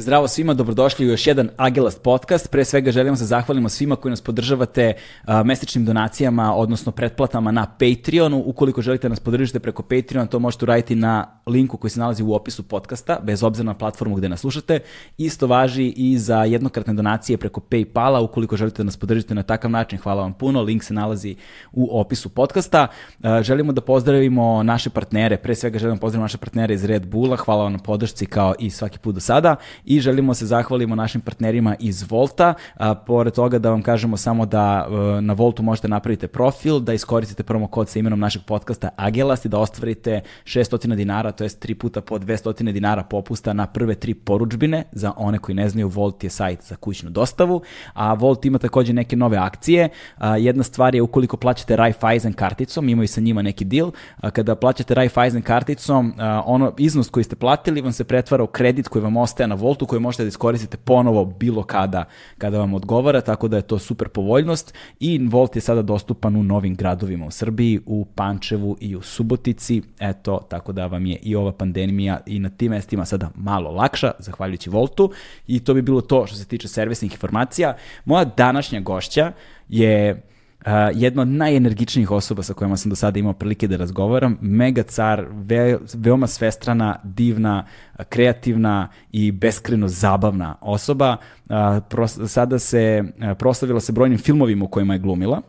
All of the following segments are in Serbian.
Zdravo svima, dobrodošli u još jedan Agelast podcast. Pre svega želimo se zahvalimo svima koji nas podržavate a, mesečnim donacijama, odnosno pretplatama na Patreonu. Ukoliko želite nas podržite preko Patreona, to možete uraditi na linku koji se nalazi u opisu podcasta, bez obzira na platformu gde nas slušate. Isto važi i za jednokratne donacije preko Paypala. Ukoliko želite da nas podržite na takav način, hvala vam puno. Link se nalazi u opisu podcasta. A, želimo da pozdravimo naše partnere. Pre svega želimo da pozdravimo naše partnere iz Red Bulla. Hvala vam na podršci kao i svaki put do sada i želimo se zahvalimo našim partnerima iz Volta. A, pored toga da vam kažemo samo da e, na Voltu možete napravite profil, da iskoristite promo kod sa imenom našeg podcasta Agelast i da ostvarite 600 dinara, to jest 3 puta po 200 dinara popusta na prve tri poručbine. Za one koji ne znaju, Volt je sajt za kućnu dostavu, a Volt ima takođe neke nove akcije. A, jedna stvar je ukoliko plaćate Raiffeisen karticom, imaju sa njima neki deal, a, kada plaćate Raiffeisen karticom, a, ono iznos koji ste platili vam se pretvara u kredit koji vam ostaje na Voltu koji možete da iskoristite ponovo bilo kada kada vam odgovara, tako da je to super povoljnost. I Volt je sada dostupan u novim gradovima u Srbiji, u Pančevu i u Subotici, eto, tako da vam je i ova pandemija i na tim mestima sada malo lakša, zahvaljujući Voltu. I to bi bilo to što se tiče servisnih informacija. Moja današnja gošća je Uh, jedna od najenergičnijih osoba sa kojima sam do sada imao prilike da razgovaram, mega car, ve, veoma svestrana, divna, kreativna i beskreno zabavna osoba. Uh, pros, sada se uh, proslavila se brojnim filmovima u kojima je glumila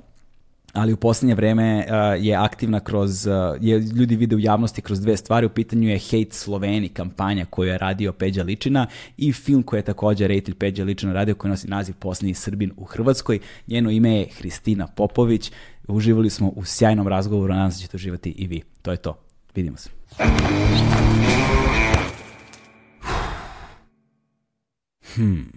ali u poslednje vreme uh, je aktivna kroz, uh, je ljudi vide u javnosti kroz dve stvari, u pitanju je Hate Sloveni kampanja koju je radio Peđa Ličina i film koji je takođe reditelj Peđa Ličina radio koji nosi naziv Poslednji Srbin u Hrvatskoj. Njeno ime je Hristina Popović. Uživali smo u sjajnom razgovoru, nadam se da ćete uživati i vi. To je to. Vidimo se. Hmm.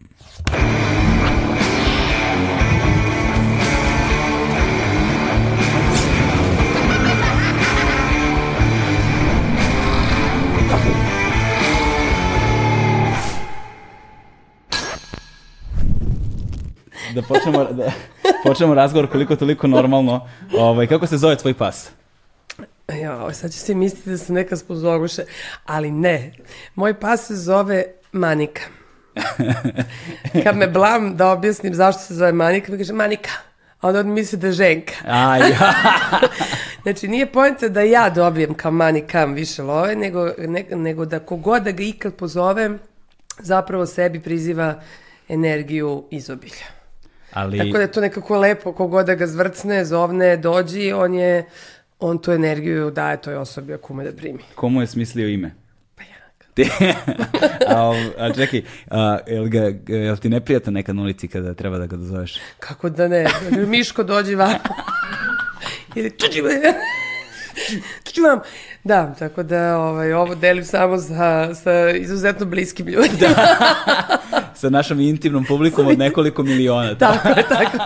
Da počnemo, da počnemo razgovor koliko toliko normalno. Ovaj, kako se zove tvoj pas? Ja, sad će se misliti da sam neka spozoruše, ali ne. Moj pas se zove Manika. Kad me blam da objasnim zašto se zove Manika, mi kaže Manika. A onda on misli da je ženka. A, ja. znači, nije pojenta da ja dobijem kao manikam više love, nego, ne, nego da kogod da ga ikad pozovem, zapravo sebi priziva energiju izobilja. Ali... Tako da je to nekako lepo, kogod da ga zvrcne, zovne, dođi, on je, on tu energiju daje toj osobi ako ume da primi. Komu je smislio ime? Pa ja. A, a čekaj, a, jel, ga, jel ti neprijatno neka na ulici kada treba da ga dozoveš? Kako da ne? Miško dođi van. Ili tuđi me. tuđi vam. Da, tako da ovaj, ovo delim samo sa, sa izuzetno bliskim ljudima. da. Sa našom intimnom publikom od nekoliko miliona. tako je, tako.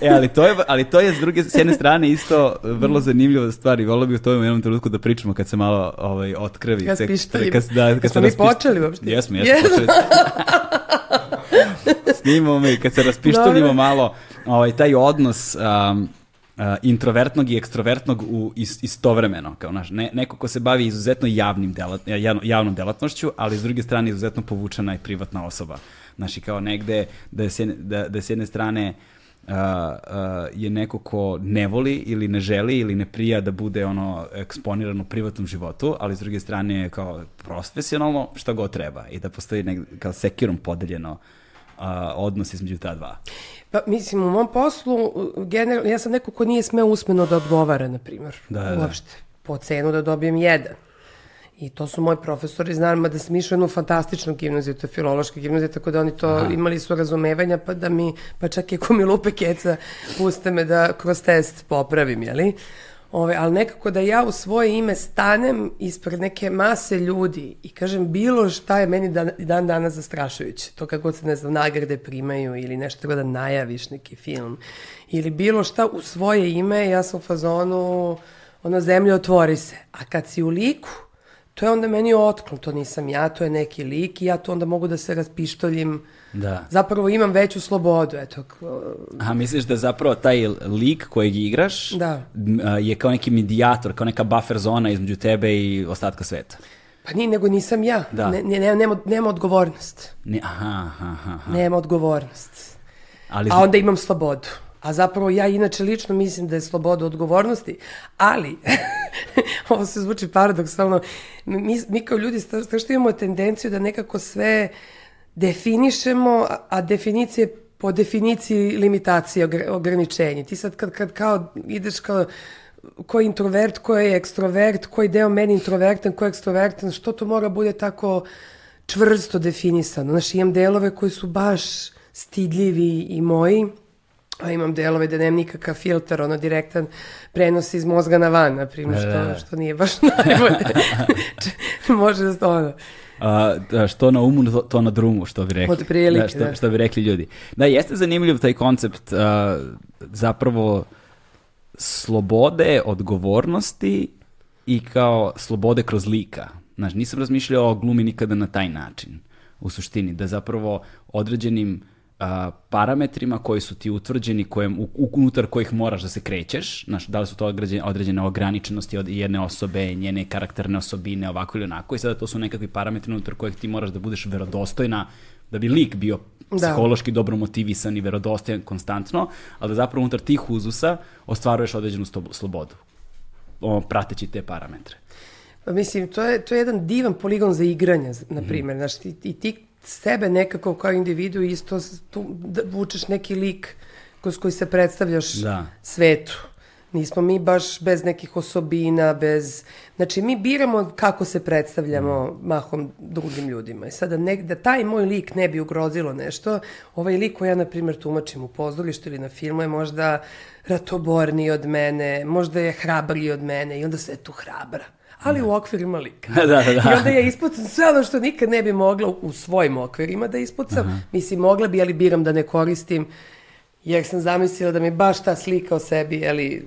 e, ali to je, ali to je s druge, s jedne strane isto vrlo zanimljiva stvar i volio bih o tome u jednom trenutku da pričamo kad se malo ovaj, otkrevi. Kad spištaljimo. Kad, da, kad Smo mi počeli uopšte? Jesmo, jesmo počeli. Snimamo mi, kad se raspištoljimo malo, ovaj, taj odnos um, uh, introvertnog i ekstrovertnog u is, istovremeno, kao naš, ne, neko ko se bavi izuzetno javnim delat, javno, javnom delatnošću, ali s druge strane izuzetno povučena i privatna osoba. Znači, kao negde da je da, da je s jedne strane uh, uh, je neko ko ne voli ili ne želi ili ne prija da bude ono eksponiran u privatnom životu, ali s druge strane kao profesionalno šta god treba i da postoji negde, kao sekirom podeljeno uh, odnos između ta dva. Pa, mislim, u mom poslu, generalno, ja sam neko ko nije smeo usmeno da odgovara, na primjer. Da, da, da. Uopšte. Po cenu da dobijem jedan. I to su moji profesori znali, ma da sam išla jednu fantastičnu gimnaziju, to je filološka gimnazija, tako da oni to Aha. imali su razumevanja, pa da mi, pa čak i ako mi lupe keca, puste me da kroz test popravim, jeli? Ove, ali nekako da ja u svoje ime stanem ispred neke mase ljudi i kažem bilo šta je meni dan, dan danas zastrašujuće. To kako se, ne znam, nagrade primaju ili nešto da najaviš neki film. Ili bilo šta u svoje ime, ja sam u fazonu, ono, zemlje otvori se. A kad si u liku, to je onda meni otklon, to nisam ja, to je neki lik i ja to onda mogu da se raspištoljim Da. Zapravo imam veću slobodu, eto. A misliš da zapravo taj lik kojeg igraš Da. je kao neki medijator, kao neka buffer zona između tebe i ostatka sveta? Pa nije, nego nisam ja. Da. Ne, ne, ne, nema, nema odgovornost. Ne, aha, aha, aha. Nema odgovornost. Ali, A onda imam slobodu. A zapravo ja inače lično mislim da je sloboda odgovornosti, ali, ovo se zvuči paradoksalno, mi, mi kao ljudi što imamo tendenciju da nekako sve definišemo, a- definicije po definiciji limitacije, ogr- ograničenje. Ti sad kad, kad kao ideš kao ko je introvert, ko je ekstrovert, koji deo meni introvertan, ko je ekstrovertan, što to mora bude tako čvrsto definisano. Znaš, imam delove koji su baš stidljivi i moji, a imam delove da nemam nikakav filter, ono direktan prenos iz mozga na van, na primjer, Da, da, da. što, što nije baš najbolje. Može da se ono... A, da, što na umu, to, na drumu, što bi rekli. Otprilike, da, što, da. što bi rekli ljudi. Da, jeste zanimljiv taj koncept a, zapravo slobode, odgovornosti i kao slobode kroz lika. Znaš, nisam razmišljao o glumi nikada na taj način, u suštini, da zapravo određenim parametrima koji su ti utvrđeni, kojem, u, unutar kojih moraš da se krećeš, znaš, da li su to određene, određene ograničenosti od jedne osobe, njene karakterne osobine, ovako ili onako, i sada to su nekakvi parametri unutar kojih ti moraš da budeš verodostojna, da bi lik bio Da. psihološki dobro motivisan i verodostojan konstantno, ali da zapravo unutar tih uzusa ostvaruješ određenu slobodu, o, prateći te parametre. Pa mislim, to je, to je jedan divan poligon za igranje, na primjer. Znaš, ti, i ti sebe nekako kao individu isto tu da vučeš neki lik kroz koji se predstavljaš Da. svetu. Nismo mi baš bez nekih osobina, bez... Znači, mi biramo kako se predstavljamo mahom drugim ljudima. I sada, ne, da taj moj lik ne bi ugrozilo nešto, ovaj lik koji ja, na primjer, tumačim u pozorištu ili na filmu je možda ratoborniji od mene, možda je hrabriji od mene i onda se tu hrabra. Ali u okvirima lika. Da, da, da. I onda ja ispucam sve ono što nikad ne bi mogla u svojim okvirima da ispucam. Mislim, mogla bi, ali biram da ne koristim, jer sam zamislila da mi baš ta slika o sebi, jeli,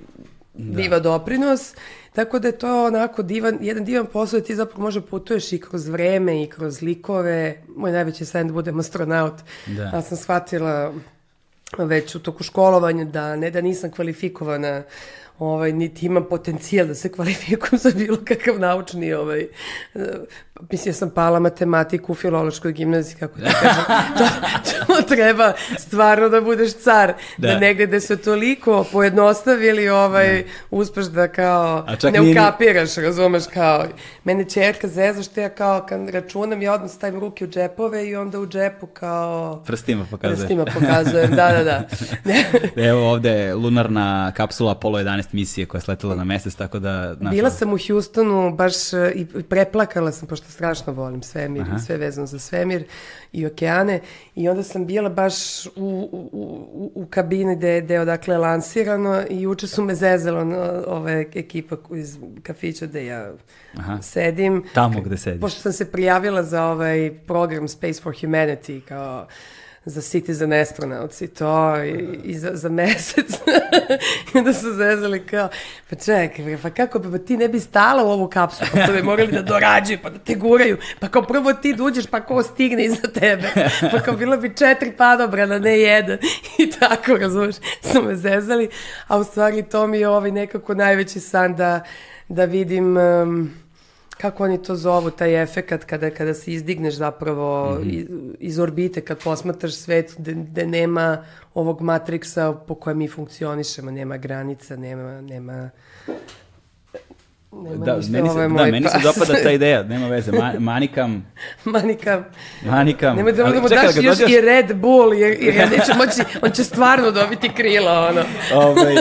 biva doprinos. Tako da je to onako divan, jedan divan posao da ti zapravo može putuješ i kroz vreme i kroz likove. Moj najveći san je da budem astronaut. Da. Ja sam shvatila već u toku školovanja da ne da nisam kvalifikovana ovaj, niti imam potencijal da se kvalifikujem za bilo kakav naučni ovaj, mislim, ja sam pala matematiku u filološkoj gimnaziji, kako da kažem, to, to treba stvarno da budeš car, da, Da. negde da se toliko pojednostavili, ovaj, uspeš da kao čak ne nije ukapiraš, razumeš, kao, mene čerka zeza što ja kao, kad računam, ja odmah stavim ruke u džepove i onda u džepu kao... Prstima pokazuje. Prstima pokazujem, da, da, da. Evo ovde lunarna kapsula Apollo 11 misije koja je sletela na mesec, tako da... znaš, Bila sam u Houstonu baš e, i preplakala sam, pošto strašno volim svemir Aha. i sve vezano za svemir i okeane. I onda sam bila baš u, u, u, u kabini gde, gde je odakle lansirano i juče su me zezalo no, ove ekipa iz kafića gde ja Aha. sedim. Tamo gde sediš. Pošto sam se prijavila za ovaj program Space for Humanity kao za Citizen Astronauts i to i, i za, za mesec. I onda su zezali kao, pa čekaj, bre, pa kako pa ti ne bi stala u ovu kapsulu, pa to bi morali da dorađuju, pa da te guraju, pa kao prvo ti duđeš, pa ko stigne iza tebe, pa kao bilo bi četiri padobrana, ne jedan. I tako, razumeš, su me zezali, a u stvari to mi je ovaj nekako najveći san da, da vidim... em, kako oni to zovu, taj efekat kada, kada se izdigneš zapravo iz, iz orbite, kad posmatraš svet gde nema ovog matriksa po kojem mi funkcionišemo, nema granica, nema, nema, nema Da, ništa, meni se, je da, meni se pas. dopada ta ideja, nema veze, ma, manikam, Manika, manikam. nemoj da mu daš još dođeš- i Red Bull, jer, jer ja neću moći, on će stvarno dobiti krila, ono. Ovaj,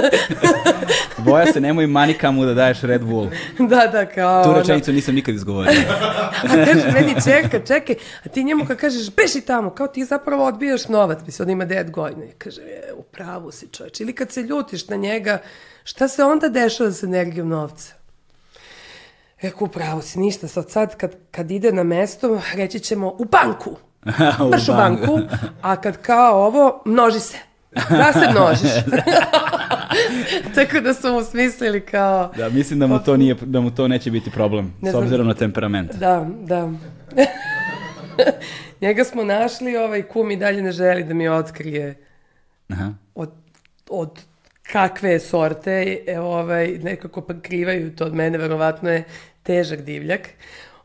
boja se, nemoj manikamu da daješ Red Bull. Da, da, kao Tu ono. rečenicu nisam nikad izgovorio. A kaže, meni čeka, čekaj, a ti njemu kad kažeš, beži tamo, kao ti zapravo odbijaš novac, mislim, on ima 9 godina. I kaže, e, u pravu si čovječ. Ili kad se ljutiš na njega, šta se onda dešava sa energijom novca? Eko, u pravu si, ništa. Sad, sad kad, kad ide na mesto, reći ćemo u banku. U Mrš u banku. a kad kao ovo, množi se. Da se množiš. Tako da smo mu smislili kao... Da, mislim da mu to, nije, da mu to neće biti problem, Ne s znam. obzirom na temperament. Da, da. Njega smo našli, ovaj kum i dalje ne želi da mi otkrije Aha. od, od kakve sorte, e, ovaj, nekako prikrivaju to od mene, verovatno je težak divljak.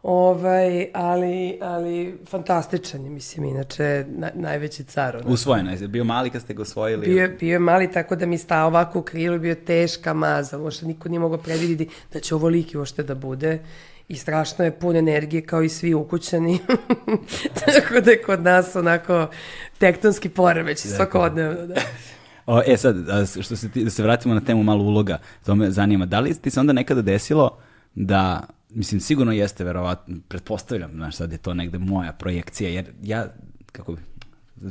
Ovaj, ali, ali fantastičan je, mislim, inače na, najveći car. Ono. Usvojeno je, bio mali kad ste ga osvojili? Bio, bio je mali tako da mi stao ovako u krilu, bio teška maza, uopšte niko nije mogao predviditi da će ovo liki uopšte da bude i strašno je pun energije kao i svi ukućani. tako da je kod nas onako tektonski poremeć svakodnevno. Da. O, e sad, što se ti, da se vratimo na temu malo uloga, to me zanima. Da li ti se onda nekada desilo da mislim, sigurno jeste, verovatno, pretpostavljam, znaš, sad je to negde moja projekcija, jer ja, kako bi,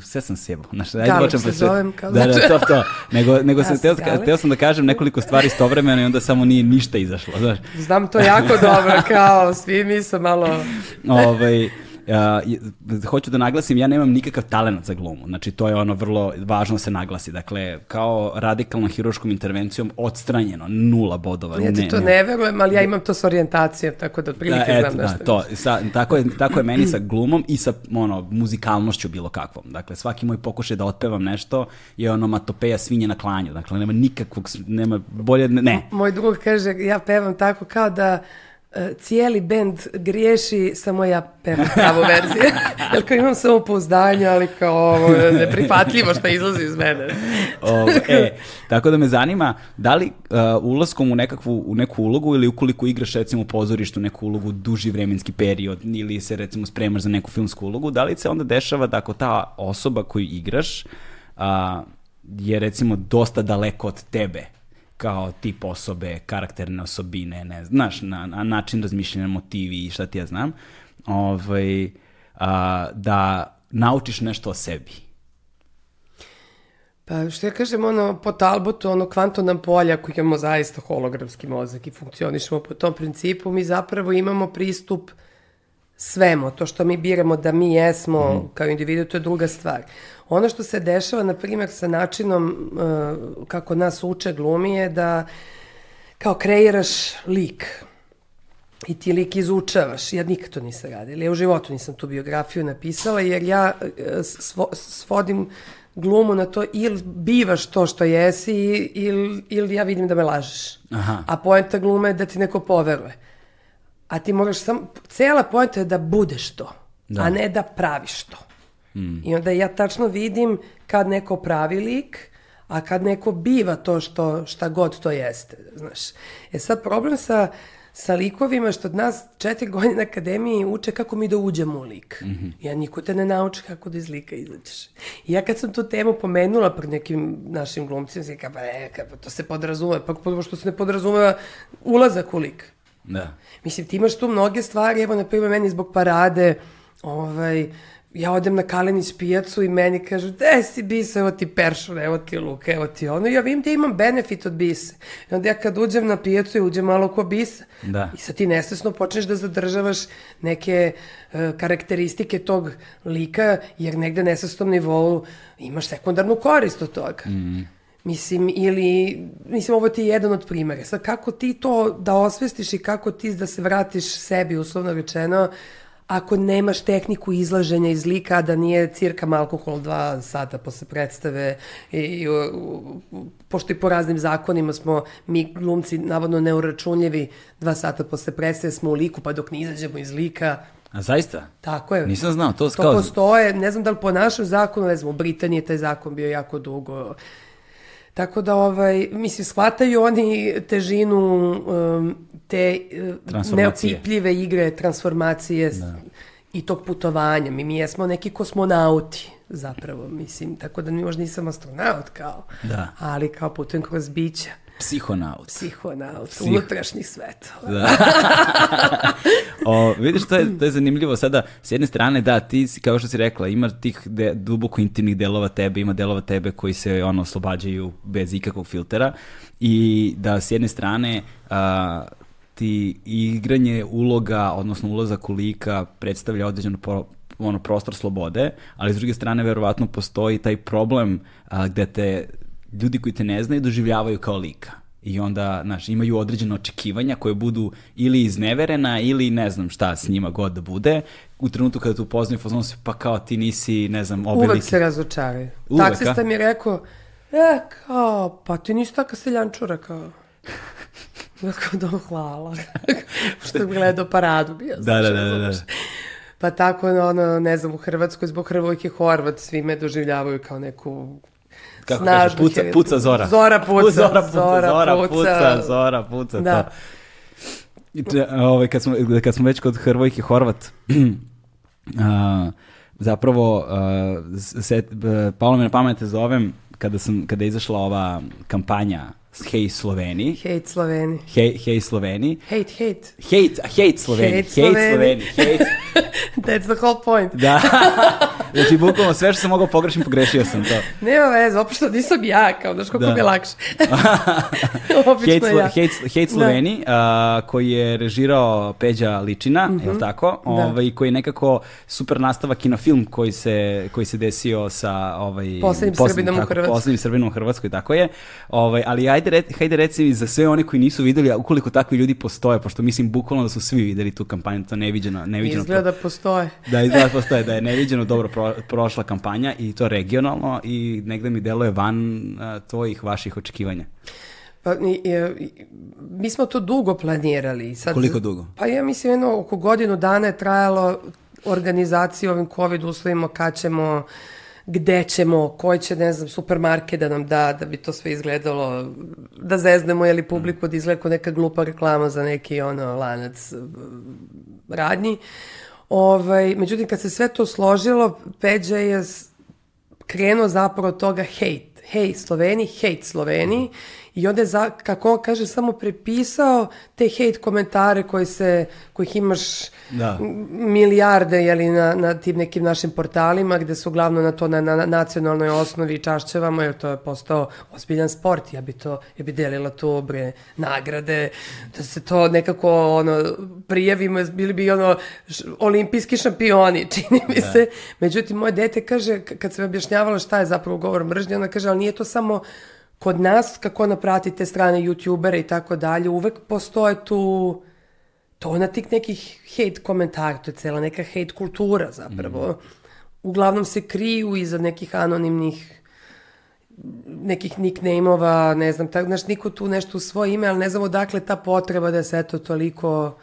sve sam sjebao. Znaš, ajde Galip se zovem, kao da, da, to, to. Nego, nego ja sam, teo, teo sam da kažem nekoliko stvari istovremeno i onda samo nije ništa izašlo, znaš. Znam to jako dobro, kao svi mi su malo... ovaj, Uh, hoću da naglasim, ja nemam nikakav talent za glumu. Znači, to je ono vrlo važno da se naglasi. Dakle, kao radikalnom hiruškom intervencijom odstranjeno, nula bodova. Ja ti ne, to ne, ne verujem, ali ja imam to s orijentacijom, tako da otprilike da, znam da, što to, sa, tako, je, tako je meni sa glumom i sa ono, muzikalnošću bilo kakvom. Dakle, svaki moj pokušaj da otpevam nešto je ono matopeja svinje na klanju. Dakle, nema nikakvog, nema bolje, ne. Moj drug kaže, ja pevam tako kao da cijeli bend griješi, samo ja pevam pravu verziju. Jer kao imam samo pouzdanje, ali kao ovo je neprihvatljivo što izlazi iz mene. o, e, tako da me zanima, da li uh, ulaskom u, nekakvu, u neku ulogu ili ukoliko igraš recimo u pozorištu neku ulogu duži vremenski period ili se recimo spremaš za neku filmsku ulogu, da li se onda dešava da ako ta osoba koju igraš uh, je recimo dosta daleko od tebe, kao tip osobe, karakterne osobine, ne znaš, na, na način razmišljanja, motivi i šta ti ja znam, ovaj, a, da naučiš nešto o sebi. Pa što ja kažem, ono, po Talbotu, ono, kvantona polja koji imamo zaista hologramski mozak i funkcionišemo po tom principu, mi zapravo imamo pristup svemu. To što mi biramo da mi jesmo mm. kao individu, to je druga stvar. Ono što se dešava, na primjer, sa načinom uh, kako nas uče glumi je da kao kreiraš lik i ti lik izučavaš. Ja nikad to nisam radila. Ja u životu nisam tu biografiju napisala jer ja uh, svo, svodim glumu na to ili bivaš to što jesi ili, ili ja vidim da me lažeš. Aha. A poenta glume je da ti neko poveruje. A ti moraš sam, cela poenta je da budeš to, da. a ne da praviš to. Mm. I onda ja tačno vidim kad neko pravi lik, a kad neko biva to što, šta god to jeste, znaš. E sad problem sa, sa likovima što od nas četiri godine na akademiji uče kako mi da uđemo u lik. Mm -hmm. Ja niko te ne nauči kako da iz lika izađeš. I ja kad sam tu temu pomenula pred nekim našim glumcima, sam kao, pa ne, pa to se podrazume, pa što se ne podrazumeva ulazak u lik. Da. Mislim, ti imaš tu mnoge stvari, evo, na primjer, meni zbog parade, ovaj, ja odem na Kalenić pijacu i meni kažu, gde si Bisa, evo ti peršun, evo ti luk, evo ti ono. I ja vidim da imam benefit od Bise. I onda ja kad uđem na pijacu i uđem malo ko Bisa. Da. I sad ti nesvesno počneš da zadržavaš neke uh, karakteristike tog lika, jer negde nesvesnom nivou imaš sekundarnu korist od toga. Mm. Mislim, ili, mislim, ovo ti je jedan od primere. Sad, kako ti to da osvestiš i kako ti da se vratiš sebi, uslovno rečeno, ako nemaš tehniku izlaženja iz lika, da nije cirkam alkohol dva sata posle predstave i, i pošto i po raznim zakonima smo mi glumci navodno neuračunljivi dva sata posle predstave smo u liku, pa dok ne izađemo iz lika, A zaista? Tako je. Nisam znao, to, to kao... postoje, ne znam da li po našem zakonu, ne znam, u Britaniji taj zakon bio jako dugo, Tako da, ovaj, mislim, shvataju oni težinu um, te uh, neopipljive igre, transformacije da. i tog putovanja. Mi, mi jesmo neki kosmonauti zapravo, mislim, tako da možda nisam astronaut kao, da. ali kao putujem kroz bića. Psihonaut. Psihonaut, Psih... unutrašnjih svetova. Da. o, vidiš, to je, to je zanimljivo. Sada, s jedne strane, da, ti, kao što si rekla, ima tih de, duboko intimnih delova tebe, ima delova tebe koji se ono, oslobađaju bez ikakvog filtera i da s jedne strane a, ti igranje uloga, odnosno ulazak u lika predstavlja određeno pro, ono, prostor slobode, ali s druge strane verovatno postoji taj problem a, gde te ljudi koji te ne znaju doživljavaju kao lika. I onda, znaš, imaju određene očekivanja koje budu ili izneverena ili ne znam šta s njima god da bude. U trenutku kada tu upoznaju fazon se, pa kao ti nisi, ne znam, obilike. Uvek se razočaraju. Taksista mi je rekao, e, kao, pa ti nisi taka seljančura, kao. Kako da, hvala. što je gledao paradu bio. Da, da, da, da, da. Pa tako, ono, ne znam, u Hrvatskoj zbog Hrvojke Horvat svi me doživljavaju kao neku Kako kaže, puca, puca zora. Zora puca. Zora puca, zora, zora puca, puca, zora puca, da. to. Ove, ovaj, kad, smo, kad smo već kod Hrvojke Horvat, a, zapravo a, se, palo me na pamete zovem kada, sam, kada je izašla ova kampanja Hej Sloveni. Hate Sloveni. Hej, hej Sloveni. Hate, hate. Hate, hate Sloveni. Hate Sloveni. Hate. That's the whole point. da. Znači, bukvalno sve što sam mogao pogrešim, pogrešio sam to. Nema veze, opušto nisam ja, kao daš kako da. mi je lakše. Obično hate, ja. Hate, hate da. Sloveni, da. uh, koji je režirao Peđa Ličina, mm -hmm. je li tako? Da. Ovaj, koji je nekako super nastavak i na film koji se, koji se desio sa ovaj, poslednjim Srbinom u Hrvatskoj. Poslednjim Srbinom u Hrvatskoj, tako je. Ovaj, ali ajde, re, hajde reci mi za sve one koji nisu videli, a ukoliko takvi ljudi postoje, pošto mislim bukvalno da su svi videli tu kampanju, to neviđeno. neviđeno izgleda pro... postoje. Da, izgleda postoje, da je neviđeno dobro pro, prošla kampanja i to regionalno i negde mi deluje van uh, tvojih, vaših očekivanja. Pa, i, i, mi smo to dugo planirali. Sad, Koliko dugo? Pa ja mislim jedno oko godinu dana je trajalo organizacija ovim COVID uslovima kad ćemo gde ćemo, koji će, ne znam, supermarket da nam da, da bi to sve izgledalo, da zeznemo, je li publiku da izgleda neka glupa reklama za neki ono, lanac radnji. Ovaj, međutim, kad se sve to složilo, Peđa je krenuo zapravo od toga hate. Hej Sloveni, hate Sloveni. I onda je, za, kako on kaže, samo prepisao te hate komentare koje se, kojih imaš da. milijarde jeli, na, na tim nekim našim portalima gde su uglavnom na to na, na nacionalnoj osnovi čašćevamo jer to je postao ozbiljan sport. Ja bi to, ja bi delila to bre nagrade, da se to nekako ono, prijavimo, bili bi ono š, olimpijski šampioni, čini mi da. se. Međutim, moje dete kaže, kad sam objašnjavala šta je zapravo govor mržnje, ona kaže, ali nije to samo kod nas, kako ona prati te strane youtubere i tako dalje, uvek postoje tu to na tih nekih hate komentara, to je cela neka hate kultura zapravo. Mm. Uglavnom se kriju iza nekih anonimnih nekih nickname-ova, ne znam, tako, znaš, niko tu nešto u svoje ime, ali ne znam odakle ta potreba da se eto toliko...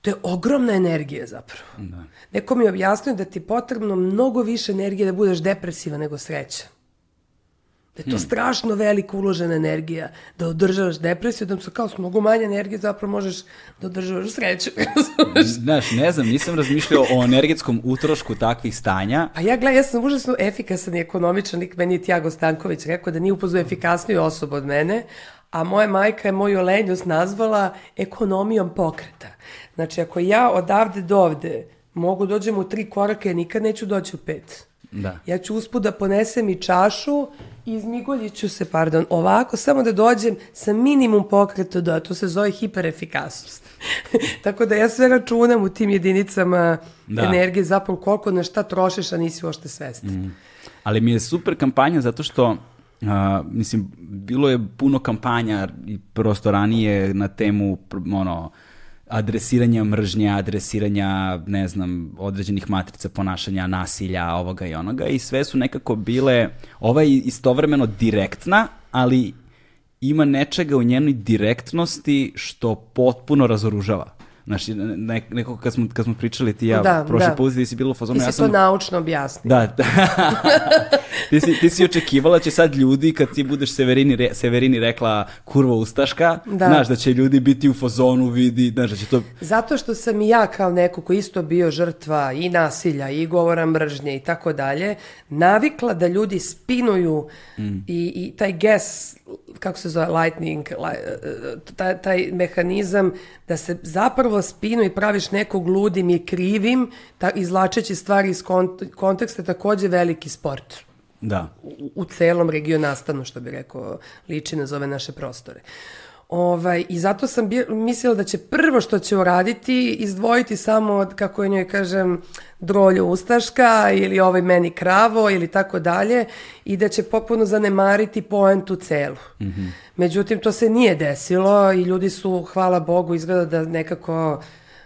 To je ogromna energija zapravo. Da. Neko mi je objasnio da ti je potrebno mnogo više energije da budeš depresiva nego sreća. Da je to hmm. strašno velika uložena energija da održavaš depresiju, da su kao s mnogo manje energije zapravo možeš da održavaš sreću. Znaš, ne znam, nisam razmišljao o energetskom utrošku takvih stanja. Pa ja gledam, ja sam užasno efikasan i ekonomičan, meni je Tiago Stanković rekao da nije upoznao efikasniju osobu od mene, a moja majka je moju lenjost nazvala ekonomijom pokreta. Znači, ako ja odavde do ovde mogu dođem u tri korake, ja nikad neću doći u pet. Da. Ja ću usput da ponesem i čašu i izmigoljit ću se, pardon, ovako, samo da dođem sa minimum pokreta do, to se zove hiperefikasnost. Tako da ja sve računam u tim jedinicama da. energije, zapravo koliko na šta trošiš, a nisi uošte svestan. Mm. Ali mi je super kampanja zato što Uh, mislim, bilo je puno kampanja i prosto ranije na temu ono, adresiranja mržnje, adresiranja, ne znam, određenih matrica ponašanja, nasilja, ovoga i onoga i sve su nekako bile, ova je istovremeno direktna, ali ima nečega u njenoj direktnosti što potpuno razoružava. Znači, ne, neko kad smo, kad smo pričali ti ja da, prošli da. put, ti si bilo u fazonu. Ti si ja sam... to naučno objasnio. Da, da. ti, si, ti si očekivala da će sad ljudi, kad ti budeš Severini, re, Severini rekla kurva ustaška, da. znaš, da će ljudi biti u fazonu, vidi, znaš, da će to... Zato što sam i ja kao neko ko isto bio žrtva i nasilja, i govora mržnje i tako dalje, navikla da ljudi spinuju mm. i, i taj ges kako se zove, lightning, taj, taj mehanizam da se zapravo spinu i praviš nekog ludim i krivim, ta, izlačeći stvari iz kont konteksta, takođe veliki sport. Da. U, u celom regionastanu, što bi rekao, liči na zove naše prostore. Ovaj, I zato sam bi, mislila da će prvo što će uraditi izdvojiti samo od, kako je njoj kažem, drolju ustaška ili ovaj meni kravo ili tako dalje i da će popuno zanemariti poentu celu. Mm -hmm. Međutim, to se nije desilo i ljudi su, hvala Bogu, izgleda da nekako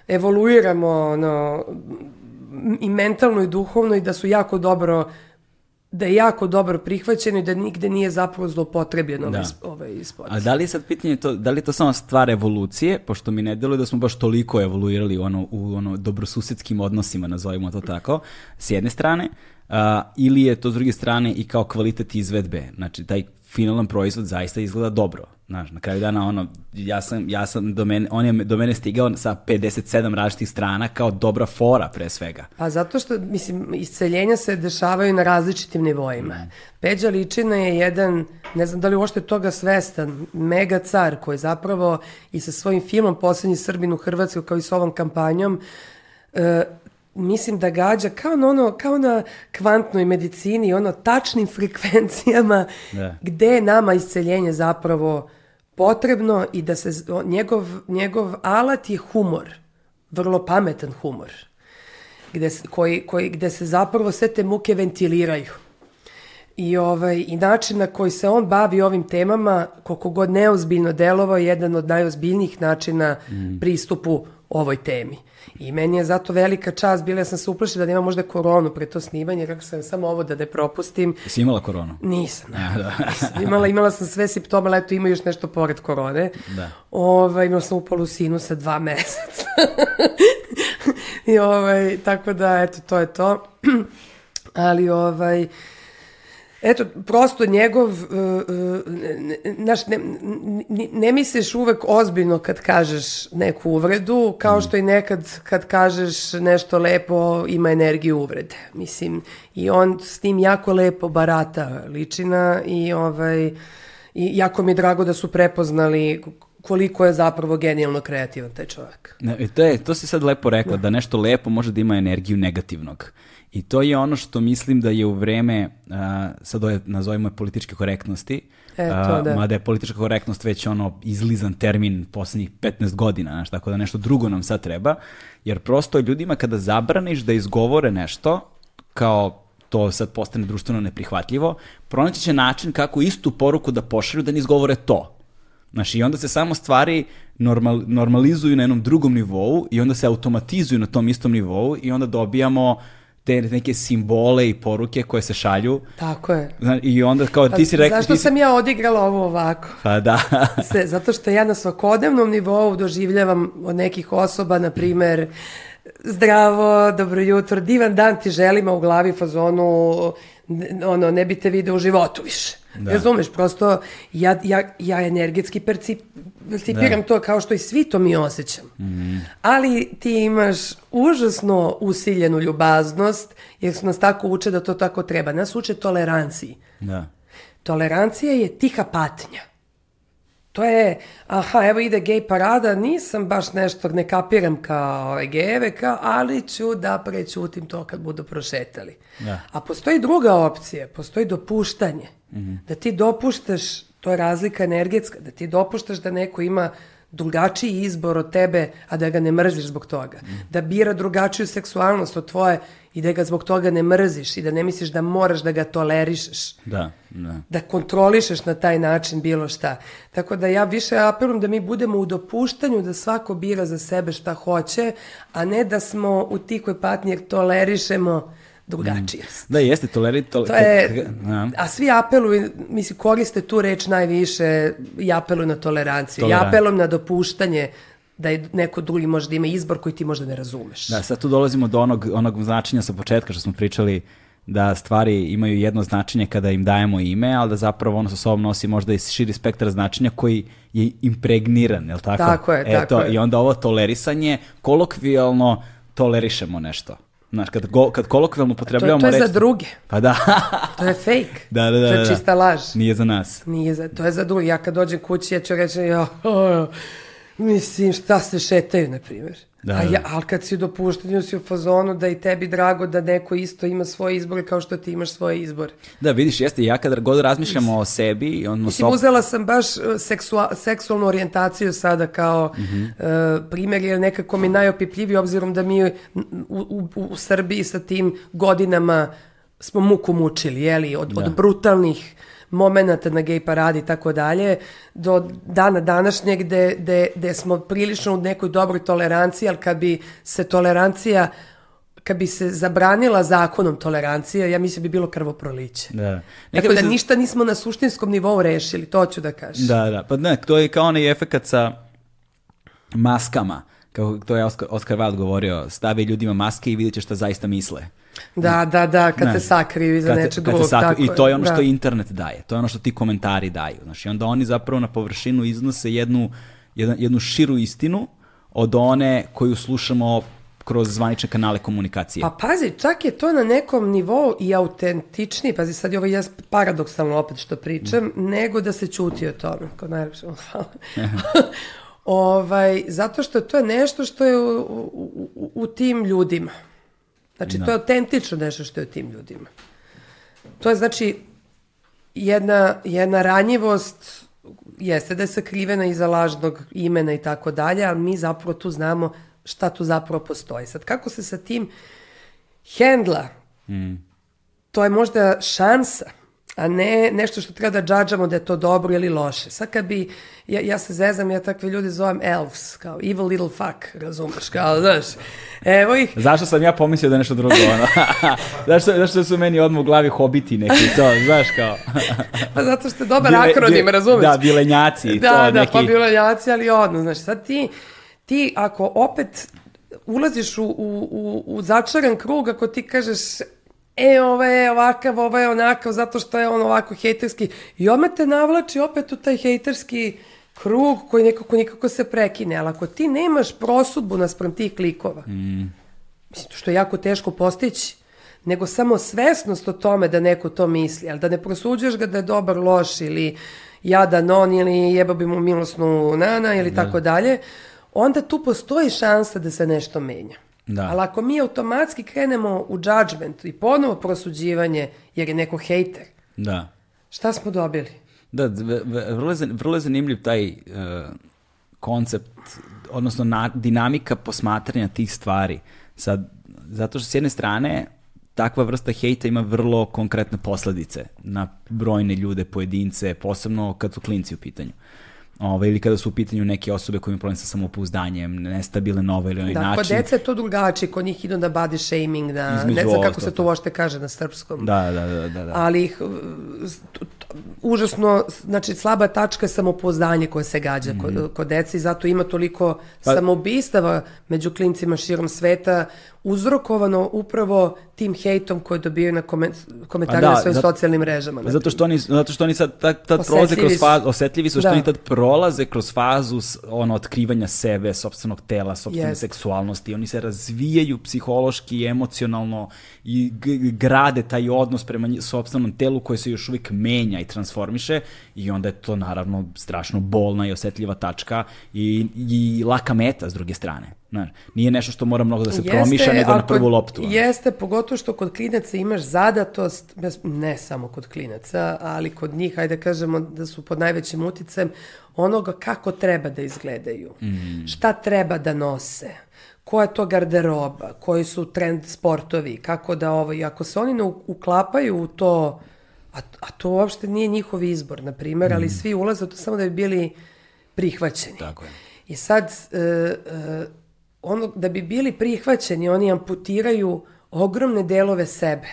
evoluiramo no, i mentalno i duhovno i da su jako dobro da je jako dobro prihvaćeno i da nigde nije zapravo zlopotrebljeno Da. ovaj, sp- ovaj. A da li je sad pitanje to, da li je to samo stvar evolucije, pošto mi ne deluje da smo baš toliko evoluirali ono, u ono dobrosusedskim odnosima, nazovimo to tako, s jedne strane, a, ili je to s druge strane i kao kvalitet izvedbe, znači taj finalan proizvod zaista izgleda dobro. Znaš, na kraju dana ono, ja sam, ja sam do mene, on je do mene stigao sa 57 različitih strana kao dobra fora pre svega. Pa zato što, mislim, isceljenja se dešavaju na različitim nivoima. Peđa Ličina je jedan, ne znam da li uopšte toga svestan, mega car koji zapravo i sa svojim filmom Poslednji Srbin u Hrvatskoj kao i s ovom kampanjom e, mislim da gađa kao na, ono, kao na kvantnoj medicini, ono tačnim frekvencijama Da. gde je nama isceljenje zapravo potrebno i da se njegov, njegov alat je humor, vrlo pametan humor, gde, koji, koji, gde se zapravo sve te muke ventiliraju. I, ovaj, I način na koji se on bavi ovim temama, koliko god neozbiljno delovao, je jedan od najozbiljnijih načina pristupu ovoj temi. I meni je zato velika čast, bila sam se uplašila da ima možda koronu pre to snimanje, kako sam samo ovo da ne propustim. Jesi imala koronu? Nisam, nisam. Imala, imala sam sve simptome, ali eto ima još nešto pored korone. Da. Ovaj, imala sam upalu sinusa dva meseca. I ovaj, tako da, eto, to je to. ali ovaj, Eto, prosto njegov, uh, ne, znaš, ne, ne, ne misliš uvek ozbiljno kad kažeš neku uvredu, kao što i nekad kad kažeš nešto lepo ima energiju uvrede. Mislim, i on s tim jako lepo barata ličina i ovaj, i jako mi je drago da su prepoznali koliko je zapravo genijalno kreativan taj čovjek. Ne, to, je, to si sad lepo rekla, da nešto lepo može da ima energiju negativnog. I to je ono što mislim da je u vreme, a, sad ove nazovimo je političke korektnosti, E, to da. mada je politička korektnost već ono izlizan termin poslednjih 15 godina, znaš, tako da nešto drugo nam sad treba, jer prosto ljudima kada zabraniš da izgovore nešto, kao to sad postane društveno neprihvatljivo, pronaći će način kako istu poruku da pošalju da ne izgovore to. Znaš, i onda se samo stvari normal, normalizuju na jednom drugom nivou i onda se automatizuju na tom istom nivou i onda dobijamo te neke simbole i poruke koje se šalju. Tako je. I onda kao ti si rekao... Zašto ti si- sam ja odigrala ovo ovako? Pa da. Se, zato što ja na svakodnevnom nivou doživljavam od nekih osoba, na primer, zdravo, dobro jutro, divan dan ti želim, a u glavi fazonu, ono, ne bi te video u životu više. Da. Razumeš, prosto ja, ja, ja energetski percip, percipiram Da. To kao što i svi to mi osjećam. Ali ti imaš užasno usiljenu ljubaznost, jer su nas tako uče da to tako treba. Nas uče toleranciji. da. Tolerancija je tiha patnja. To je, aha, evo ide gej parada, nisam baš nešto, ne kapiram kao ove gejeve, kao, ali ću da prećutim to kad budu prošetali. Da. A postoji druga opcija, postoji dopuštanje. Da ti dopuštaš, to je razlika energetska, da ti dopuštaš da neko ima drugačiji izbor od tebe, a da ga ne mrziš zbog toga. Da bira drugačiju seksualnost od tvoje i da ga zbog toga ne mrziš i da ne misliš da moraš da ga tolerišeš Da, da. da kontrolišeš na taj način bilo šta. Tako da ja više apelujem da mi budemo u dopuštanju da svako bira za sebe šta hoće, a ne da smo u tikoj patnji jer tolerišemo drugačijost. Da, jeste, toleri... Tol, To je, Da. a svi apeluju, mislim, koriste tu reč najviše i apeluju na toleranciju. Ja Toleran- apelujem na dopuštanje da je neko drugi može da ima izbor koji ti možda ne razumeš. Da, sad tu dolazimo do onog, onog značenja sa početka što smo pričali da stvari imaju jedno značenje kada im dajemo ime, ali da zapravo ono sa sobom nosi možda i širi spektar značenja koji je impregniran, je li tako? Tako je, Eto, tako je. I onda ovo tolerisanje, kolokvijalno tolerišemo nešto. Znaš, kad, go, kad kolokvijalno to, potrebljavamo to je za reč- druge. Pa da. To je fake. da, da, da. To da. je čista laž. Nije za nas. Nije za, to je za drugi. Ja kad dođem kući, ja ću reći, ja, mislim, šta se šetaju, na primjer. Da, A da. ja, ali kad si u dopuštenju, si u fazonu da i tebi drago da neko isto ima svoje izbore kao što ti imaš svoje izbore. Da, vidiš, jeste, ja kad god razmišljamo o sebi, on Mislim, uzela sam baš uh, seksua, seksualnu orijentaciju sada kao Mhm. uh, primjer, jer nekako mi najopipljiviji, obzirom da mi u, u, u, u Srbiji sa tim godinama smo muku mučili, jeli, od, Da. od brutalnih momenata na gej paradi i tako dalje, do dana današnjeg gde, gde, gde smo prilično u nekoj dobroj toleranciji, ali kad bi se tolerancija kad bi se zabranila zakonom tolerancija, ja mislim bi bilo krvoproliće. Da. Tako da se- ništa nismo na suštinskom nivou rešili, to ću da kažem. Da, da, pa ne, to je kao onaj efekat sa maskama. Kao to je Oscar, Oscar Wilde govorio, stavi ljudima maske i vidjet ćeš šta zaista misle. Da, da, da, kad Ne. te sakriju iza nečeg drugog. tako I to je ono što da. internet daje, to je ono što ti komentari daju. Znaš, I onda oni zapravo na površinu iznose jednu, jedan, jednu širu istinu od one koju slušamo kroz zvanične kanale komunikacije. Pa pazi, čak je to na nekom nivou i autentičniji, pazi sad je ovo jes paradoksalno opet što pričam, nego da se ćuti o tome. Kod najlepše, hvala. ovaj, zato što to je nešto što je u, u, u, u tim ljudima. Znači, to je autentično nešto što je u tim ljudima. To je znači jedna, jedna ranjivost jeste da je sakrivena iza lažnog imena i tako dalje, ali mi zapravo tu znamo šta tu zapravo postoji. Sad, kako se sa tim hendla, to je možda šansa, a ne nešto što treba da džadžamo da je to dobro ili loše. Sad kad bi, ja, ja se zezam, ja takve ljude zovem elves, kao evil little fuck, razumeš, kao, znaš, evo ih, Zašto sam ja pomislio da je nešto drugo ono? zašto, zašto su meni odmah u glavi hobiti neki to, znaš kao... pa zato što je dobar Bile- akronim, razumeš? Da, bilenjaci, da, to da, neki... pa bilanjaci, ali odno, znaš, sad ti, ti ako opet ulaziš u, u, u, u začaran krug, ako ti kažeš e, ovo je ovakav, ovo je onakav, zato što je on ovako hejterski, i odmah te navlači opet u taj hejterski krug koji nekako nikako se prekine, ali ako ti nemaš prosudbu naspram tih klikova, mislim, što je jako teško postići, nego samo svesnost o tome da neko to misli, ali da ne prosuđuješ ga da je dobar, loš ili jadan on ili jeba bi mu milosnu nana ili tako dalje, onda tu postoji šansa da se nešto menja. Da. Ali ako mi automatski krenemo u judgment i ponovo prosuđivanje jer je neko hejter, Da. šta smo dobili? Da, vrlo je, zan- vrlo je zanimljiv taj uh, koncept, odnosno na, dinamika posmatranja tih stvari. Sad, zato što s jedne strane takva vrsta hejta ima vrlo konkretne posledice na brojne ljude, pojedince, posebno kad su klinci u pitanju. Ove, ili kada su u pitanju neke osobe koje imaju problem sa samopouzdanjem, nestabilne na ovaj ili onaj Da, kod način. dece je to drugačije, kod njih idu na body shaming, da, Između ne znam kako se to uopšte kaže na srpskom. Da, da, da, da. da. ali ih, užasno, znači slaba tačka je samopouzdanje koje se gađa kod, kod dece i zato ima toliko Mhm. Pa- samoubistava među klincima širom sveta, uzrokovano upravo tim hejtom koje dobijaju na koment, komentarima Pa da, na svojim zato- socijalnim mrežama. Zato što oni, zato što oni sad tad, tad prolaze kroz fazu, osetljivi su što Da. oni tad prolaze kroz fazu ono, otkrivanja sebe, sopstvenog tela, sopstvene Jest. seksualnosti. Oni se razvijaju psihološki i emocionalno i grade taj odnos prema sopstvenom telu koje se još uvijek menja i transformiše i onda je to naravno strašno bolna i osetljiva tačka i, i laka meta s druge strane. Znaš, nije nešto što mora mnogo da se promišlja nego ali na prvu loptu. ono. Jeste, pogotovo što kod klinaca imaš zadatost, bez- ne samo kod klinaca, ali kod njih, hajde kažemo da su pod najvećim uticajem onoga kako treba da izgledaju, Mm. šta treba da nose, koja je to garderoba, koji su trend sportovi, kako da ovo, i ako se oni ne uklapaju u to, a, a to uopšte nije njihov izbor, na primjer, ali svi ulaze to samo da bi bili prihvaćeni. Mm. Tako je. I sad, e, e, ono, da bi bili prihvaćeni, oni amputiraju ogromne delove sebe.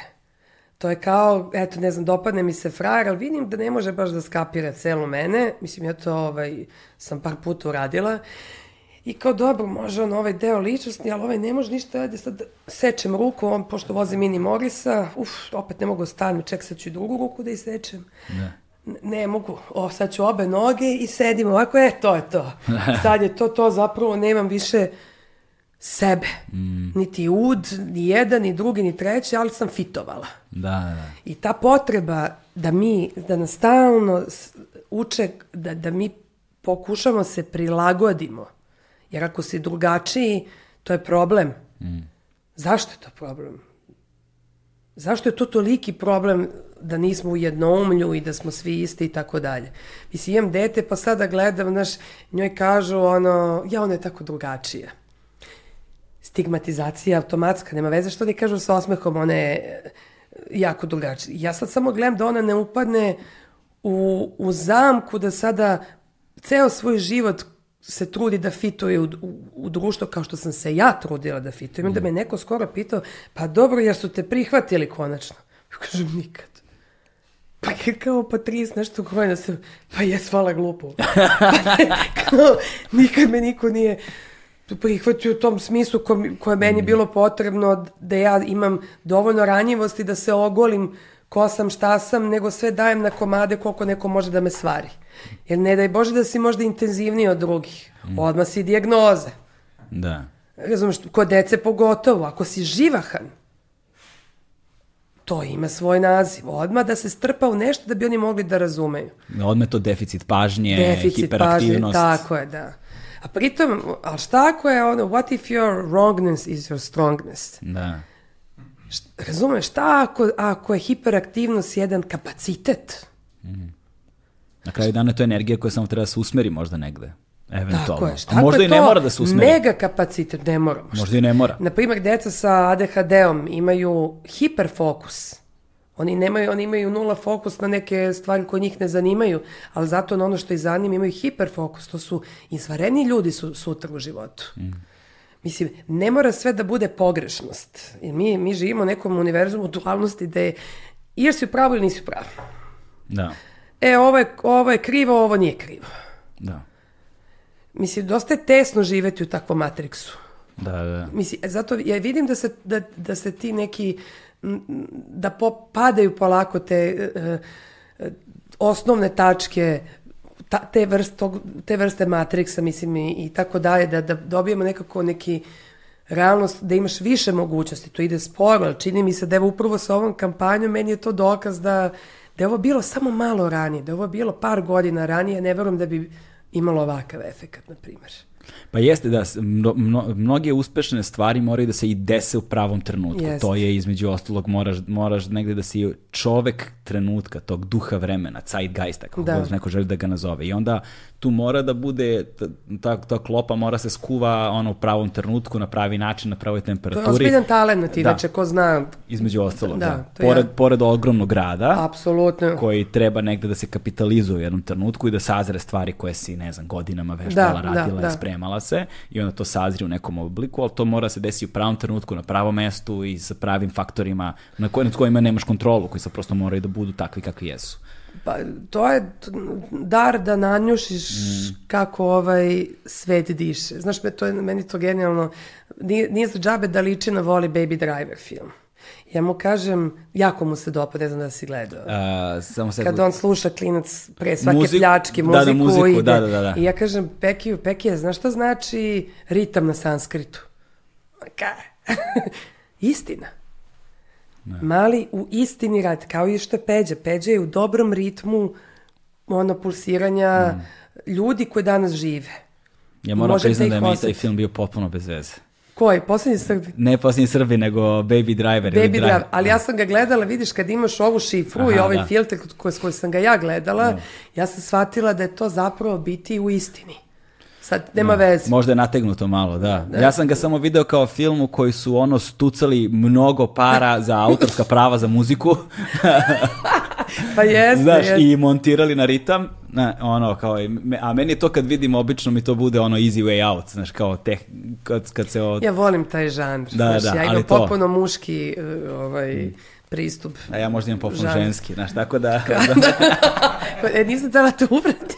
To je kao, eto, ne znam, dopadne mi se frajer, ali vidim da ne može baš da skapira celo mene. Mislim, ja to ovaj, sam par puta uradila. I kao, dobro, može on ovaj deo ličnosti, ali ovaj ne može ništa, ajde sad sečem ruku, on, pošto vozi mini Morisa, uf, opet ne mogu stanu, ček, sad ću i drugu ruku da isečem. Da. N- Ne mogu, o, sad ću obe noge i sedim ovako, e, to je to. Sad je to, to zapravo nemam više sebe. Niti ud, ni jedan, ni drugi, ni treći, ali sam fitovala. Da, da. I ta potreba da mi, da nas stalno uče, da, da mi pokušamo se prilagodimo. Jer ako si drugačiji, to je problem. Zašto je to problem? Zašto je to toliki problem da nismo u jednoumlju i da smo svi isti i tako dalje? Mislim, imam dete pa sada gledam, znaš, njoj kažu ono, ja ona je tako drugačija. Stigmatizacija automatska, nema veze što oni kažu sa osmehom, ona je e, jako drugačija. Ja sad samo gledam da ona ne upadne u, u zamku da sada ceo svoj život se trudi da fituje u, u, u društvo kao što sam se ja trudila da fitujem. Onda me neko skoro pitao, pa dobro, jer su te prihvatili konačno. Kažem, nikad. Pa je kao pa 30 nešto godina sam, pa jes, hvala glupo. kao, nikad me niko nije prihvatio u tom smislu ko, koje meni bilo potrebno da ja imam dovoljno ranjivosti da se ogolim ko sam, šta sam, nego sve dajem na komade koliko neko može da me stvari. Jer ne daj Bože da si možda intenzivniji od drugih. Odmah si dijagnoze. Da. Razumeš, kod dece pogotovo, ako si živahan, to ima svoj naziv. Odmah da se strpa u nešto da bi oni mogli da razumeju. Odmah je to deficit pažnje, Deficit pažnje, hiperaktivnost. tako je, da. A pritom, ali šta ako je ono, what if your wrongness is your strongness? Da. Razumeš, šta ako, ako je hiperaktivnost jedan kapacitet? Na kraju dana to je energija koja samo treba da se usmeri možda negde. Eventualno. Tako je. Šta A možda je i ne mora da se usmeri. Mega kapacitet, ne mora. Možda i ne mora. Na primjer, deca sa ADHD-om imaju hiperfokus. Oni nemaju, oni imaju nula fokus na neke stvari koje njih ne zanimaju, ali zato na ono što ih zanima imaju hiperfokus. To su izvareni ljudi su, sutra u životu. Mislim, ne mora sve da bude pogrešnost. Jer mi, mi živimo u nekom univerzumu dualnosti gde ili si u pravu ili nisi u pravu. Da. E, ovo je, ovo je krivo, ovo nije krivo. Da. Mislim, dosta je tesno živeti u takvom matriksu. Da, da. Mislim, zato ja vidim da se, da, da se ti neki, da popadaju polako te e, e, osnovne tačke ta, te, vrst, tog, te vrste matriksa, mislim, i, i tako dalje, da, da dobijemo nekako neki realnost, da imaš više mogućnosti, to ide sporo, ali čini mi se da evo upravo sa ovom kampanjom, meni je to dokaz da, da je ovo bilo samo malo ranije, da je ovo bilo par godina ranije, ne verujem da bi imalo ovakav efekat, na primjer. Pa jeste da mno, mno- mnoge uspešne stvari moraju da se i dese u pravom trenutku. Jeste. To je između ostalog moraš, moraš negde da si čovek trenutka, tog duha vremena, zeitgeista, kako Da. god neko želi da ga nazove. I onda tu mora da bude, ta, ta klopa mora se skuva ono u pravom trenutku, na pravi način, na pravoj To je temperaturi. ozbiljan talent, Da. inače, ko zna, Između ostalog, Da, da. Pored, ja. pored ogromnog rada, apsolutno. koji treba negde da se kapitalizuje u jednom trenutku i da sazre stvari koje si, ne znam, godinama vežbala, Da, da, radila, da. Spremala se i onda to sazri u nekom obliku, ali to mora se desiti u pravom trenutku, na pravom mestu i sa pravim faktorima na koj, nad kojima nemaš kontrolu, koji se prosto moraju da budu takvi kakvi jesu. Pa, to je dar da nanjušiš Mm. kako ovaj svet diše. Znaš, me, to je, meni to genijalno. Nije, nije za džabe da liči na Voli Baby Driver film. Ja mu kažem, jako mu se dopada, ne znam da si gledao. Uh, samo se... Kad on sluša klinac pre svake Muziku, pljačke, da, muziku, da, muziku, ide. da, da, da, da. I ja kažem, Pekiju, Pekija, znaš šta znači ritam na sanskritu? Ka? Istina. Mali u istini rad, kao i što je Peđa. Peđa je u dobrom ritmu ono pulsiranja ljudi koji danas žive. Ja moram priznati da je meni taj film bio potpuno bez veze. Koji? Poslednji Srbi? Ne posljednji Srbi, nego Baby Driver. Baby Drive. Ali ja sam ga gledala, vidiš, kad imaš ovu šifru i Aha, ovaj da. filter koji, s kojim sam ga ja gledala, ja sam shvatila da je to zapravo biti u istini. Sad, nema veze. Možda je nategnuto malo, da. Ja sam ga samo video kao film u koji su ono stucali mnogo para za autorska prava za muziku. Pa jeste, Znaš, jeste. i montirali na ritam, na, ono, kao, a meni je to kad vidim, obično mi to bude ono easy way out, znaš, kao teh, kad, kad se od... Ja volim taj žanr. Da, znaš, da, ja imam ali to- potpuno muški uh, ovaj, pristup. A ja možda imam potpuno Žanr. ženski, znaš, tako da... Pa, E, nisam htjela te uvrati.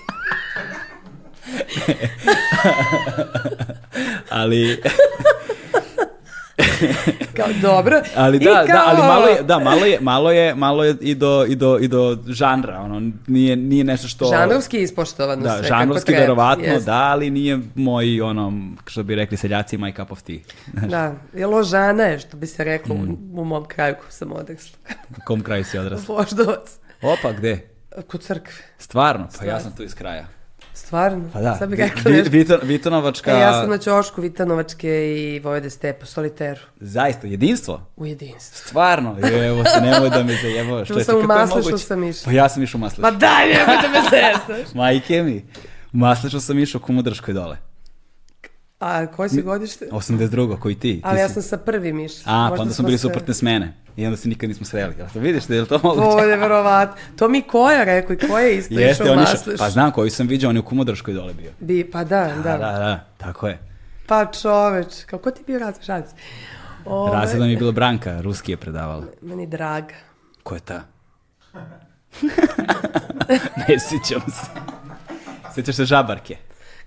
ali, Kao, dobro. ali da, da, kao- ali malo je, da, malo je, malo je, malo je i do, i do, i do žanra, ono, nije, nije nešto što... Žanrovski je ispoštovano Da, sve žanrovski kako treba. verovatno, da, ali nije moj, ono, što bi rekli seljaci, my cup of tea. Da, je ložana je, što bi se reklo Mm. u, mom kraju ko sam odrasla. U kom kraju si odrasla? Voždovac. Opa, gde? Kod crkve. Stvarno? Pa ja sam tu iz kraja. Stvarno? Pa da, Sad bih rekla Vi- nešto. Viton- Vitonovačka, E, ja sam na Ćošku, Vitanovačke i Vojvode Stepe, Soliteru. zaista, jedinstvo. U jedinstvu. Stvarno, evo se, nemoj da mi zajebaš. Tu sam u moguće? sam išla. Pa ja sam išao u Maslešu. Ma daj, nemoj da me zezaš. Majke mi. U Maslešu sam išao u Kumudrškoj dole. A koje si godište? 82. koji ti. ti Ali ja si- sam sa prvim išla. A, pa Možda onda smo smo bili se- suprotne smene. I onda se nikad nismo sreli. Jel to vidiš da je to moguće? Ovo je verovatno. To mi koja rekao i koja je isto Jeste, išao Masleš. pa znam koji sam vidio, on je u Kumodraškoj dole bio. Bi, pa da, da. Da, da, da, tako je. Pa čoveč, kako ti bio razred? Šalim se. Ove, Razredom je bila Branka, ruski je predavala. Meni draga. Ko je ta? ne sjećam se. Sjećaš se žabarke?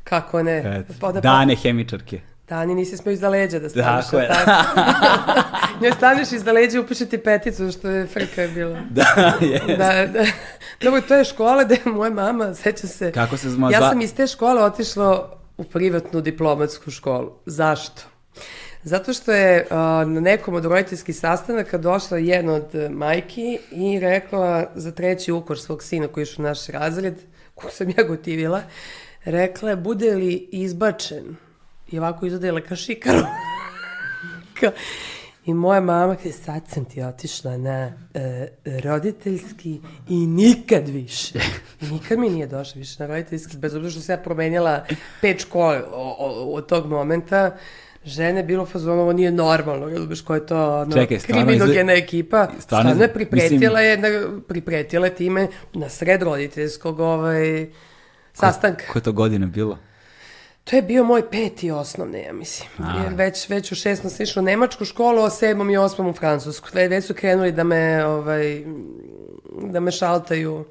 Kako ne? Pa da- Dane hemičarke. Dani, nisi smio iza leđa da staneš. Tako je. Njoj staneš iza leđa i upiše ti peticu, što je frka je bila. Da, je. Da, da. Dobro, to je škola gde je moja mama, seća se. Kako se zma- Ja sam iz te škole otišla u privatnu diplomatsku školu. Zašto? Zato što je a, na nekom od roditeljskih sastanaka došla jedna od e, majki i rekla za treći ukor svog sina koji je u naš razred, koju sam ja gotivila, rekla je, bude li izbačen i ovako izadela ka šikaru. I moja mama kaže, sad sam ti otišla na e, roditeljski i nikad više. I nikad mi nije došla više na roditeljski, bez obzira što sam ja promenjala pet škole od tog momenta. Žene bilo u fazonu, ovo nije normalno, jel biš ko je to ono, Čekaj, kriminogena ekipa. stvarno Stvarno, je pripretila mislim- je, na, pripretila time na sred roditeljskog ovaj, sastanka. Koje to godine bilo? To je bio moj peti osnovne, ja mislim. Jer već, već u šestom sam išla u nemačku školu, a sedmom i osmom u francusku. Ve- Već su krenuli da me, ovaj, da me šaltaju.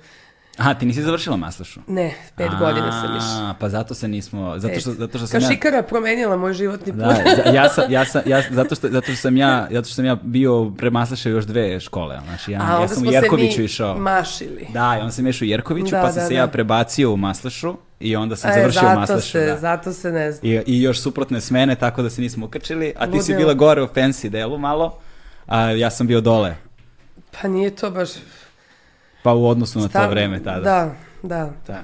Aha, ti nisi završila maslašu? Ne, pet godina sam išla. A, Pa zato se nismo, zato što, zato što sam Kao ja... promenila moj životni put. Da, ja sam, ja sam, ja, zato, što, zato što sam ja, zato što sam ja bio premaslašao još dve škole. Znači, ja, A ja sam smo u Jerkoviću se mi išao. mašili. Da, i onda sam išao u Jerkoviću, Da, pa sam da, se da. ja prebacio u Maslašu i onda sam E, završio zato Maslašu. se, da. zato se ne zna. I, I još suprotne smene, tako da se nismo ukačili, a ti si Ludilo. bila gore u fancy delu malo, a ja sam bio dole. Pa nije to baš... Pa u odnosu na to stav- vreme tada. Da, da, Da.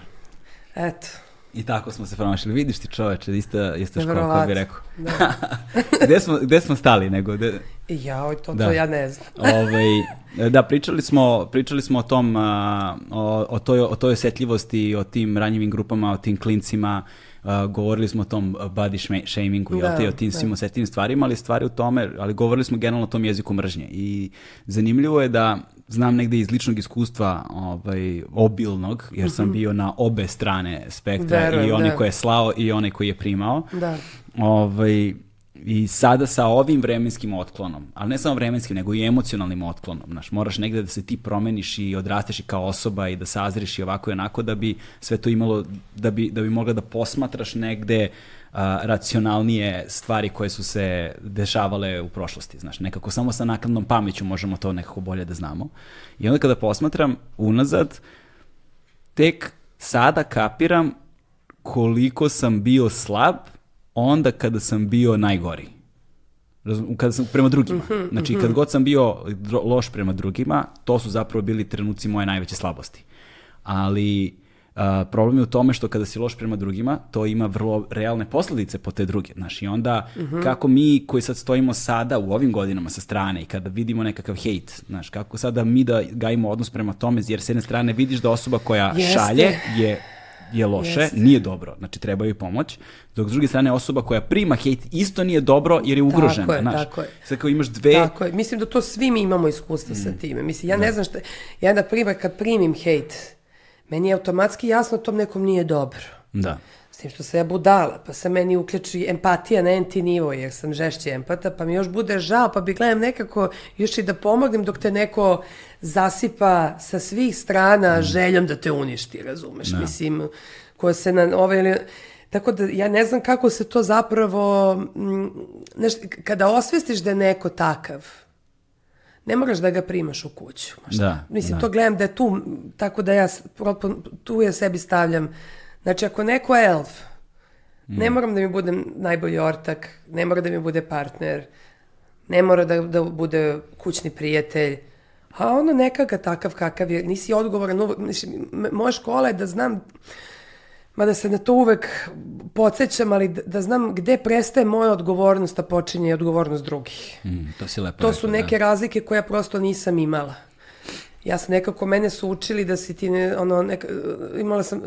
eto. I tako smo se promašili. Vidiš ti čoveče, ista, ista škola, kako bi rekao. Da. gde, smo, gde smo stali? Nego, gde, ja, oj, to, Da. to ja ne znam. ovaj, da, pričali smo, pričali smo o tom, o, o, toj, o toj osjetljivosti, o tim ranjivim grupama, o tim klincima, a, govorili smo o tom body shamingu, jel Da, te, o tim da. svim osjetljivim stvarima, ali stvari u tome, ali govorili smo generalno o tom jeziku mržnje. I zanimljivo je da znam negde iz ličnog iskustva ovaj, obilnog, jer sam bio na obe strane spektra, i Verujem, onaj da. koji je slao i onaj koji je primao. Da. Ovaj, I sada sa ovim vremenskim otklonom, ali ne samo vremenskim, nego i emocionalnim otklonom, znaš, moraš negde da se ti promeniš i odrasteš i kao osoba i da sazriš i ovako i onako da bi sve to imalo, da bi, da bi mogla da posmatraš negde a, racionalnije stvari koje su se dešavale u prošlosti, znaš, nekako samo sa nakladnom pameću možemo to nekako bolje da znamo. I onda kada posmatram unazad, tek sada kapiram koliko sam bio slab onda kada sam bio najgori. Kada sam prema drugima. Znači, kad god sam bio loš prema drugima, to su zapravo bili trenuci moje najveće slabosti. Ali a, problem je u tome što kada si loš prema drugima, to ima vrlo realne posljedice po te druge. Znaš, i onda kako mi koji sad stojimo sada u ovim godinama sa strane i kada vidimo nekakav hejt, znaš, kako sada mi da gajimo odnos prema tome, jer s jedne strane vidiš da osoba koja Jeste. šalje je je loše, Jeste. nije dobro, znači treba joj pomoć, dok s druge strane osoba koja prima hejt isto nije dobro jer je ugrožena, Tako je, znaš. tako je. Sad kao imaš dve, Tako je. Mislim da to svi mi imamo iskustva Mm. sa time. Mislim, ja ne znam šta... Ja, na primjer, kad primim hejt, meni je automatski jasno tom nekom nije dobro. da, S tim što sam ja budala, pa se meni uključi empatija na enti nivo, jer sam žešći empata, pa mi još bude žao, pa bi gledam nekako još i da pomognem dok te neko zasipa sa svih strana Mm. željom da te uništi, razumeš? Mislim, ko se na ove ili... Tako da ja ne znam kako se to zapravo, znaš, kada osvestiš da je neko takav, ne moraš da ga primaš u kuću. Šta? Da, Mislim, da. to gledam da je tu, tako da ja tu ja sebi stavljam. Znači, ako neko je elf, ne Mm. moram da mi bude najbolji ortak, ne mora da mi bude partner, ne mora da, da bude kućni prijatelj, a ono neka ga takav kakav je, nisi odgovoran uvek, mislim, m- moja škola je da znam, mada se na to uvek podsjećam, ali da, da znam gde prestaje moja odgovornost, a počinje odgovornost drugih. mm, to si lepo To su rekla, neke razlike koje ja prosto nisam imala. Ja sam nekako, mene su učili da si ti, ne, ono, neka, imala sam,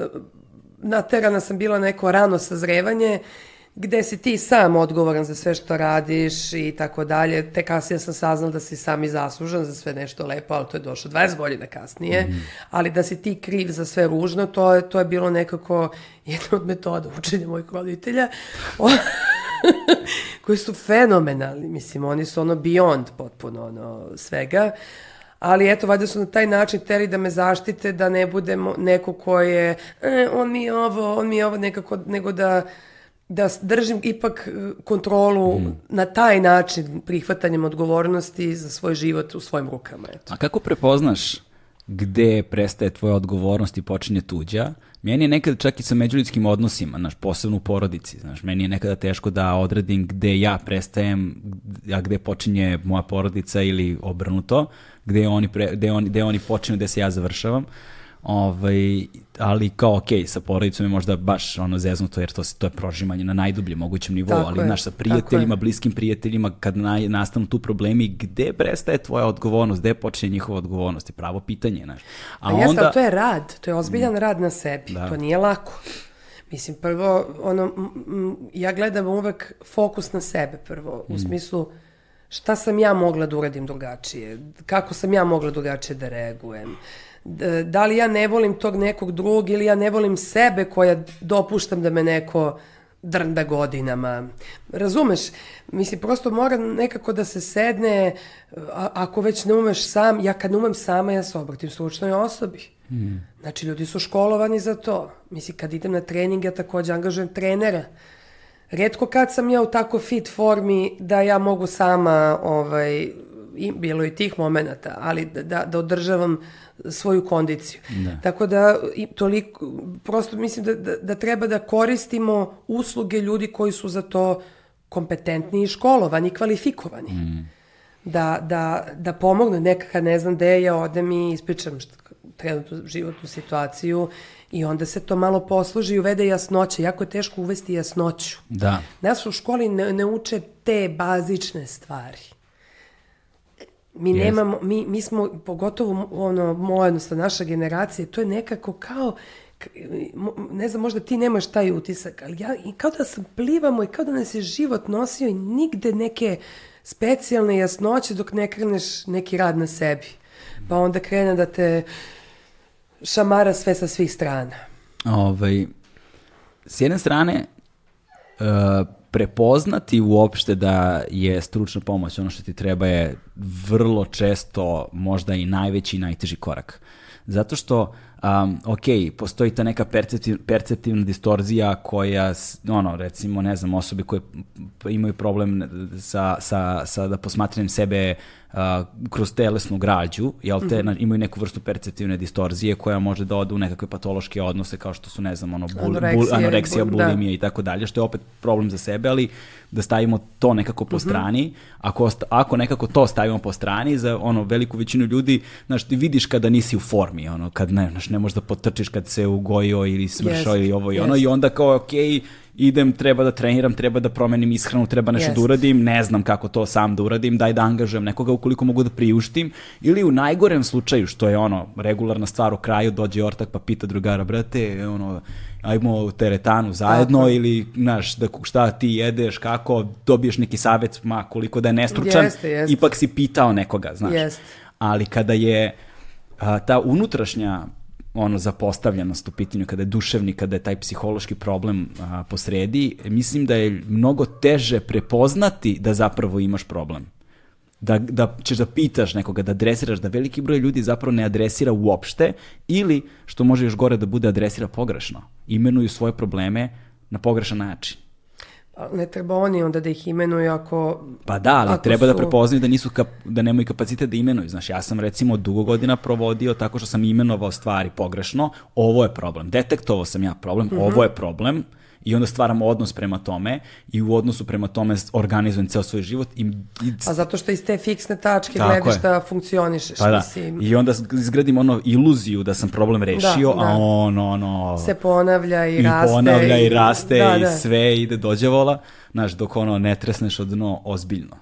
naterana sam bila neko rano sazrevanje, gde si ti sam odgovoran za sve što radiš i tako dalje. Te kasnije sam saznala da si sam i zaslužan za sve nešto lepo, ali to je došlo 20 godina kasnije. Mm. Ali da si ti kriv za sve ružno, to je, to je bilo nekako jedna od metoda učenja mojih roditelja. koji su fenomenalni, mislim, oni su ono beyond potpuno ono svega, ali eto, valjda su na taj način teli da me zaštite, da ne budem neko ko je, e, on mi je ovo, on mi je ovo, nekako, nego da, da držim ipak e, kontrolu mm. na taj način prihvatanjem odgovornosti za svoj život u svojim rukama. Eto. A kako prepoznaš gde prestaje tvoja odgovornost i počinje tuđa? Meni je nekada čak i sa međuljudskim odnosima, znaš, posebno u porodici, znaš, meni je nekada teško da odredim gde ja prestajem, a gde počinje moja porodica ili obrnuto, gde oni, pre, gde oni, gde oni počinju, gde se ja završavam. Ovaj, ali kao ok, sa porodicom je možda baš ono zeznuto jer to, to je prožimanje na najdubljem mogućem nivou, tako ali je, znaš, sa prijateljima, bliskim prijateljima, kad na, nastanu tu problemi, gde prestaje tvoja odgovornost, gde počinje njihova odgovornost, je pravo pitanje, znaš. A, A onda... to je rad, to je ozbiljan mm, rad na sebi, da. to nije lako. Mislim, prvo, ono, ja gledam uvek fokus na sebe prvo, u mm. smislu šta sam ja mogla da uradim drugačije, kako sam ja mogla drugačije da reagujem, da li ja ne volim tog nekog drugog ili ja ne volim sebe koja dopuštam da me neko drnda godinama. Razumeš? Mislim, prosto mora nekako da se sedne, a, ako već ne umeš sam, ja kad ne umem sama, ja se obratim stručnoj osobi. Mm. Znači, ljudi su školovani za to. Mislim, kad idem na trening, ja takođe angažujem trenera. Redko kad sam ja u tako fit formi da ja mogu sama, ovaj, i, bilo i tih momenta, ali da, da održavam svoju kondiciju. Da. Tako da i toliko, prosto mislim da, da, da treba da koristimo usluge ljudi koji su za to kompetentni i školovani, kvalifikovani. Mm. Da, da, da pomognu nekaka, ne znam gde ja odem i ispričam šta, trenutnu životnu situaciju i onda se to malo posluži i uvede jasnoće. Jako je teško uvesti jasnoću. Da. Nas u školi ne, ne uče te bazične stvari. Mi yes. nemamo, mi, mi smo, pogotovo ono, moja, odnosno naša generacija, to je nekako kao, ne znam, možda ti nemaš taj utisak, ali ja, i kao da sam plivamo i kao da nas je život nosio i nigde neke specijalne jasnoće dok ne kreneš neki rad na sebi. Pa onda krene da te šamara sve sa svih strana. Ovaj, s jedne strane, uh, prepoznati uopšte da je stručna pomoć ono što ti treba je vrlo često možda i najveći i najteži korak. Zato što um, ok, postoji ta neka perceptiv, perceptivna distorzija koja, ono, recimo, ne znam, osobe koje imaju problem sa, sa, sa da posmatranjem sebe uh, kroz telesnu građu, jel te, mm -hmm. imaju neku vrstu perceptivne distorzije koja može da ode u nekakve patološke odnose kao što su, ne znam, ono, bul, anoreksija, bul, anoreksija bulimija da. i tako dalje, što je opet problem za sebe, ali da stavimo to nekako po mm -hmm. strani, ako, ako nekako to stavimo po strani, za ono, veliku većinu ljudi, znaš, ti vidiš kada nisi u formi, ono, kad ne, znaš, ne možeš da potrčiš kad se ugojio ili smršao yes, ili ovo i ono, yes. i onda kao, okej, okay, idem, treba da treniram, treba da promenim ishranu, treba nešto yes. da uradim, ne znam kako to sam da uradim, daj da angažujem nekoga ukoliko mogu da priuštim, ili u najgorem slučaju, što je ono, regularna stvar u kraju, dođe ortak pa pita drugara, brate, ono, ajmo u teretanu zajedno Tako. ili, znaš, da šta ti jedeš, kako, dobiješ neki savjet, ma koliko da je nestručan, jeste, jeste. ipak si pitao nekoga, znaš. Jeste. Ali kada je a, ta unutrašnja ono zapostavljenost u pitanju, kada je duševni, kada je taj psihološki problem a, posredi, mislim da je mnogo teže prepoznati da zapravo imaš problem. Da, da ćeš da pitaš nekoga, da adresiraš, da veliki broj ljudi zapravo ne adresira uopšte ili, što može još gore da bude, adresira pogrešno. Imenuju svoje probleme na pogrešan način ne treba oni onda da ih imenuju ako... Pa da, ali treba da su... da prepoznaju da, nisu kap, da nemaju kapacitet da imenuju. Znaš, ja sam recimo dugo godina provodio tako što sam imenovao stvari pogrešno. Ovo je problem. Detektovao sam ja problem, mm -hmm. ovo je problem i onda stvaramo odnos prema tome i u odnosu prema tome organizujem ceo svoj život. I, i... A zato što iz te fiksne tačke gledaš da funkcionišeš. Pa da. Mislim. I onda izgradim ono iluziju da sam problem rešio, da, da. a on ono... Se ponavlja i, i raste. ponavlja i, i raste da, i da. sve ide dođevola. Znaš, dok ono ne tresneš od dno ozbiljno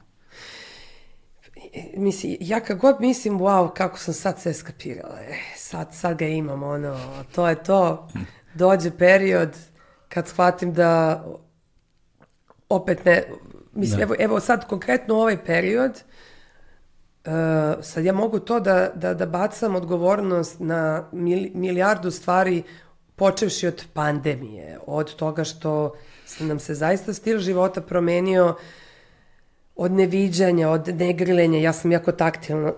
mislim, ja kad god mislim, wow, kako sam sad sve skapirala, e, sad, sad ga imam, ono, to je to, dođe period, kad shvatim da opet ne, mislim, evo, evo sad konkretno ovaj period, uh, sad ja mogu to da, da, da bacam odgovornost na mil, milijardu stvari počevši od pandemije, od toga što nam se zaista stil života promenio od neviđanja, od negrilenja, ja sam jako taktilna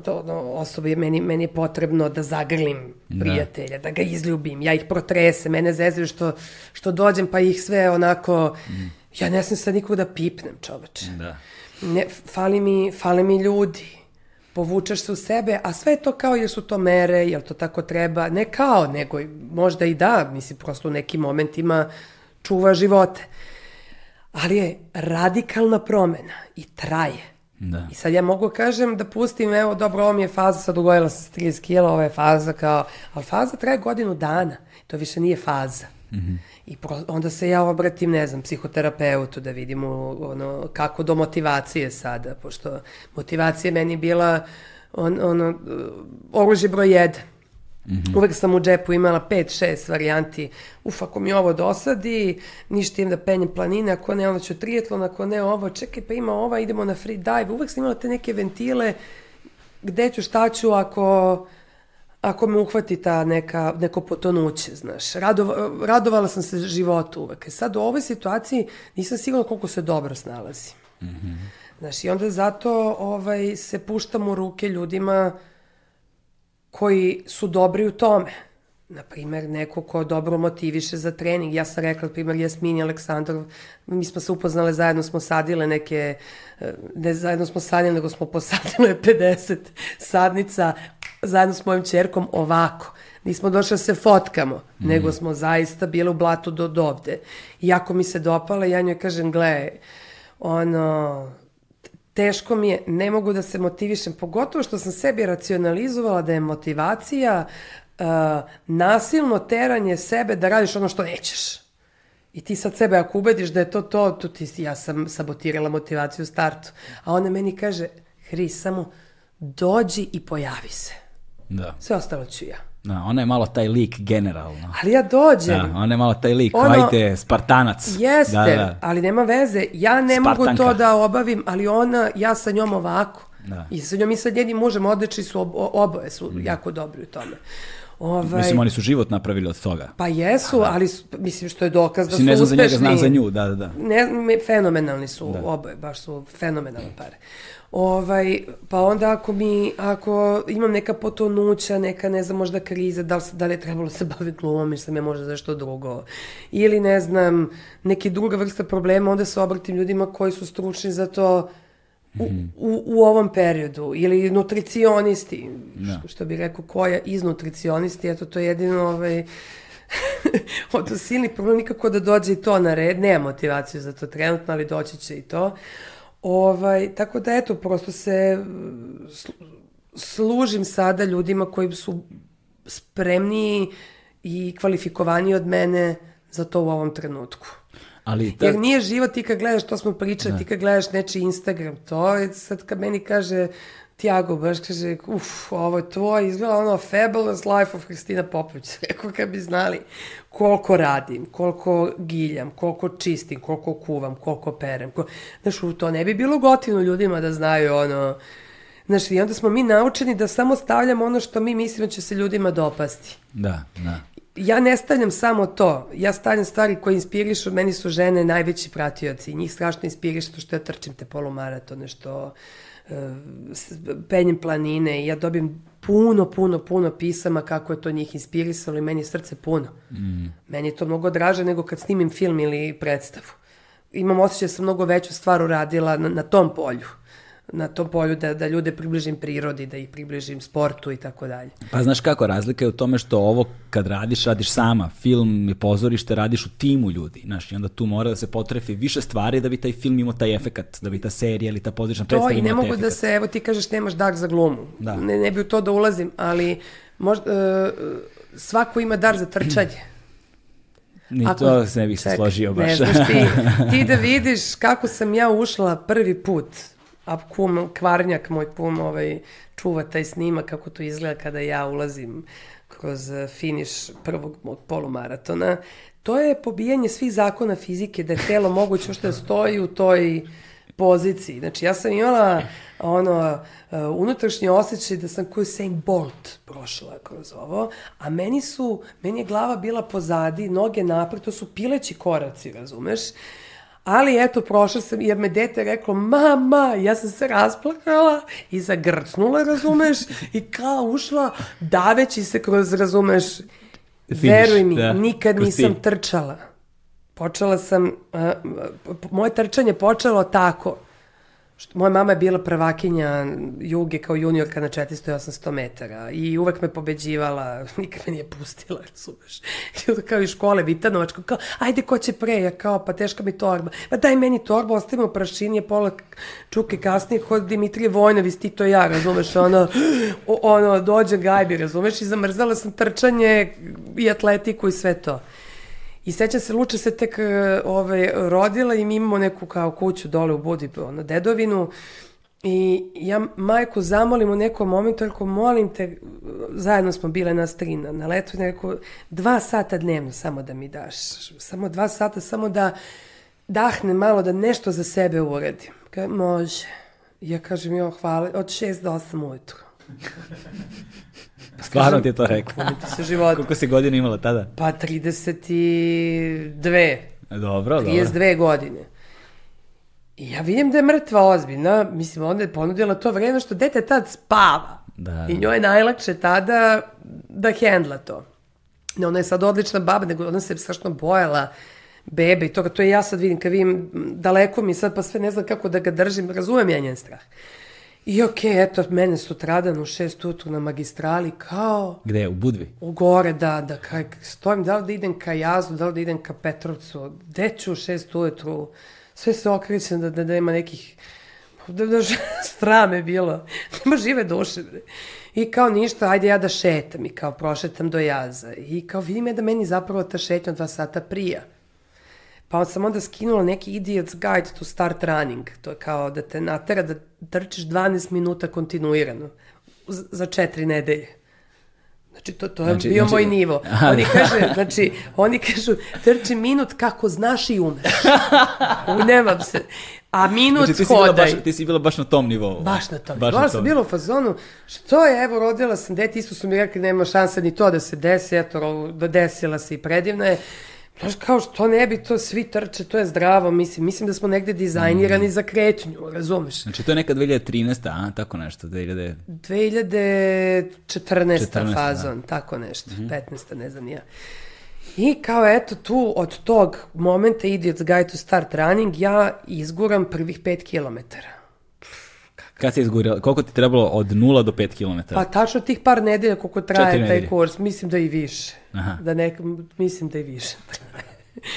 osoba, meni, meni je potrebno da zagrlim prijatelja, da. da ga izljubim, ja ih protresem, mene zezaju što, što dođem pa ih sve onako, mm. ja ne sam sad nikog da pipnem čoveče. Da. Ne, fali, mi, fali mi ljudi, povučeš se u sebe, a sve je to kao jer su to mere, jel to tako treba, ne kao, nego možda i da, mislim, prosto u nekim momentima čuva živote. Ali je radikalna promena i traje. Da. I sad ja mogu kažem da pustim, evo, dobro, ovo mi je faza, sad ugojila sam se 30 kila, ovo je faza kao, ali faza traje godinu dana. To više nije faza. Mm -hmm. I pro, onda se ja obratim, ne znam, psihoterapeutu da vidimo ono, kako do motivacije sada, pošto motivacija meni bila on, ono, oružje broj jedan. Mm -hmm. Uvek sam u džepu imala 5-6 varijanti. Uf, ako mi ovo dosadi, ništa im da penjem planine, ako ne, onda ću trijetlon, ako ne ovo, čekaj, pa ima ova, idemo na free dive. Uvek sam imala te neke ventile, gde ću, šta ću, ako ako me uhvati ta neka, neko potonuće, znaš. Radova, radovala sam se životu uvek. E sad u ovoj situaciji nisam sigurna koliko se dobro snalazi. Mm -hmm. Znaš, i onda zato ovaj, se puštam u ruke ljudima koji su dobri u tome. Naprimer, neko ko dobro motiviše za trening. Ja sam rekla, primer, Jasmini Aleksandrov, mi smo se upoznale, zajedno smo sadile neke, eh, ne zajedno smo sadile, nego smo posadile 50 sadnica zajedno s mojim čerkom ovako. Nismo došli da se fotkamo, mm. nego smo zaista bile u blatu do dovde. I ako mi se dopala, ja njoj kažem, gle, ono, teško mi je, ne mogu da se motivišem, pogotovo što sam sebi racionalizovala da je motivacija uh, nasilno teranje sebe da radiš ono što nećeš. I ti sad sebe ako ubediš da je to to, to ti, ja sam sabotirala motivaciju u startu. A ona meni kaže, Hri, samo dođi i pojavi se. Da. Sve ostalo ću ja. Da, ona je malo taj lik generalno. Ali ja dođem. Da, ona je malo taj lik, ono, ajte, Spartanac. Jeste, da, da. ali nema veze. Ja ne Spartanka. mogu to da obavim, ali ona, ja sa njom ovako. Da. I sa njom i sa njenim mužem odlični su, ob, oboje su mm. jako dobri u tome. Ovaj, mislim, oni su život napravili od toga. Pa jesu, da. ali mislim što je dokaz da su ne znam uspešni. za njega, znam za nju, da, da, da. Ne, fenomenalni su da. oboje, baš su fenomenalne pare. Ovaj, pa onda ako mi, ako imam neka potonuća, neka, ne znam, možda kriza, da li, da li je trebalo se baviti glumom, ili sam je možda za što drugo. Ili, ne znam, neki druga vrsta problema, onda se obratim ljudima koji su stručni za to u, mm. u, u ovom periodu. Ili nutricionisti. Da. što, što bi rekao, koja iz nutricionisti, eto, to je jedino, ovaj, od silni problem nikako da dođe i to na red, nema motivaciju za to trenutno, ali doći će i to. Ovaj, tako da eto, prosto se služim sada ljudima koji su spremniji i kvalifikovani od mene za to u ovom trenutku. Ali ta... Jer nije život ti kad gledaš, to smo pričali, da. ti kad gledaš nečiji Instagram, to je sad kad meni kaže Tiago baš kaže, uf, ovo je tvoj, izgleda ono Fabulous Life of Kristina Popović. Rekao kad bi znali koliko radim, koliko giljam, koliko čistim, koliko kuvam, koliko perem. Ko... Znaš, to ne bi bilo gotivno ljudima da znaju ono... Znaš, i onda smo mi naučeni da samo stavljamo ono što mi mislimo će se ljudima dopasti. Da, da. Ja ne stavljam samo to. Ja stavljam stvari koje inspirišu. Meni su žene najveći pratioci. Njih strašno inspirišu što ja trčim te polumaratone, što penjem planine i ja dobim puno, puno, puno pisama kako je to njih inspirisalo i meni je srce puno. Mm. Meni je to mnogo draže nego kad snimim film ili predstavu. Imam osjećaj da sam mnogo veću stvar uradila na, na tom polju na tom polju da, da ljude približim prirodi, da ih približim sportu i tako dalje. Pa znaš kako, razlika je u tome što ovo kad radiš, radiš sama, film i pozorište radiš u timu ljudi, znaš, i onda tu mora da se potrefi više stvari da bi taj film imao taj efekat, da bi ta serija ili ta pozorišna predstava imala taj efekat. To i ne mogu da se, evo ti kažeš nemaš dar za glumu, da. ne, ne bi u to da ulazim, ali možda, uh, svako ima dar za trčanje. Ni Ako, to se ne bih se složio baš. Ne znaš ti, ti da vidiš kako sam ja ušla prvi put a kum, kvarnjak, moj kum, ovaj, čuva taj snimak kako to izgleda kada ja ulazim kroz eh, finiš prvog mog polumaratona. To je pobijanje svih zakona fizike, da je telo moguće što stoji u toj poziciji. Znači, ja sam imala ono, uh, unutrašnji osjećaj da sam koju Saint Bolt prošla kroz ovo, a meni su, meni je glava bila pozadi, noge napred, to su pileći koraci, razumeš? Ali eto, prošla sam, jer me dete reklo, mama, ja sam se rasplakala i zagrcnula, razumeš, i kao ušla, daveći se kroz, razumeš, Finiš, veruj mi, da, nikad kroz nisam cilj. trčala. Počela sam, uh, moje trčanje počelo tako, što moja mama je bila prvakinja juge kao juniorka na 400 i 800 metara i uvek me pobeđivala, nikad me nije pustila, razumeš. I kao iz škole Vitanovačko, kao, ajde ko će pre, ja kao, pa teška mi torba. Pa daj meni torbu, ostavimo prašinije, pola čuke kasnije, kod Dimitrije Vojnović, ti to ja, razumeš, ono, ono, dođe gajbi, razumeš, i zamrzala sam trčanje i atletiku i sve to. I sećam se, Luča se tek e, ovaj, rodila i mi imamo neku kao kuću dole u Budi, ono, dedovinu. I ja majku zamolim u nekom momentu, rekao, molim te, zajedno smo bile nas tri na, na letu, rekao, dva sata dnevno samo da mi daš. Samo dva sata, samo da dahne malo, da nešto za sebe uradim. Kaže, može. Ja kažem, jo, hvala, od šest do osam ujutru. Stvarno ti je to rekla. Umite se. Koliko si godina imala tada? Pa 32. Dobro, dobro. 32 godine. I ja vidim da je mrtva ozbiljna, mislim, onda je ponudila to vreme što dete tad spava. Da. I njoj je najlakše tada da hendla to. Ne, ona je sad odlična baba, nego ona se strašno bojala bebe i toga. To je ja sad vidim, kad vidim daleko mi sad, pa sve ne znam kako da ga držim, razumem ja njen strah. I okej, eto, mene sutradan u šest ujutru na magistrali, kao Gde? U Budvi? u gore, da, da kaj, stojim, da li da idem ka Jazdu, da li da idem ka Petrovcu, gde ću u šest ujutru, sve se okrećem da, da, da ima nekih, da, da strame bilo, nema žive duše. bre. I kao ništa, ajde ja da šetam i kao prošetam do jaza. I kao vidim ja da meni zapravo ta šetnja dva sata prija. Pa sam onda skinula neki Idiot's Guide to Start Running. To je kao da te natera da trčiš 12 minuta kontinuirano. Za četiri nedelje. Znači, to, to je Znači- bio znači- moj nivo. Oni da. kaže, znači, oni kažu, trči minut kako znaš i umeš. Unemam se. A minut Znači, ti si, bila hodaj. baš, ti si bila baš na tom nivou. Baš na tom. Baš Baš na sam tom. bila u fazonu, što je, evo, rodila sam dete, isto su mi rekli, nema šanse ni to da se desi, eto, da desila se i predivna je. Znaš, kao što ne bi to svi trče, to je zdravo, mislim, mislim da smo negde dizajnirani za kretnju, razumeš? Znači, to je neka 2013. a? Tako nešto, 2000... 2014. 14., fazon, tako nešto, 15. ne znam ja. I kao eto tu od tog momenta Idiot's Guide to Start Running ja izguram prvih 5 kilometara. Kad si izgurila? Koliko ti trebalo od 0 do 5 km? Pa tačno tih par nedelja koliko traje taj kurs, mislim da i više. Aha. Da nek, mislim da i više.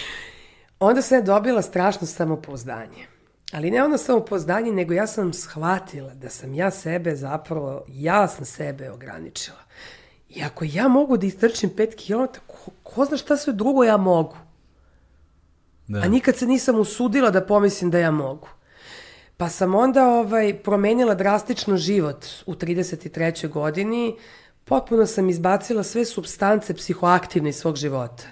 Onda sam ja dobila strašno samopouzdanje. Ali ne ono samopouzdanje, nego ja sam shvatila da sam ja sebe zapravo, ja sam sebe ograničila. I ako ja mogu da istrčim 5 km, ko, ko zna šta sve drugo ja mogu. Da. A nikad se nisam usudila da pomislim da ja mogu. Pa sam onda ovaj, promenila drastično život u 33. godini. Potpuno sam izbacila sve substance psihoaktivne iz svog života.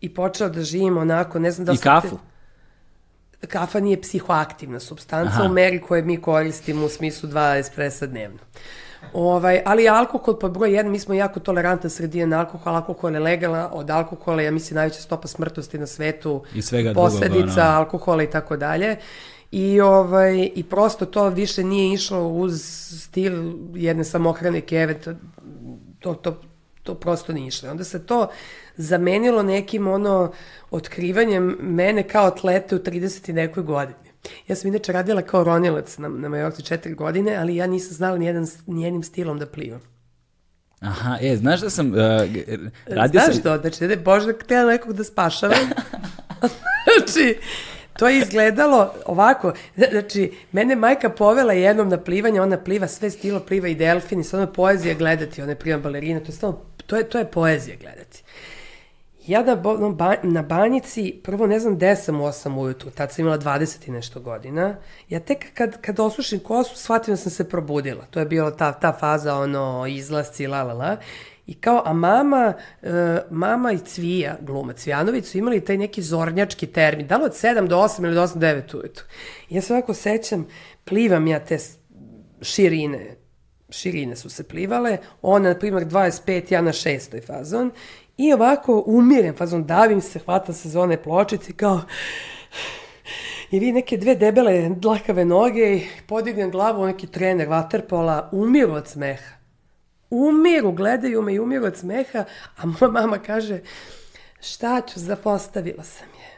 I počela da živim onako, ne znam da I kafu? Te, kafa nije psihoaktivna substanca Aha. u meri koje mi koristimo u smislu dva espresa dnevno. Ovaj, ali alkohol pod broj jedan, mi smo jako tolerantna sredina na alkohol, alkohol je legala, od alkohola, ja mislim, najveća stopa smrtnosti na svetu, I svega drugog, posledica ono. alkohola i tako dalje. I, ovaj, I prosto to više nije išlo uz stil jedne samohrane keve, to, to, to, to prosto nije išlo. Onda se to zamenilo nekim ono otkrivanjem mene kao atlete u 30 i nekoj godini. Ja sam inače radila kao ronilac na, na Majorci četiri godine, ali ja nisam znala nijedan, nijednim stilom da plivam. Aha, e, znaš da sam... Uh, radio Znaš sam... to, znači, da je Božda htjela nekog da spašavam. znači, to je izgledalo ovako, znači, mene majka povela jednom na plivanje, ona pliva sve stilo, pliva i delfin i stvarno poezija gledati, ona je prima balerina, to je, stvarno, to je, to je poezija gledati. Ja na, ba- na banjici, prvo ne znam gde sam u 8 ujutru, tad sam imala 20 i nešto godina. Ja tek kad, kad osušim kosu, shvatim da sam se probudila. To je bila ta, ta faza, ono, izlasci, la, la, la. I kao, a mama, e, mama i Cvija, gluma Cvijanović, su imali taj neki zornjački termin, da li od 7 do 8 ili do 8 do 9 ujutru. I ja se ovako sećam, plivam ja te širine, širine su se plivale, ona, na primjer, 25, ja na šestoj fazon, i ovako umirem fazon, davim se, hvatam se za one pločice, kao, i vi neke dve debele dlakave noge, i podignem glavu, neki trener vaterpola, umiru od smeha. Umiru, gledaju me i umiru od smeha, a moja mama kaže, šta ću, zapostavila sam je.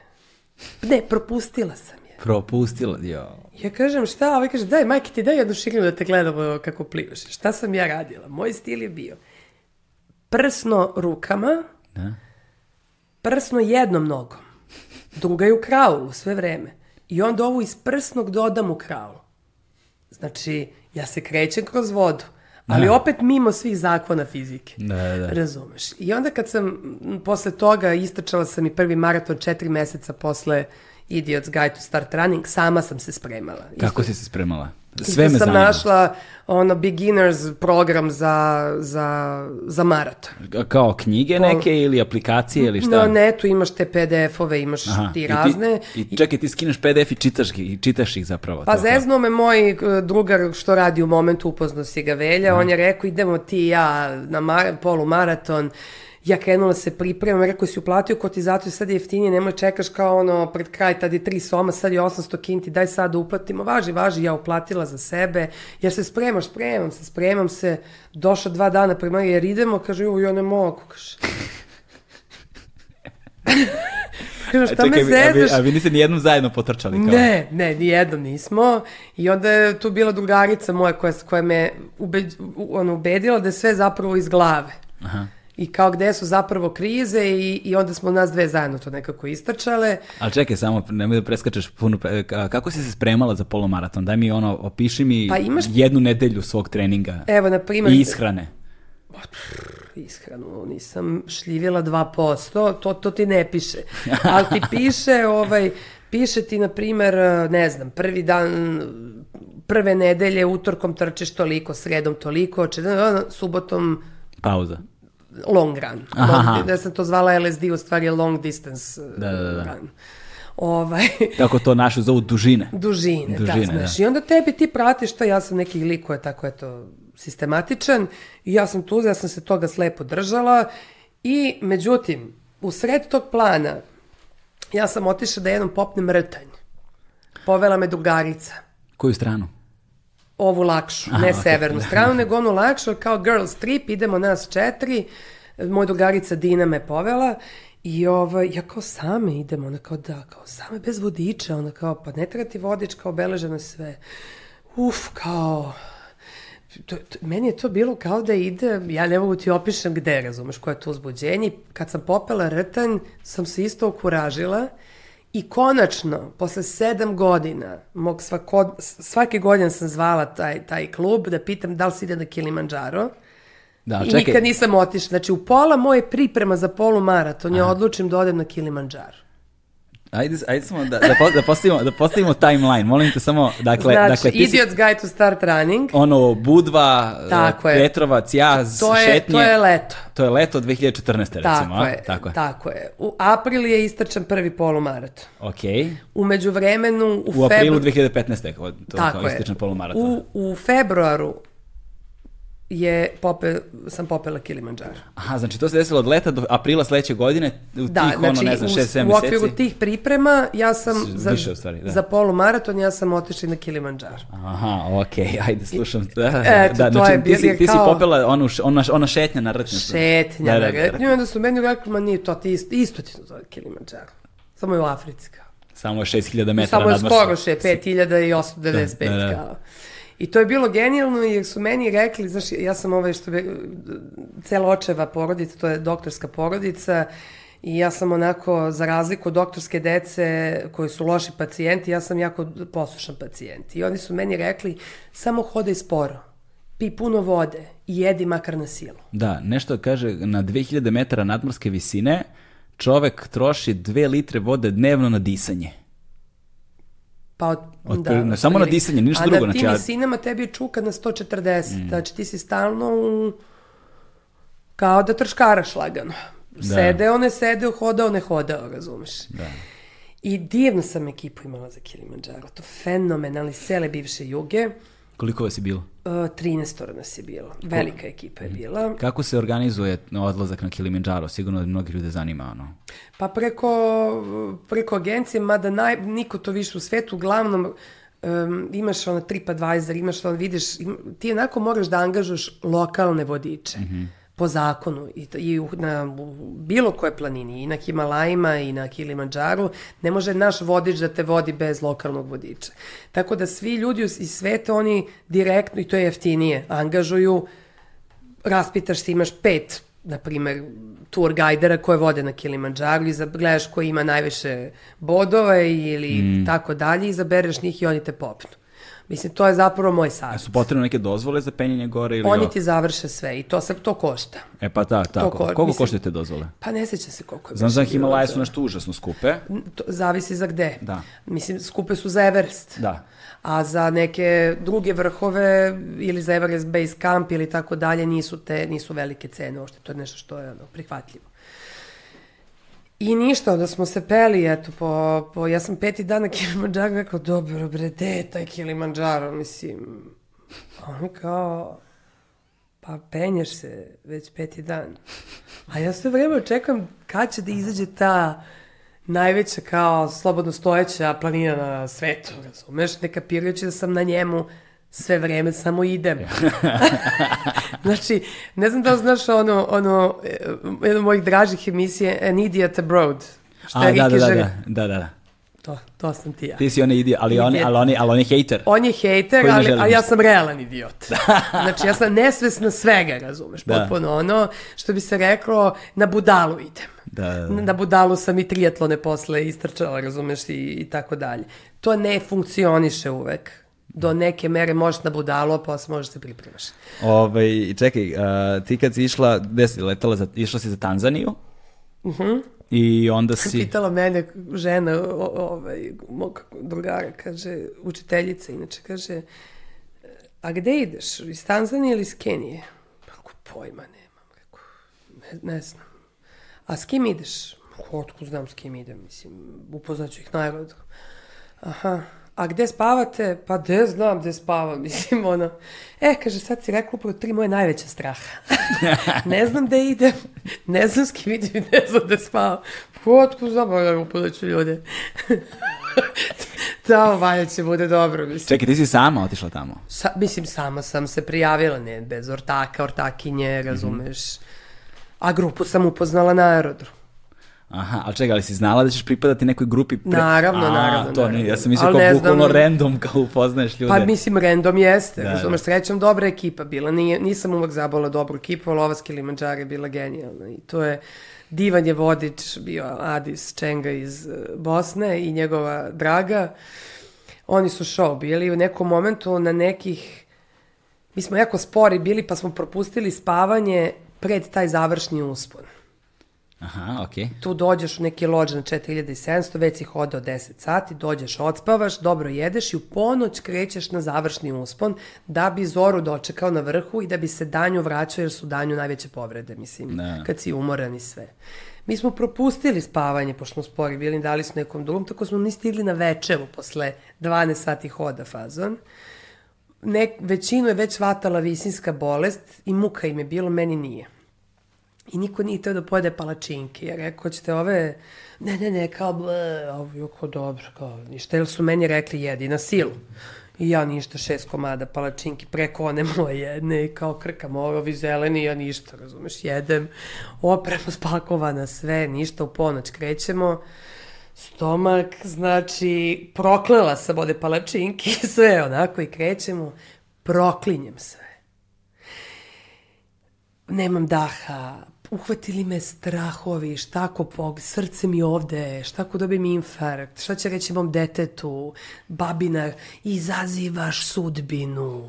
Ne, propustila sam je. Propustila, jo. Ja kažem šta, ovaj kaže daj majke ti daj jednu širinu da te gledamo kako plivaš. Šta sam ja radila? Moj stil je bio prsno rukama, Da. prsno jednom nogom, druga je u kraulu sve vreme. I onda ovu iz prsnog dodam u kraulu. Znači, ja se krećem kroz vodu, ali Da. opet mimo svih zakona fizike. Da, da, da. Razumeš. I onda kad sam, posle toga, istračala sam i prvi maraton četiri meseca posle Idiot's Guide to Start Running, sama sam se spremala. Kako si se spremala? Sve me sam zanima. našla ono beginners program za, za, za maraton. Kao knjige neke ili aplikacije ili šta? Na netu imaš te PDF-ove, imaš Aha, ti i razne. I, čekaj, ti skineš PDF i čitaš, i čitaš ih zapravo. Pa zeznuo me moj e, drugar što radi u momentu, upoznao si ga Velja, on je rekao idemo ti i ja na mar, polumaraton, ja krenula se pripremam, rekao si uplatio kotizaciju, sad je jeftinije, nemoj čekaš kao ono pred kraj, tad je 3 soma, sad je 800 kinti, daj sad da uplatimo, važi, važi, ja uplatila za sebe, ja se spremaš, spremam se, spremam se, došla dva dana pre mene, jer idemo, kaže, ju, ja ne mogu, kaže. kaže, A šta me čekaj, a vi, zezaš? a vi niste nijednom zajedno potrčali kao? Ne, ne, nijednom nismo. I onda je tu bila drugarica moja koja, koja me ubeđ, ono, ubedila da je sve zapravo iz glave. Aha. I kao gde su zapravo krize i, i onda smo nas dve zajedno to nekako istrčale. Ali čekaj, samo nemoj da preskačeš puno. pre- ka- Kako si se spremala za polomaraton? Daj mi ono, opiši mi Pa imaš- jednu nedelju svog treninga Evo, na primjer, i ishrane. ishranu nisam šljivila 2%, to, to ti ne piše. Ali ti piše, ovaj, piše ti, na primer, ne znam, prvi dan prve nedelje, utorkom trčiš toliko, sredom toliko, četvrtom, subotom Pauza. Long run. Aha, Long, da sam to zvala LSD, u stvari je long distance uh, Da, da, da. run. Ovaj, Tako to našu zovu dužine. dužine, Dužine, da, znaš. da. I onda tebi ti pratiš to, ja sam neki lik koji je tako, eto, sistematičan i ja sam tu, ja sam se toga slepo držala i, međutim, u sred tog plana ja sam otišla da jednom popnem rtanj. Povela me drugarica Koju stranu? Ovu lakšu, Aha, ne okej. severnu stranu, nego onu lakšu, kao girls trip, idemo nas četiri, moj drugarica Dina me povela i ovaj, ja kao same idemo, ona kao da, kao same bez vodiča, ona kao, pa ne treba ti vodič, kao obeleženo je sve. Uf, kao, to, to, meni je to bilo kao da ide, ja ne mogu ti opišem gde, razumeš, koje je to uzbuđenje. Kad sam popela rtanj, sam se isto okuražila i konačno, posle sedam godina, mog svako, svake godine sam zvala taj, taj klub da pitam da li se ide na Kilimanjaro. Da, I čekaj. nikad nisam otišla. Znači, u pola moje priprema za polumaraton ja odlučim da odem na Kilimanjaro. Ajde, ajde samo da, da, da, postavimo, da postavimo timeline. Molim te samo, dakle, Znači, dakle ti si Idiot's Guide to Start Running. ono Budva, Tako je. Petrovac, Jaz, To je, šetnje. to je leto. To je leto 2014. recimo, Tako a? je, Tako je. tako je. U aprilu je istrčan prvi polumaraton. Ok. U međuvremenu, u, U aprilu febru- 2015. kao- To Tako kao je. ističan polumaraton. U, u februaru je pope, sam popela Kilimanjaro. Aha, znači to se desilo od leta do aprila sledeće godine, u Da, tih znači ono, ne znam, u, 6-7 u okviru meseci. tih priprema ja sam za, više stvari, da. za polumaraton ja sam otišla na Kilimanjaro. Aha, okej, ajde, slušam. Da, Eto, da, to znači, je ti, bio- si, ti si kao- popela onu, ona, ona šetnja na rtnju. Šetnja Da, na da, da. retnju, i onda su meni rekli, ma nije to, ti isto, isto ti to zove Kilimanjaro. Samo je u Africi kao. Samo je 6000 metara Samo je skoro še, 5895 Da, da, da. kao. I to je bilo genijalno jer su meni rekli, znaš, ja sam ovaj što bi, cela očeva porodica, to je doktorska porodica i ja sam onako, za razliku od doktorske dece koji su loši pacijenti, ja sam jako poslušan pacijent. I oni su meni rekli, samo hodaj sporo, pi puno vode i jedi makar na silu. Da, nešto kaže na 2000 metara nadmorske visine čovek troši dve litre vode dnevno na disanje. Pa, od, Od- da, ne, samo na disanje, ništa drugo, A na znači, tim ja- visinama tebi je čuka na 140, znači ti si stalno u... kao da trškaraš lagano. Sedeo, ne sedeo, hodao, ne hodao, razumeš? Da. I divnu sam ekipu imala za Kilimanjaro, to fenomenalni, sele bivše juge, Koliko vas je bilo? uh, 13 nas je bilo, velika ekipa je bila. Kako se organizuje odlazak na Kilimanjaro? Sigurno da mnogi ljude zanima ono. Pa preko, preko agencije, mada naj, niko to više u svetu, uglavnom um, imaš ono TripAdvisor, imaš ono, vidiš, im, ti onako moraš da angažuješ lokalne vodiče. Po zakonu i, to- i u, na u bilo koje planini, i na Himalajima i na Kilimanđaru, ne može naš vodič da te vodi bez lokalnog vodiča. Tako da svi ljudi iz sveta, oni direktno, i to je jeftinije, angažuju raspitaš se, imaš pet, na primer, tour gajdera koje vode na Kilimanđaru i gledaš ko ima najviše bodova ili mm. tako dalje, izabereš njih i oni te popnu. Mislim, to je zapravo moj A savjet. su potrebne neke dozvole za penjenje gore ili... Oni ti završe sve i to, se, to košta. E pa da, tako. ko- Koliko mislim- koštaju te dozvole? Pa ne sećam se koliko je. Znam bilo Himalaje to. su nešto užasno skupe. To zavisi za gde. Da. Mislim, skupe su za Everest. Da. A za neke druge vrhove ili za Everest Base Camp ili tako dalje nisu te nisu velike cene uopšte. To je nešto što je ono, prihvatljivo. I ništa, onda smo se peli, eto, po, po, ja sam peti dan na Kilimanjaro rekao, dobro, bre, gde je taj Kilimanjaro, mislim, on kao, pa penješ se već peti dan. A ja sve vreme očekujem kad će da izađe ta najveća kao slobodno stojeća planina na svetu, razumeš, ne kapirajući da sam na njemu sve vreme samo idem. znači, ne znam da li znaš ono, ono, eh, jedna od mojih dražih emisije, An Idiot Abroad. Što A, je da, da, da, da, da, da, da. To, to sam ti ja. Ti si onaj idiot, ali on, ali on, ali on je hejter. On je hejter, ali, želi a ja sam realan idiot. Znači, ja sam nesvesna svega, razumeš, Da. potpuno ono, što bi se reklo, na budalu idem. Da, da, da. Na, na budalu sam i trijatlone posle istrčala, razumeš, i, i tako dalje. To ne funkcioniše uvek. Do neke mere možeš na budalu, a posle možeš se pripremaš. Ovaj, čekaj, a, ti kad si išla, gde si letala, za, išla si za Tanzaniju? I onda si... Pitala mene žena, o, ovaj, mog drugara, kaže, učiteljica, inače, kaže, a gde ideš? Iz Tanzanije ili iz Kenije? Pa, Kako pojma nemam, rekao, ne, ne znam. A s kim ideš? Otkud znam s kim idem, mislim, upoznaću ih na aerodromu. Aha, a gde spavate? Pa gde znam gde spavam, mislim, ono. E, kaže, sad si rekao upravo tri moje najveće straha. ne znam gde idem, ne znam s kim idem, ne znam gde spavam. Pa Otkud znam, ono, upoznaću ljude. Tamo valja će bude dobro, mislim. Čekaj, ti si sama otišla tamo? Sa, mislim, sama sam se prijavila, ne, bez ortaka, ortakinje, razumeš. A grupu sam upoznala na aerodromu. Aha, ali čekaj, ali si znala da ćeš pripadati nekoj grupi? Pre... Naravno, A, naravno, To nije, naravno. ja sam mislio Ali kao ne bukvalno random, kao upoznaješ ljude. Pa mislim, random jeste, Da, da, razumeš, srećom dobra ekipa bila, Nije, nisam uvek zabala dobru ekipu, ali ova s Kilimanjaro je bila genijalna i to je divan je vodič bio Adis Čenga iz eh, Bosne i njegova draga. Oni su show bili u nekom momentu na nekih, mi smo jako spori bili pa smo propustili spavanje pred taj završni uspon. Aha, okej. Tu dođeš u neki lođ na 4700, već si hodao 10 sati, dođeš, odspavaš, dobro jedeš i u ponoć krećeš na završni uspon da bi zoru dočekao na vrhu i da bi se danju vraćao jer su danju najveće povrede, mislim, Da. kad si umoran i sve. Mi smo propustili spavanje, pošto smo spori bili, dali smo nekom drugom, tako smo ni stigli na večeru posle 12 sati hoda fazon. Nek, većinu je već vatala visinska bolest i muka im je bilo, meni nije. I niko nije teo da pojede palačinke. Ja rekao, hoćete ove... Ne, ne, ne, kao ble, ovo dobro, kao ništa. Jer su meni rekli, jedi na silu. I ja ništa, šest komada palačinki preko one moje jedne i kao krkam ovi zeleni, ja ništa, razumeš, jedem, opremo spakovana, sve, ništa, u ponoć krećemo, stomak, znači, proklela sam ode palačinki, sve onako i krećemo, proklinjem sve nemam daha, uhvatili me strahovi, šta ako pog, srce mi ovde, šta ako dobijem infarkt, šta će reći mom detetu, babina, izazivaš sudbinu.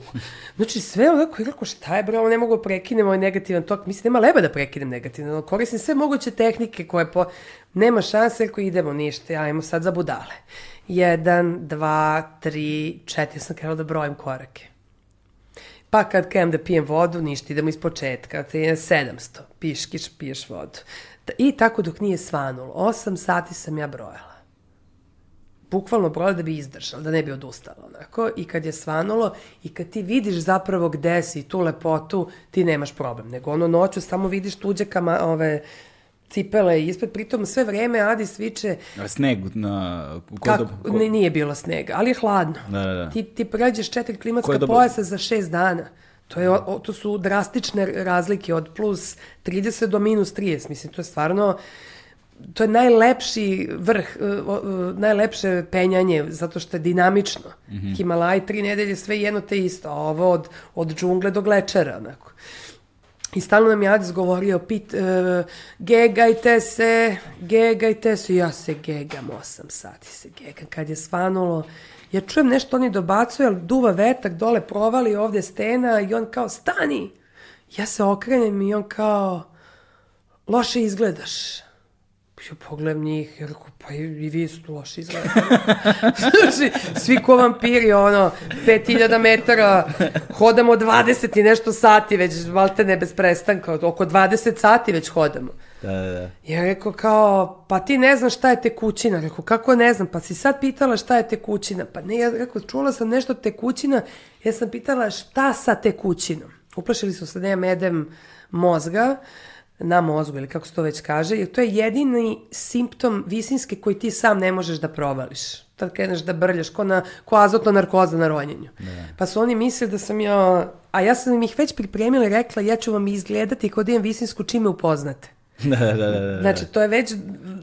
Znači sve onako, rekao, šta je bre, ovo ne mogu da prekinem ovaj negativan tok, mislim, nema leba da prekinem negativan, koristim sve moguće tehnike koje po... Nema šanse, ako idemo ništa, ajmo sad za budale. Jedan, dva, tri, četiri, sam krenula da brojim korake. Pa kad krenem da pijem vodu, ništa, idemo iz početka. Kad je 700, piješ kiš, piješ vodu. I tako dok nije svanulo. 8 sati sam ja brojala. Bukvalno brojala da bi izdržala, da ne bi odustala onako. I kad je svanulo i kad ti vidiš zapravo gde si tu lepotu, ti nemaš problem. Nego ono noću samo vidiš tuđe kama, ove, cipele ispred, pritom sve vreme Adi sviče... A sneg na... Kako, ko... ne, nije bilo snega, ali je hladno. Da, da, da. Ti, ti pređeš četiri klimatska pojasa za šest dana. To, je, o, to su drastične razlike od plus 30 do minus 30. Mislim, to je stvarno to je najlepši vrh, uh, najlepše penjanje, zato što je dinamično. Mm -hmm. Himalaj tri nedelje sve jedno te isto, ovo od, od džungle do glečera, onako. I stalno nam je Adis govorio, pit, uh, gegajte se, gegajte se, ja se gegam, osam sati se gegam. Kad je svanulo, ja čujem nešto, oni dobacuju, ali duva vetak, dole provali ovde stena i on kao, stani! Ja se okrenem i on kao, loše izgledaš. Ja pogledam njih i rekao, pa i, i vi su loši izgledali. znači, svi ko vampiri, ono, 5000 metara, hodamo 20 i nešto sati, već valte ne bez prestanka, oko 20 sati već hodamo. Da, da, da. Ja rekao kao, pa ti ne znaš šta je tekućina. Rekao, kako ne znam? Pa si sad pitala šta je tekućina. Pa ne, ja rekao, čula sam nešto tekućina, ja sam pitala šta sa tekućinom. Uplašili su se da ja medem mozga, na mozgu ili kako se to već kaže, jer to je jedini simptom visinske koji ti sam ne možeš da provališ. Tad kreneš da brljaš, ko, na, ko azotna narkoza na ronjenju. Ne. Pa su oni mislili da sam ja, a ja sam ih već pripremila i rekla ja ću vam izgledati kod imam visinsku čime upoznate. Da, da, da, da. Znači, to je već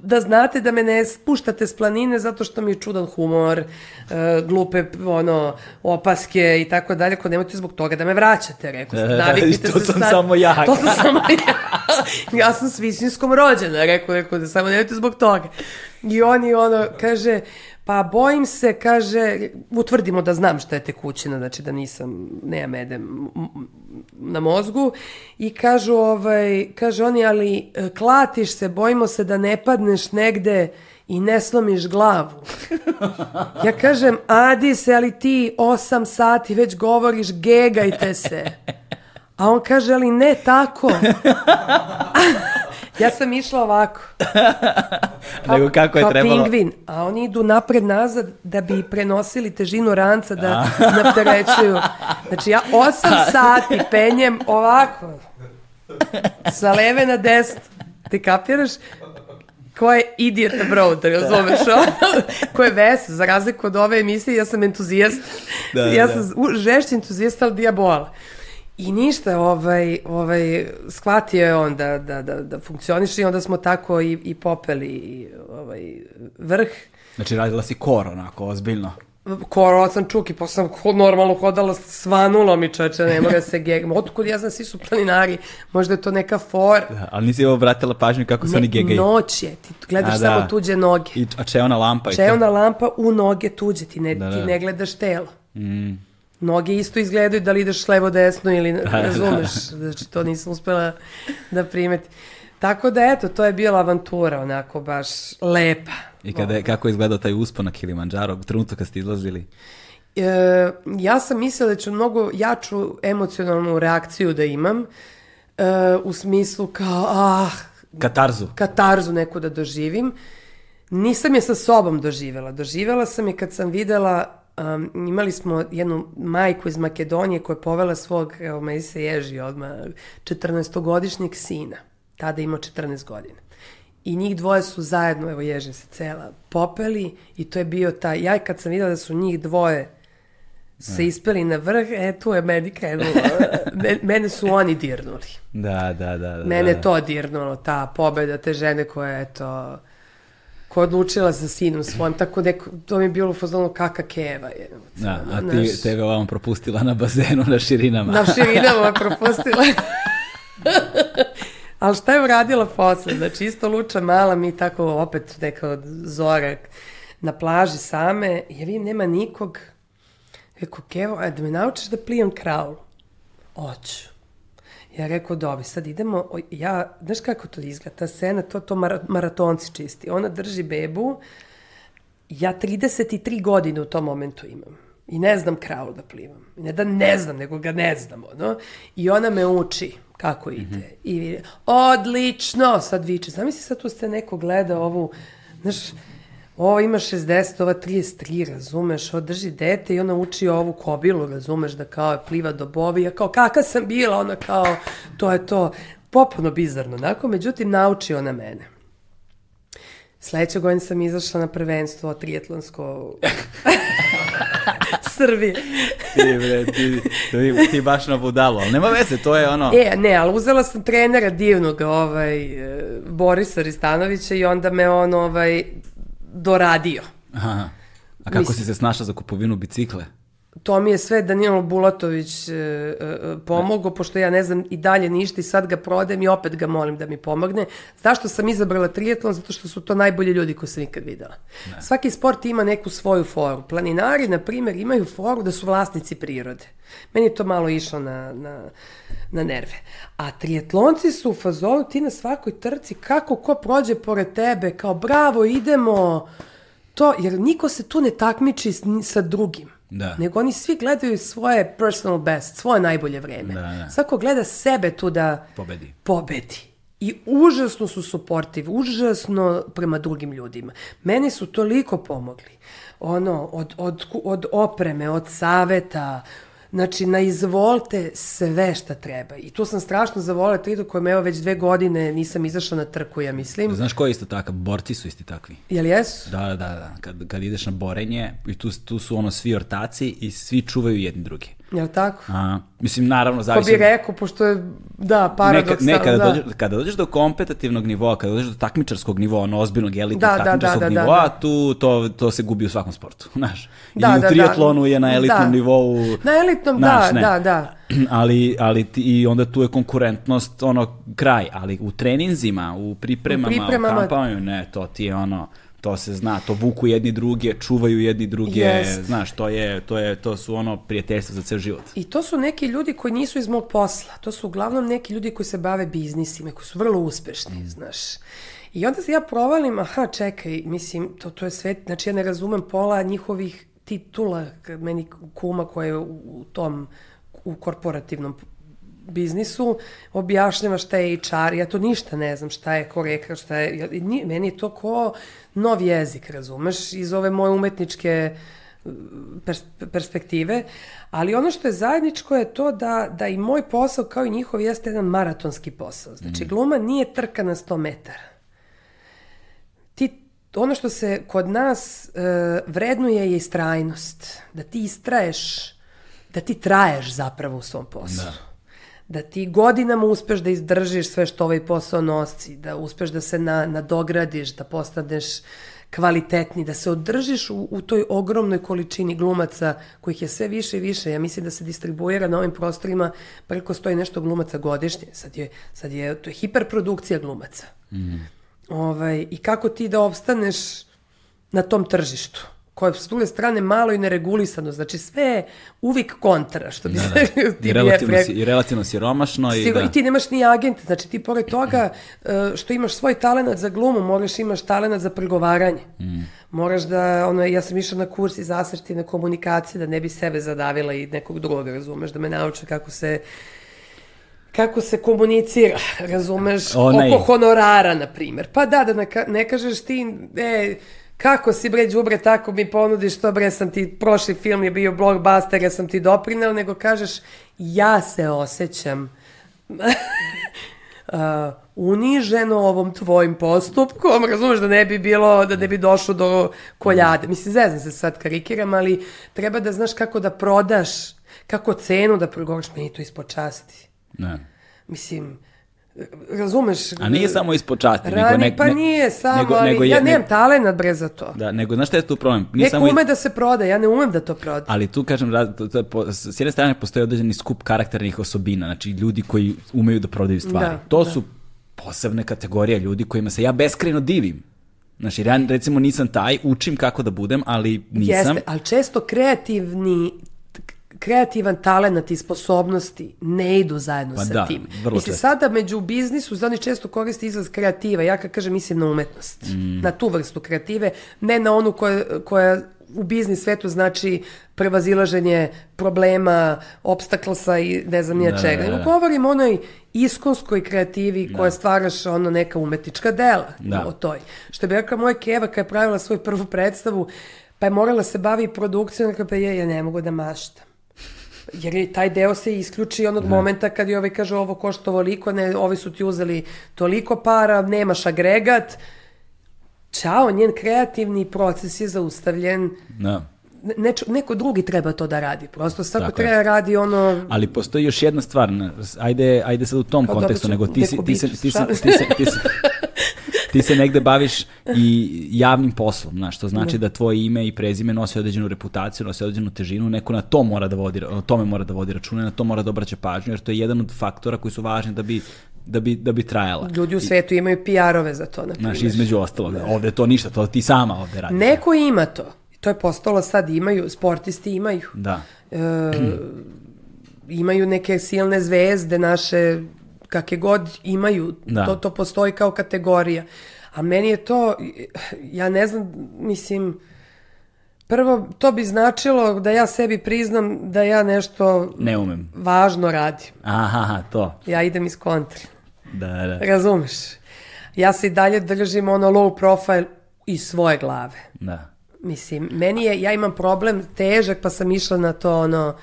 da znate da me ne spuštate s planine zato što mi je čudan humor, uh, glupe ono, opaske i tako dalje, ako nemojte zbog toga da me vraćate, rekao ste, naviknite to se sam sad. samo ja. To sam samo ja. ja sam s visinskom rođena, rekao, rekao da samo nemojte zbog toga. I oni ono, kaže, Pa bojim se, kaže, utvrdimo da znam šta je tekućina, znači da nisam, nema medem na mozgu i kažu, ovaj, kaže oni, ali e, klatiš se, bojimo se da ne padneš negde i ne slomiš glavu. Ja kažem, adi se, ali ti osam sati već govoriš, gegajte se. A on kaže, ali ne tako. Ja sam išla ovako. Nego kako je kao trebalo? pingvin. A oni idu napred-nazad da bi prenosili težinu ranca da napterećuju. Znači ja osam sati penjem ovako. Sa leve na desno. Ti kapiraš? ko je idiot abroad, da razumeš ono, ko je ves, za razliku od ove emisije, ja sam entuzijast, da, ja da. sam žešći entuzijast, ali dijabola. I ništa, ovaj, ovaj, shvatio je on da, da, da, da funkcioniše i onda smo tako i, i popeli ovaj, vrh. Znači radila si kor onako, ozbiljno. Kor, sam čuki, pa sam normalno hodala, svanulo mi čoče, ne mora se gegam. Otkud ja znam, svi su planinari, možda je to neka for. Da, ali nisi obratila pažnju kako se oni gegaju. Noć je, ti gledaš a, samo da. tuđe noge. I, a čeona lampa. Čeona lampa u noge tuđe, ti ne, da, da. ti ne gledaš telo. Mm. Noge isto izgledaju da li ideš levo desno ili da, razumeš, znači to nisam uspela da primeti. Tako da eto, to je bila avantura onako baš lepa. I kada je, kako je izgledao taj uspon na Kilimanjaro, u trenutku kad ste izlazili? E, ja sam mislila da ću mnogo jaču emocionalnu reakciju da imam, e, u smislu kao, ah... Katarzu. Katarzu neku da doživim. Nisam je sa sobom doživela. Doživela sam je kad sam videla Um, imali smo jednu majku iz Makedonije koja je povela svog, evo, meni se ježi odmah, 14-godišnjeg sina. Tada imao 14 godina. I njih dvoje su zajedno, evo ježim se cela, popeli i to je bio taj, ja kad sam videla da su njih dvoje se ispeli na vrh, e, tu je meni krenulo. Mene su oni dirnuli. Da, da, da. da Mene da. to dirnulo, ta pobeda te žene koja, eto, koja odlučila sa sinom svojim, tako da to mi je bilo u fazonu kaka keva. Je, da, a ti naš... tebe ovam propustila na bazenu na širinama. Na širinama propustila. Ali šta je uradila posle? Znači, isto luča mala, mi tako opet neka zorak na plaži same, ja vidim, nema nikog. Rekao, Kevo, a da me naučiš da plijem kraul? Oću. Ja rekao, dobi, sad idemo, ja, znaš kako to izgleda, ta scena, to, to mar maratonci čisti. Ona drži bebu, ja 33 godine u tom momentu imam. I ne znam kraul da plivam. Ne da ne znam, nego ga ne znam, ono. I ona me uči kako ide. Mm -hmm. I odlično, sad viče. Zamisli sad tu ste neko gleda ovu, znaš, ovo ima 60, ova 33, razumeš, ovo drži dete i ona uči ovu kobilu, razumeš, da kao pliva do bovi, ja kao kaka sam bila, ona kao, to je to, popuno bizarno, onako, međutim, nauči ona mene. Sledeće godine sam izašla na prvenstvo trijetlonsko Srbije. ti, bre, ti, ti, ti baš na budalu, ali nema veze, to je ono... E, ne, ali uzela sam trenera divnog, ovaj, Borisa Ristanovića i onda me on, ovaj, doradio. Aha. A kako Mislim, si se snašla za kupovinu bicikle? To mi je sve Danilo Bulatović e, e, pomogao, pošto ja ne znam i dalje ništa i sad ga prodem i opet ga molim da mi pomogne. Zašto sam izabrala trijetlon? Zato što su to najbolji ljudi koje sam ikad videla. Ne. Svaki sport ima neku svoju foru. Planinari, na primjer, imaju foru da su vlasnici prirode. Meni je to malo išlo na, na, na nerve. A trijetlonci su u fazonu, ti na svakoj trci, kako ko prođe pored tebe, kao bravo, idemo, to, jer niko se tu ne takmiči sa drugim. Da. Nego oni svi gledaju svoje personal best, svoje najbolje vreme. Da, da. Svako gleda sebe tu da pobedi. pobedi. I užasno su suportiv, užasno prema drugim ljudima. Meni su toliko pomogli. Ono, od, od, od opreme, od saveta, Znači, na izvolte sve šta treba. I tu sam strašno zavolila tridu kojem evo već dve godine nisam izašla na trku, ja mislim. Znaš ko je isto takav? Borci su isti takvi. Jel jesu? Da, da, da. Kad, kad ideš na borenje, i tu, tu su ono svi ortaci i svi čuvaju jedni drugi. Jel tako? A, mislim, naravno, zavisi... Ko bi rekao, pošto je, da, paradoks. Ne, ne kada, da. dođeš, kada dođeš do kompetativnog nivoa, kada dođeš do takmičarskog nivoa, ono ozbiljnog elitnog da, takmičarskog da, da, da, nivoa, da, da. tu to, to se gubi u svakom sportu, znaš. Da, I da, u triatlonu da. je na elitnom da. nivou... Na elitnom, znaš, da, ne. da, da. Ali, ali ti, i onda tu je konkurentnost, ono, kraj, ali u treninzima, u pripremama, u, pripremama... u kampanju, ne, to ti je ono to se zna, to vuku jedni druge, čuvaju jedni druge, Jest. znaš, to je, to je, to su ono prijateljstva za ceo život. I to su neki ljudi koji nisu iz mog posla, to su uglavnom neki ljudi koji se bave biznisima, koji su vrlo uspešni, mm. znaš. I onda se ja provalim, aha, čekaj, mislim, to, to je sve, znači ja ne razumem pola njihovih titula, meni kuma koja je u, u tom, u korporativnom biznisu objašnjava šta je HR, ja to ništa ne znam šta je koreka, šta je, meni je to ko nov jezik, razumeš, iz ove moje umetničke uh, pers perspektive, ali ono što je zajedničko je to da, da i moj posao kao i njihov jeste jedan maratonski posao. Znači, mm. gluma nije trka na 100 metara. Ti, ono što se kod nas uh, vrednuje je istrajnost. Da ti istraješ, da ti traješ zapravo u svom poslu. Da da ti godinama uspeš da izdržiš sve što ovaj posao nosi, da uspeš da se na, nadogradiš, da postaneš kvalitetni, da se održiš u, u toj ogromnoj količini glumaca kojih je sve više i više. Ja mislim da se distribuira na ovim prostorima preko stoji nešto glumaca godišnje. Sad je, sad je, to je hiperprodukcija glumaca. Mm. Ovaj, I kako ti da opstaneš na tom tržištu? Koje s druge strane malo i neregulisano, znači sve je uvijek kontra, što bi da, se... Da. I, relativno si, I relativno siromašno. I, da. I ti nemaš ni agent, znači ti pored toga e, što imaš svoj talenat za glumu, moraš imaš talenat za pregovaranje. Mm. Moraš da, ono, ja sam išla na kurs iz asertivne komunikacije, da ne bi sebe zadavila i nekog drugog, razumeš, da me nauče kako se kako se komunicira, razumeš, Onaj... oko honorara, na primjer. Pa da, da ne kažeš ti, e, kako si bre đubre tako mi ponudiš to bre sam ti prošli film je bio blockbuster ja sam ti doprinel nego kažeš ja se osjećam uh, uniženo ovom tvojim postupkom, razumeš da ne bi bilo, da ne bi došlo do koljade. Mislim, zezam se sad karikiram, ali treba da znaš kako da prodaš, kako cenu da progovoriš, meni to ispod časti. Ne. Mislim, razumeš? A nije samo ispod časti. Rani, nego ne, pa nije samo, nego, ali nego je, ja nemam talenat bre za to. Da, nego znaš šta je tu problem? Nije Neko samo ume da se proda, ja ne umem da to proda. Ali tu kažem, to, to, to, s jedne strane postoji određeni skup karakternih osobina, znači ljudi koji umeju da prodaju stvari. Da, to da. su posebne kategorije ljudi kojima se ja beskreno divim. Znači, ja recimo nisam taj, učim kako da budem, ali nisam. Jeste, ali često kreativni kreativan talent i sposobnosti ne idu zajedno Pa sa da, tim. Mislim, često. sada među biznisu, znači često koristi izraz kreativa. Ja kad kažem mislim na umetnost, Mm. na tu vrstu kreative, ne na onu koja, koja u biznis svetu znači prevazilaženje problema, obstaklasa i ne znam nije Da, čega. da, da. Nego govorim o onoj iskonskoj kreativi koja stvaraš ono neka umetnička dela Da. o toj. Što bi rekla moja Keva kad je pravila svoju prvu predstavu, pa je morala se bavi produkcijom, rekla pa je, ja ne mogu da maštam. Jer je taj deo se isključi onog momenta kad je ovaj kaže ovo košta ovoliko, ne, ovi su ti uzeli toliko para, nemaš agregat. Ćao, njen kreativni proces je zaustavljen. Da. Ne, neko drugi treba to da radi. Prosto svako Tako je. treba radi ono... Ali postoji još jedna stvar, ajde, ajde sad u tom Kao kontekstu, nego ti, si, ti, se, ti, se, ti, se, ti, se, ti se negde baviš i javnim poslom, znaš, što znači da tvoje ime i prezime nosi određenu reputaciju, nosi određenu težinu, neko na to mora da vodi, o tome mora da vodi računa, na to mora da obraća pažnju, jer to je jedan od faktora koji su važni da bi, da bi, da bi trajala. Ljudi u svetu imaju PR-ove za to, na Znaš, primjer. između ostalog, ovde to ništa, to ti sama ovde radiš. Neko ima to. To je postalo sad imaju, sportisti imaju. Da, E, imaju neke silne zvezde naše, kakve god imaju, Da. to, to postoji kao kategorija. A meni je to, ja ne znam, mislim, prvo to bi značilo da ja sebi priznam da ja nešto ne umem. važno radim. Aha, to. Ja idem iz kontra. Da, da, Razumeš? Ja se i dalje držim ono low profile iz svoje glave. da. Mislim, meni je, ja imam problem težak, pa sam išla na to, ono,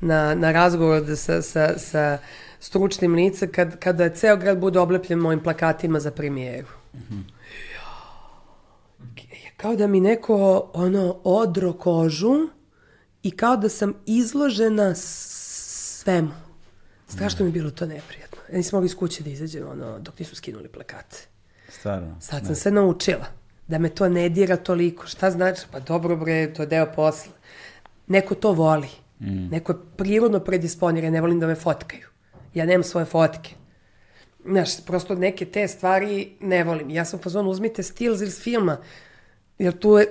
na, na razgovor da sa, sa, sa stručnim lice, kad, kada ceo grad bude oblepljen mojim plakatima za premijeru. Ja, Kao da mi neko, ono, odro kožu i kao da sam izložena svemu. Strašno mi je bilo to neprijatno. Ja nisam mogla iz kuće da izađem, ono, dok nisu skinuli plakate. Stvarno. Sad sam se naučila da me to ne dira toliko. Šta znači? Pa dobro bre, to je deo posla. Neko to voli. Neko je prirodno predisponiran, ne volim da me fotkaju. Ja nemam svoje fotke. Znaš, prosto neke te stvari ne volim. Ja sam u fazonu, uzmite stil iz filma, jer tu je,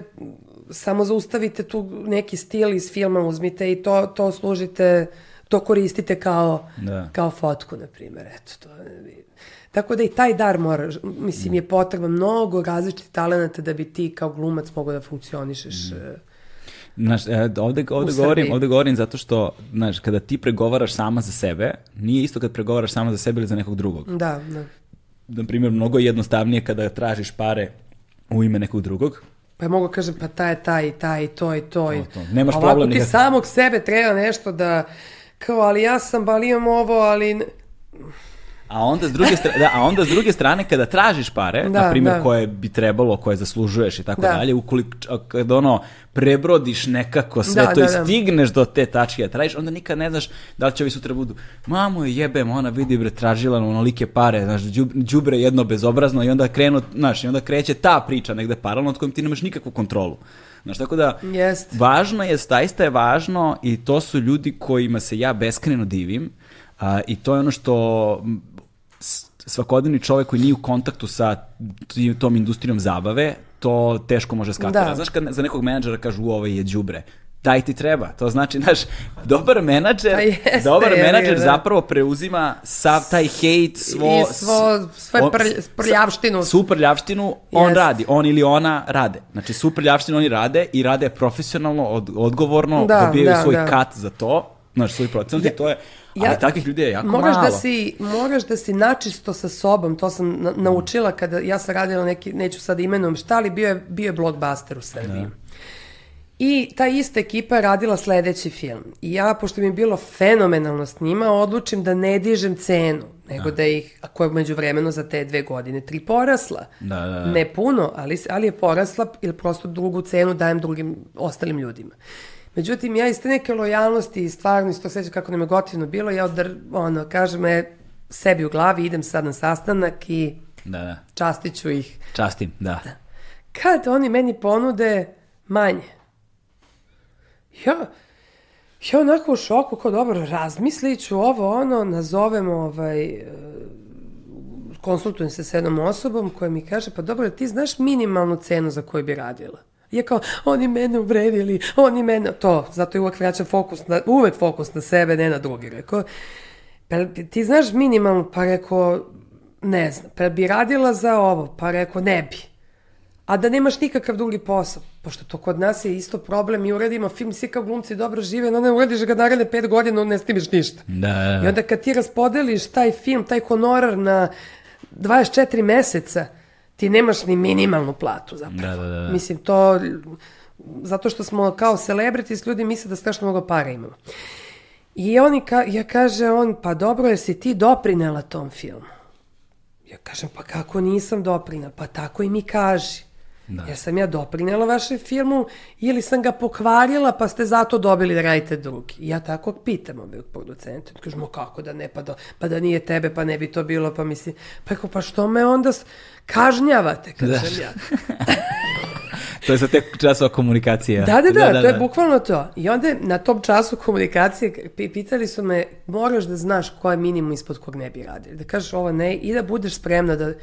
samo zaustavite tu neki stil iz filma, uzmite i to, to služite, to koristite kao, Da. kao fotku, na primjer. Eto, to je, tako da i taj dar mora, mislim, je potreban mnogo različitih talenata da bi ti kao glumac mogao da funkcionišeš. e, Znaš, e, ovde, ovde, govorim, ovde govorim zato što, znaš, kada ti pregovaraš sama za sebe, nije isto kad pregovaraš sama za sebe ili za nekog drugog. Da, da. Na primjer, mnogo je jednostavnije kada tražiš pare u ime nekog drugog. Pa ja mogu kažem, pa taj je taj i taj i to i to. To, to. Nemaš Ovako problem ti nikakav. samog sebe treba nešto da, kao, ali ja sam, ali imam ovo, ali... A onda s druge strane, da, a onda s druge strane kada tražiš pare, Da, na primjer da. koje bi trebalo, koje zaslužuješ i tako Da. dalje, ukoliko kad ono prebrodiš nekako sve Da, to da, i da. stigneš do te tačke da tražiš, onda nikad ne znaš da li će ovi sutra budu mamo je jebem, ona vidi bre tražila onolike pare, znaš, đub- đubre jedno bezobrazno i onda krenu, znaš, i onda kreće ta priča negde paralelno od kojom ti nemaš nikakvu kontrolu. Znaš, tako da, Jest. važno je, zaista je važno i to su ljudi kojima se ja beskreno divim a, i to je ono što svakodnevni čovjek koji nije u kontaktu sa tom industrijom zabave, to teško može skapira. Da. Znaš kad za nekog menadžera kažu ovaj je đubre, taj ti treba. To znači, znaš, dobar menadžer, Pa jeste, dobar ga, menadžer da. zapravo preuzima sav taj hejt, svo, I svo- sve on- prlj- prljavštinu. Svu prljavštinu on Jest. radi, on ili ona rade. Znači, svu prljavštinu oni rade i rade profesionalno, od, odgovorno, Da, dobijaju da, svoj da. kat za to, znaš, svoj procent i to je, ali Ja- takvih ljudi je jako moraš malo. Da si, moraš da si načisto sa sobom, to sam na- naučila kada ja sam radila neki, neću sad imenom šta, ali bio je, bio je blockbuster u Srbiji. I ta ista ekipa je radila sledeći film. I ja, pošto mi je bilo fenomenalno s njima, odlučim da ne dižem cenu, nego da, ih, a koja je među vremenu za te dve godine, tri porasla. Da, da, da. Ne puno, ali, ali je porasla ili prosto drugu cenu dajem drugim ostalim ljudima. Međutim, ja iz te neke lojalnosti i stvarno isto sećam kako nam je gotivno bilo, ja odr, ono, kažem je sebi u glavi, idem sad na sastanak i Da, da. častit ću ih. Častim, da. Kad oni meni ponude manje, ja, ja onako u šoku, kao dobro, razmislit ću ovo, ono, nazovem ovaj, konsultujem se s jednom osobom koja mi kaže, pa dobro, ti znaš minimalnu cenu za koju bi radila? Je kao, oni mene uvredili, oni mene, to, zato je uvek vraćam fokus na, uvek fokus na sebe, ne na drugi, rekao. Pa ti znaš minimalno, pa rekao, ne znam, pa bi radila za ovo, pa rekao, ne bi. A da nemaš nikakav drugi posao, pošto to kod nas je isto problem, mi uradimo film, svi kao glumci dobro žive, no ne uradiš ga naredne pet godina, ne snimiš ništa. Da, da. I onda kad ti raspodeliš taj film, taj honorar na 24 meseca, ti nemaš ni minimalnu platu zapravo. Da, da, da. Mislim, to, zato što smo kao celebrities, ljudi misle da strašno mnogo para imamo. I on ka, ja kaže on, pa dobro, jesi ti doprinela tom filmu? Ja kažem, pa kako nisam doprinela? Pa tako i mi kaži. Da. Jer sam ja doprinela vašem filmu ili sam ga pokvarila pa ste zato dobili da radite drugi. I ja tako pitam ovog producenta. Kažemo kako da ne, pa da, pa da nije tebe, pa ne bi to bilo, pa mislim, pa, ko, pa što me onda kažnjavate, kažem da. ja. to je za te časova komunikacije. Da, da, da, da, da, to je da. bukvalno to. I onda na tom času komunikacije pitali su me, moraš da znaš ko je minimum ispod kog ne bi radili. Da kažeš ovo ne i da budeš spremna da...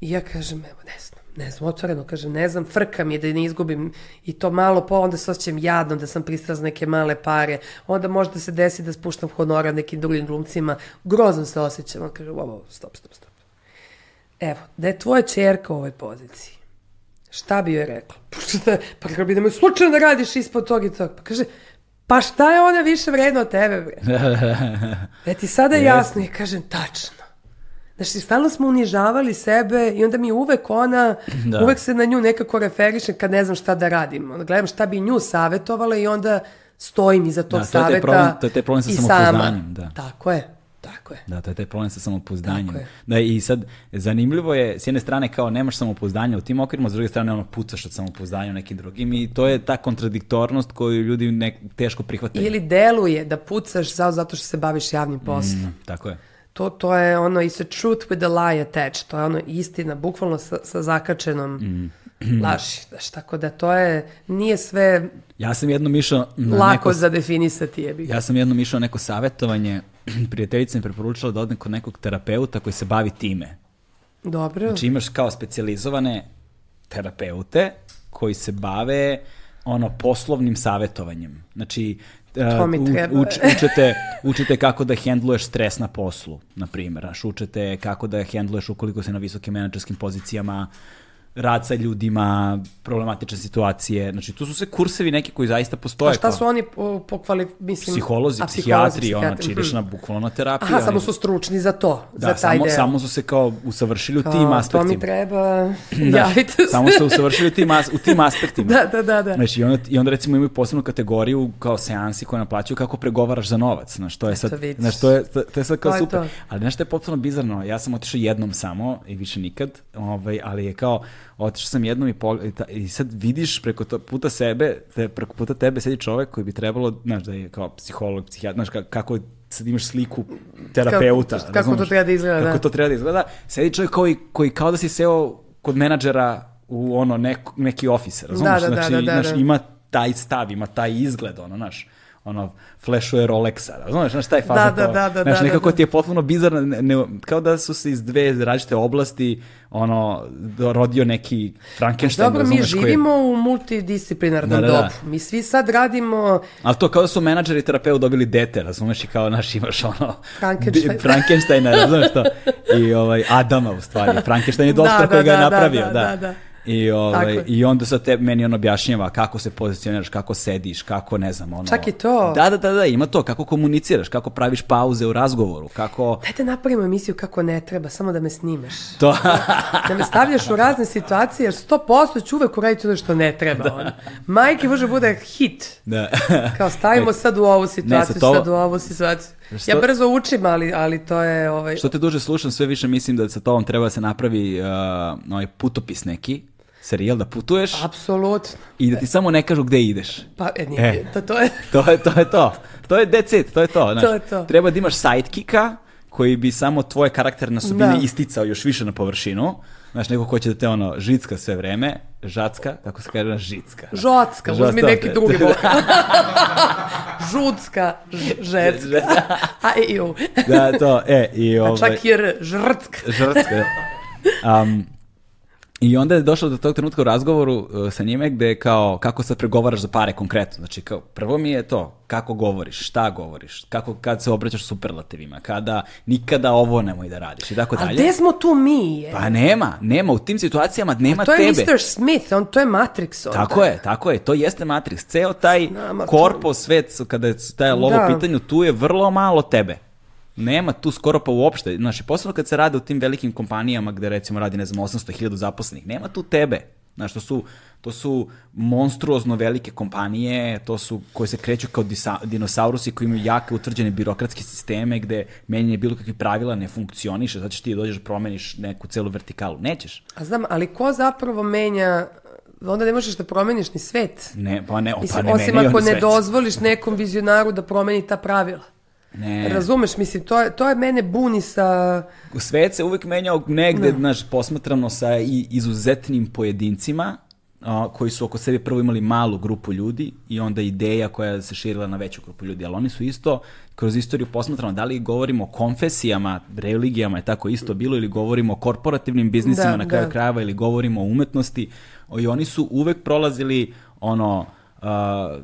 I ja kažem, evo, ne znam ne znam, otvoreno kažem, ne znam, frka mi je da ne izgubim i to malo po, onda se osjećam jadno da sam pristala za neke male pare, onda možda se desi da spuštam honora nekim drugim glumcima, grozno se osjećam, on kaže, ovo, stop, stop, stop. Evo, da je tvoja čerka u ovoj poziciji, šta bi joj rekla? Pa kako bi da me slučajno da radiš ispod tog i tog? Pa kaže, pa šta je ona više vredna od tebe, bre? E ti sada jasno, i kažem, tačno. Znači, stalno smo unižavali sebe i onda mi uvek ona, da. uvek se na nju nekako referišem kad ne znam šta da radim. Onda gledam šta bi nju savjetovala i onda stojim iza tog da, to saveta problem, to je taj problem sa samopoznanjem. Da. Tako je. Tako je. Da, to je taj problem sa samopouzdanjem. Da, i sad, zanimljivo je, s jedne strane kao nemaš samopouzdanja u tim okvirima, s druge strane ono pucaš od samopouzdanja u nekim drugim i to je ta kontradiktornost koju ljudi ne, teško prihvataju. Ili deluje da pucaš zato što se baviš javnim poslom. Mm, tako je to, to je ono, it's a truth with a lie attached, to je ono istina, bukvalno sa, sa zakačenom mm. laži. Znaš, tako da to je, nije sve ja sam jednom išao na lako neko, za definisati je Ja sam jednom išao na neko savjetovanje, prijateljica mi preporučila da odem kod nekog terapeuta koji se bavi time. Dobro. Znači imaš kao specializovane terapeute koji se bave ono poslovnim savjetovanjem. Znači To mi treba. Uč, učete, učite kako da hendluješ stres na poslu, na primjer. Učite kako da hendluješ ukoliko se na visokim menadžerskim pozicijama rad sa ljudima, problematične situacije. Znači, tu su sve kursevi neki koji zaista postoje. A šta su oni po, po kvali, mislim... Psiholozi, psijatri, ono, znači ideš na bukvalno na terapiju. Aha, samo su stručni za to, da, za taj samo, deo. samo su se kao usavršili u tim aspektima. To mi treba, da, javite se. Samo su usavršili u tim, as, u tim aspektima. da, da, da, da. Znači, i onda, i onda recimo imaju posebnu kategoriju kao seansi koje naplaćuju kako pregovaraš za novac. Znači, to je sad, to je, to, to je sad kao to super. To. Ali nešto je potpuno bizarno. Ja sam otišao jednom samo i više nikad, ovaj, ali je kao, otišao sam jednom i, pol, i sad vidiš preko to, puta sebe, te, preko puta tebe sedi čovek koji bi trebalo, znaš, da je kao psiholog, psihijat, znaš, kako sad imaš sliku terapeuta. Kako, kako to treba da izgleda, Kako da. to treba da izgleda. Sedi čovjek koji, koji kao da si seo kod menadžera u ono neko, neki ofis, razumiješ? Da, da, znači, da, da, da, znaš, ima taj stav, ima taj izgled, ono, znaš ono, flashuje Rolexa, znaš, znaš, taj faza da, da, da, da, znaš, da, nekako da. ti je potpuno bizarno, ne, ne, kao da su se iz dve različite oblasti, ono, rodio neki Frankenstein. Dobro, mi živimo koji... u multidisciplinarnom da, da, da. dobu. Mi svi sad radimo... Ali to kao da su menadžeri i terapeut dobili dete, razumeš, i kao naš imaš ono... Frankenstein. Frankensteina, razumeš to? I ovaj, Adama, u stvari. Frankenstein je doktor da, koji ga je napravio, da. da, da. I, ovaj, I onda sad te, meni on objašnjava kako se pozicioniraš, kako sediš, kako ne znam, ono... Čak i to. Da, da, da, da, ima to, kako komuniciraš, kako praviš pauze u razgovoru, kako... Dajte napravimo emisiju kako ne treba, samo da me snimaš. To. da me stavljaš u razne situacije, jer 100% ću uvek uraditi ono što ne treba. Da. Ono. Majke može bude hit. Da. Kao stavimo sad u ovu situaciju, ne, sad, to... sad u ovu situaciju. Što... Ja brzo učim, ali, ali to je... Ovaj... Što te duže slušam, sve više mislim da sa tobom treba da se napravi uh, ovaj putopis neki, serijal da putuješ. Apsolutno. I da ti samo ne kažu gde ideš. Pa, e, nije, e, to, to je... to je to. Je to. to je it, to je to. Znaš, to je to. Treba da imaš sidekicka koji bi samo tvoje karakterne osobine Da. isticao još više na površinu. Znaš, neko ko će da te ono žicka sve vreme, žacka, kako se kaže, žicka. Žocka, uzmi neki drugi vokal. Žucka, ž- žecka. A i u. da, to, e, i Pa ovaj... čak i r, žrtk. žrtve. Um, I onda je došlo do tog trenutka u razgovoru uh, sa njime gde je kao kako sad pregovaraš za pare konkretno. Znači kao prvo mi je to kako govoriš, šta govoriš, kako kad se obraćaš superlativima, kada nikada ovo nemoj da radiš i tako A dalje. gde smo tu mi? Je? Pa nema, nema u tim situacijama nema to je tebe. Mr. Smith, on, to je Matrix. Onda. Tako je, tako je, to jeste Matrix. Ceo taj Znam, a to- korpo svet, kada je taj lovo Da. pitanju, tu je vrlo malo tebe. Nema tu skoro pa uopšte. Znači, posebno kad se rade u tim velikim kompanijama gde recimo radi, ne znam, 800.000 zaposlenih, nema tu tebe. Znaš, to su, to su monstruozno velike kompanije, to su koje se kreću kao disa, dinosaurusi koji imaju jake utvrđene birokratske sisteme gde menjanje bilo kakvih pravila ne funkcioniše, zato ćeš ti dođeš promeniš neku celu vertikalu. Nećeš. A znam, ali ko zapravo menja onda ne možeš da promeniš ni svet. Ne, pa ne, Mislim, pa ne osim ako ne svet. dozvoliš nekom vizionaru da promeni ta pravila. Ne. Razumeš, mislim, to je, to je mene buni sa... Svet se uvek menjao negde, znaš, posmatrano sa i izuzetnim pojedincima, a, koji su oko sebe prvo imali malu grupu ljudi i onda ideja koja se širila na veću grupu ljudi, ali oni su isto kroz istoriju posmatrano, da li govorimo o konfesijama, religijama je tako isto bilo ili govorimo o korporativnim biznisima Da, na kraju da. krajeva ili govorimo o umetnosti i oni su uvek prolazili ono a,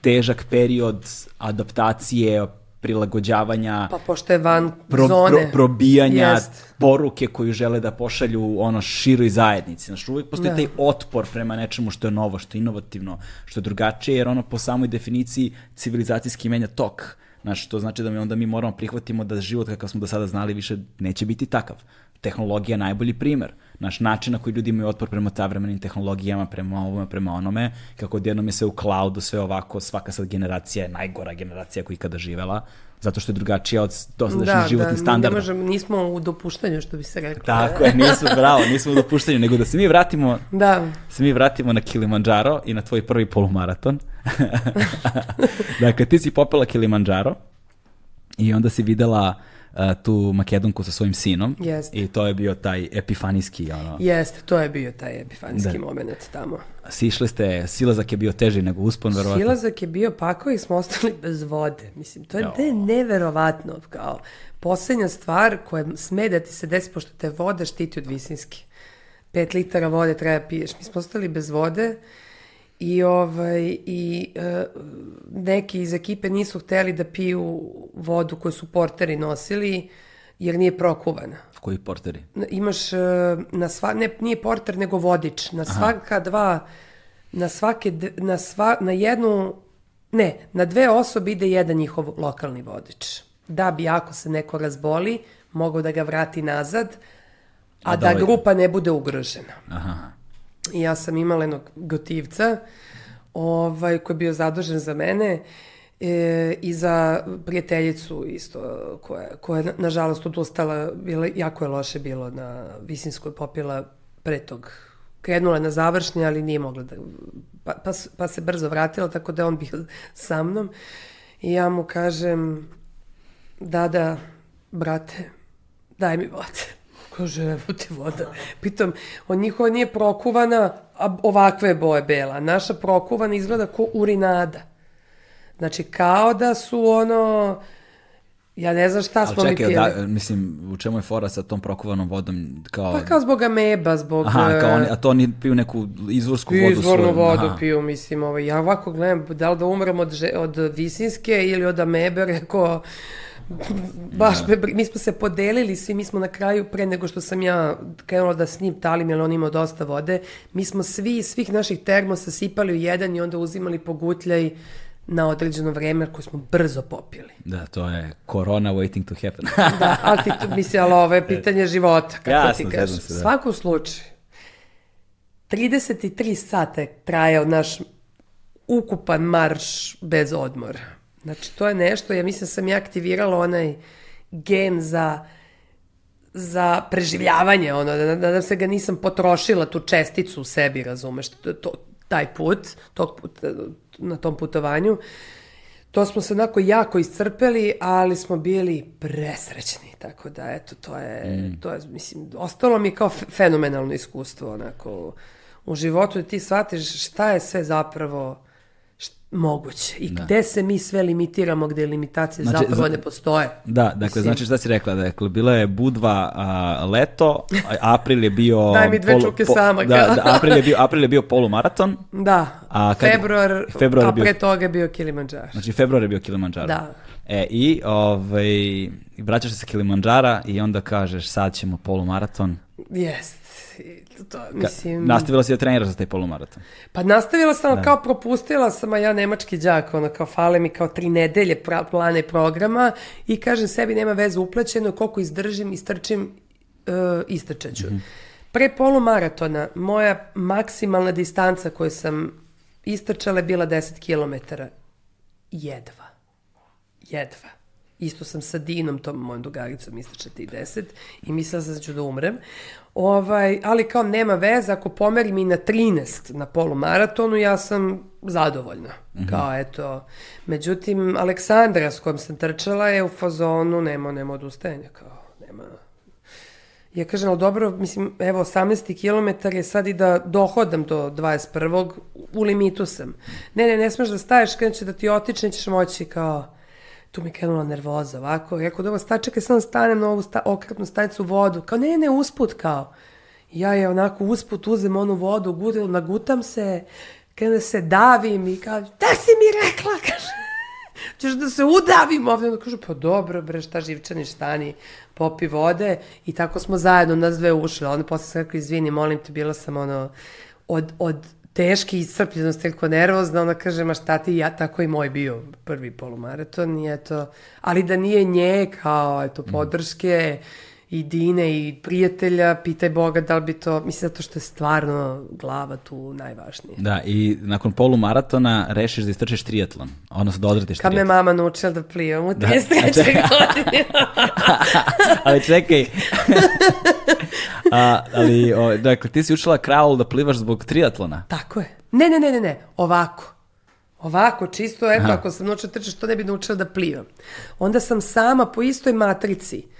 težak period adaptacije, prilagođavanja, Pa pošto je van pro, zone. pro, probijanja Jest. poruke koju žele da pošalju ono široj zajednici. Znači, uvijek postoji Da. taj otpor prema nečemu što je novo, što je inovativno, što je drugačije, jer ono po samoj definiciji civilizacijski menja tok. Znaš, to znači da mi onda mi moramo prihvatimo da život kakav smo do sada znali više neće biti takav. Tehnologija najbolji primer. Naš način na koji ljudi imaju otpor prema savremenim tehnologijama, prema ovome, prema onome, kako odjednom je sve u cloudu, sve ovako, svaka sad generacija je najgora generacija koja ikada živela, zato što je drugačija od dosadašnjih životnih ne standarda. možemo, nismo u dopuštanju, što bi se reklo. Tako je, nismo, bravo, nismo u dopuštanju, nego da se mi vratimo, Da, se mi vratimo na Kilimanjaro i na tvoj prvi polumaraton. dakle, ti si popela Kilimanjaro i onda si videla uh, tu Makedonku sa svojim sinom Jeste. i to je bio taj epifanijski, ono, jeste, to je bio taj epifanijski Da. moment tamo. sišli ste, silazak je bio teži nego uspon, verovatno. Silazak je bio pakao i smo ostali bez vode. Mislim, to je Jo. ne, neverovatno. Kao, posljednja stvar koja sme da ti se desi, pošto te voda štiti od visinski. Pet litara vode treba da piješ. Mi smo ostali bez vode i, ovaj, i e, neki iz ekipe nisu hteli da piju vodu koju su porteri nosili, jer nije prokuvana. Koji porteri? Imaš e, na sva, ne, nije porter nego vodič, na svaka dva, na svake, na sva, na jednu, ne, na dve osobe ide jedan njihov lokalni vodič. Da bi ako se neko razboli, mogao da ga vrati nazad, a, A da, da ovaj- grupa ne bude ugrožena. Aha. I ja sam imala jednog gotivca ovaj, koji je bio zadužen za mene e, i za prijateljicu isto koja, koja je nažalost odustala, bila, jako je loše bilo na Visinskoj popila pre tog krenula na završnje, ali nije mogla da... Pa, pa, pa se brzo vratila, tako da on bio sa mnom. I ja mu kažem, da, da, brate, daj mi vode. Kaže, evo ti voda. Pitam, on njihova nije prokuvana, a ovakve je boje bela. Naša prokuvana izgleda ko urinada. Znači, kao da su ono... Ja ne znam šta smo Ali mi čekaj, pijeli. da, mislim, u čemu je fora sa tom prokuvanom vodom? Kao, Pa kao zbog ameba, zbog... Aha, kao e, oni, a to oni piju neku izvorsku vodu Izvornu svoju. vodu Aha. piju, mislim, ovaj, ja ovako gledam, da li da umrem od, od visinske ili od amebe, rekao, baš, mi smo se podelili, svi mi smo na kraju, pre nego što sam ja krenula da s njim talim, jer on imao dosta vode, mi smo svi, iz svih naših termosa sipali u jedan i onda uzimali pogutljaj na određeno vreme, koje smo brzo popili. Da, to je corona waiting to happen. Da, ali ti tu, mislim, ali ovo je pitanje života, kako Jasno, ti kažeš. se, da. Svakom slučaju, 33 sata je trajao naš ukupan marš bez odmora. Znači, to je nešto, ja mislim da sam ja aktivirala onaj gen za za preživljavanje, ono, da, da, da se ga nisam potrošila tu česticu u sebi, razumeš, to, to, taj put, tog put, na tom putovanju. to smo se onako jako iscrpeli, ali smo bili presrećni, tako da, eto, to je, mm. to je mislim, ostalo mi kao fenomenalno iskustvo, onako, u životu da ti shvatiš šta je sve zapravo moguće i da. gde se mi sve limitiramo, gde limitacije znači, zapravo ne postoje. Da, dakle, Mislim. znači šta si rekla, dakle, bila je Budva a, leto, april je bio... Daj mi dve polu, čuke po, sama. Da, da, april, je bio, april je bio polumaraton. Da, a kad, februar, februar a pre bio, toga je bio Kilimanjaro. Znači, februar je bio Kilimanjaro. Da. E, i ovaj, vraćaš se sa Kilimanjara i onda kažeš sad ćemo polumaraton. Jest to, mislim... Ka, nastavila si da treniraš za taj polumaraton? Pa nastavila sam, da. kao propustila sam, a ja nemački đak, ono, kao fale mi kao tri nedelje plane programa i kažem sebi nema veze uplaćeno, koliko izdržim, istrčim, uh, istrčaću. Mm -hmm. Pre polumaratona, moja maksimalna distanca koju sam istrčala je bila 10 km. Jedva. Jedva. Isto sam sa Dinom, tom mojom drugaricom, istrčati 10 i mislila sam da ću da umrem. Ovaj, ali kao nema veze, ako pomerim i na 13 na polumaratonu, ja sam zadovoljna. Mm -hmm. Kao eto, međutim, Aleksandra s kojom sam trčala je u fazonu, nema, nema odustajanja, kao, nema, Ja kažem, ali dobro, mislim, evo, 18 km je sad i da dohodam do 21. U limitu sam. Ne, ne, ne smeš da staješ, kada će da ti otiče, nećeš moći kao tu mi krenula nervoza, ovako, rekao, dobro, sta, čekaj, sam stanem na ovu sta, okretnu stanicu vodu, kao, ne, ne, usput, kao. Ja je onako usput uzem onu vodu, gudim, nagutam se, krene se davim i kao, da si mi rekla, kaže, ćeš da se udavim ovdje, onda kažu, pa dobro, bre, šta živčani, stani, popi vode, i tako smo zajedno, nas dve ušle, onda posle sam rekao, izvini, molim te, bila sam ono, od, od teški iscrpljenost, toliko nervozna, ona kaže, ma šta ti, ja, tako i moj bio prvi polumaraton i eto, ali da nije nje kao, eto, mhm. podrške i Dine i prijatelja, pitaj Boga da li bi to, mislim, zato što je stvarno glava tu najvažnija. Da, i nakon polumaratona rešiš da istrčiš triatlon, odnosno da odradiš Kad triatlon. me mama naučila da plivam u 33. Da, godine. ali čekaj, A, ali, o, dakle, ti si učila kraul da plivaš zbog triatlona. Tako je. Ne, ne, ne, ne, ne, ovako. Ovako, čisto, eto, Aha. ako sam naučila trčati, što ne bi naučila da plivam. Onda sam sama po istoj matrici, uh,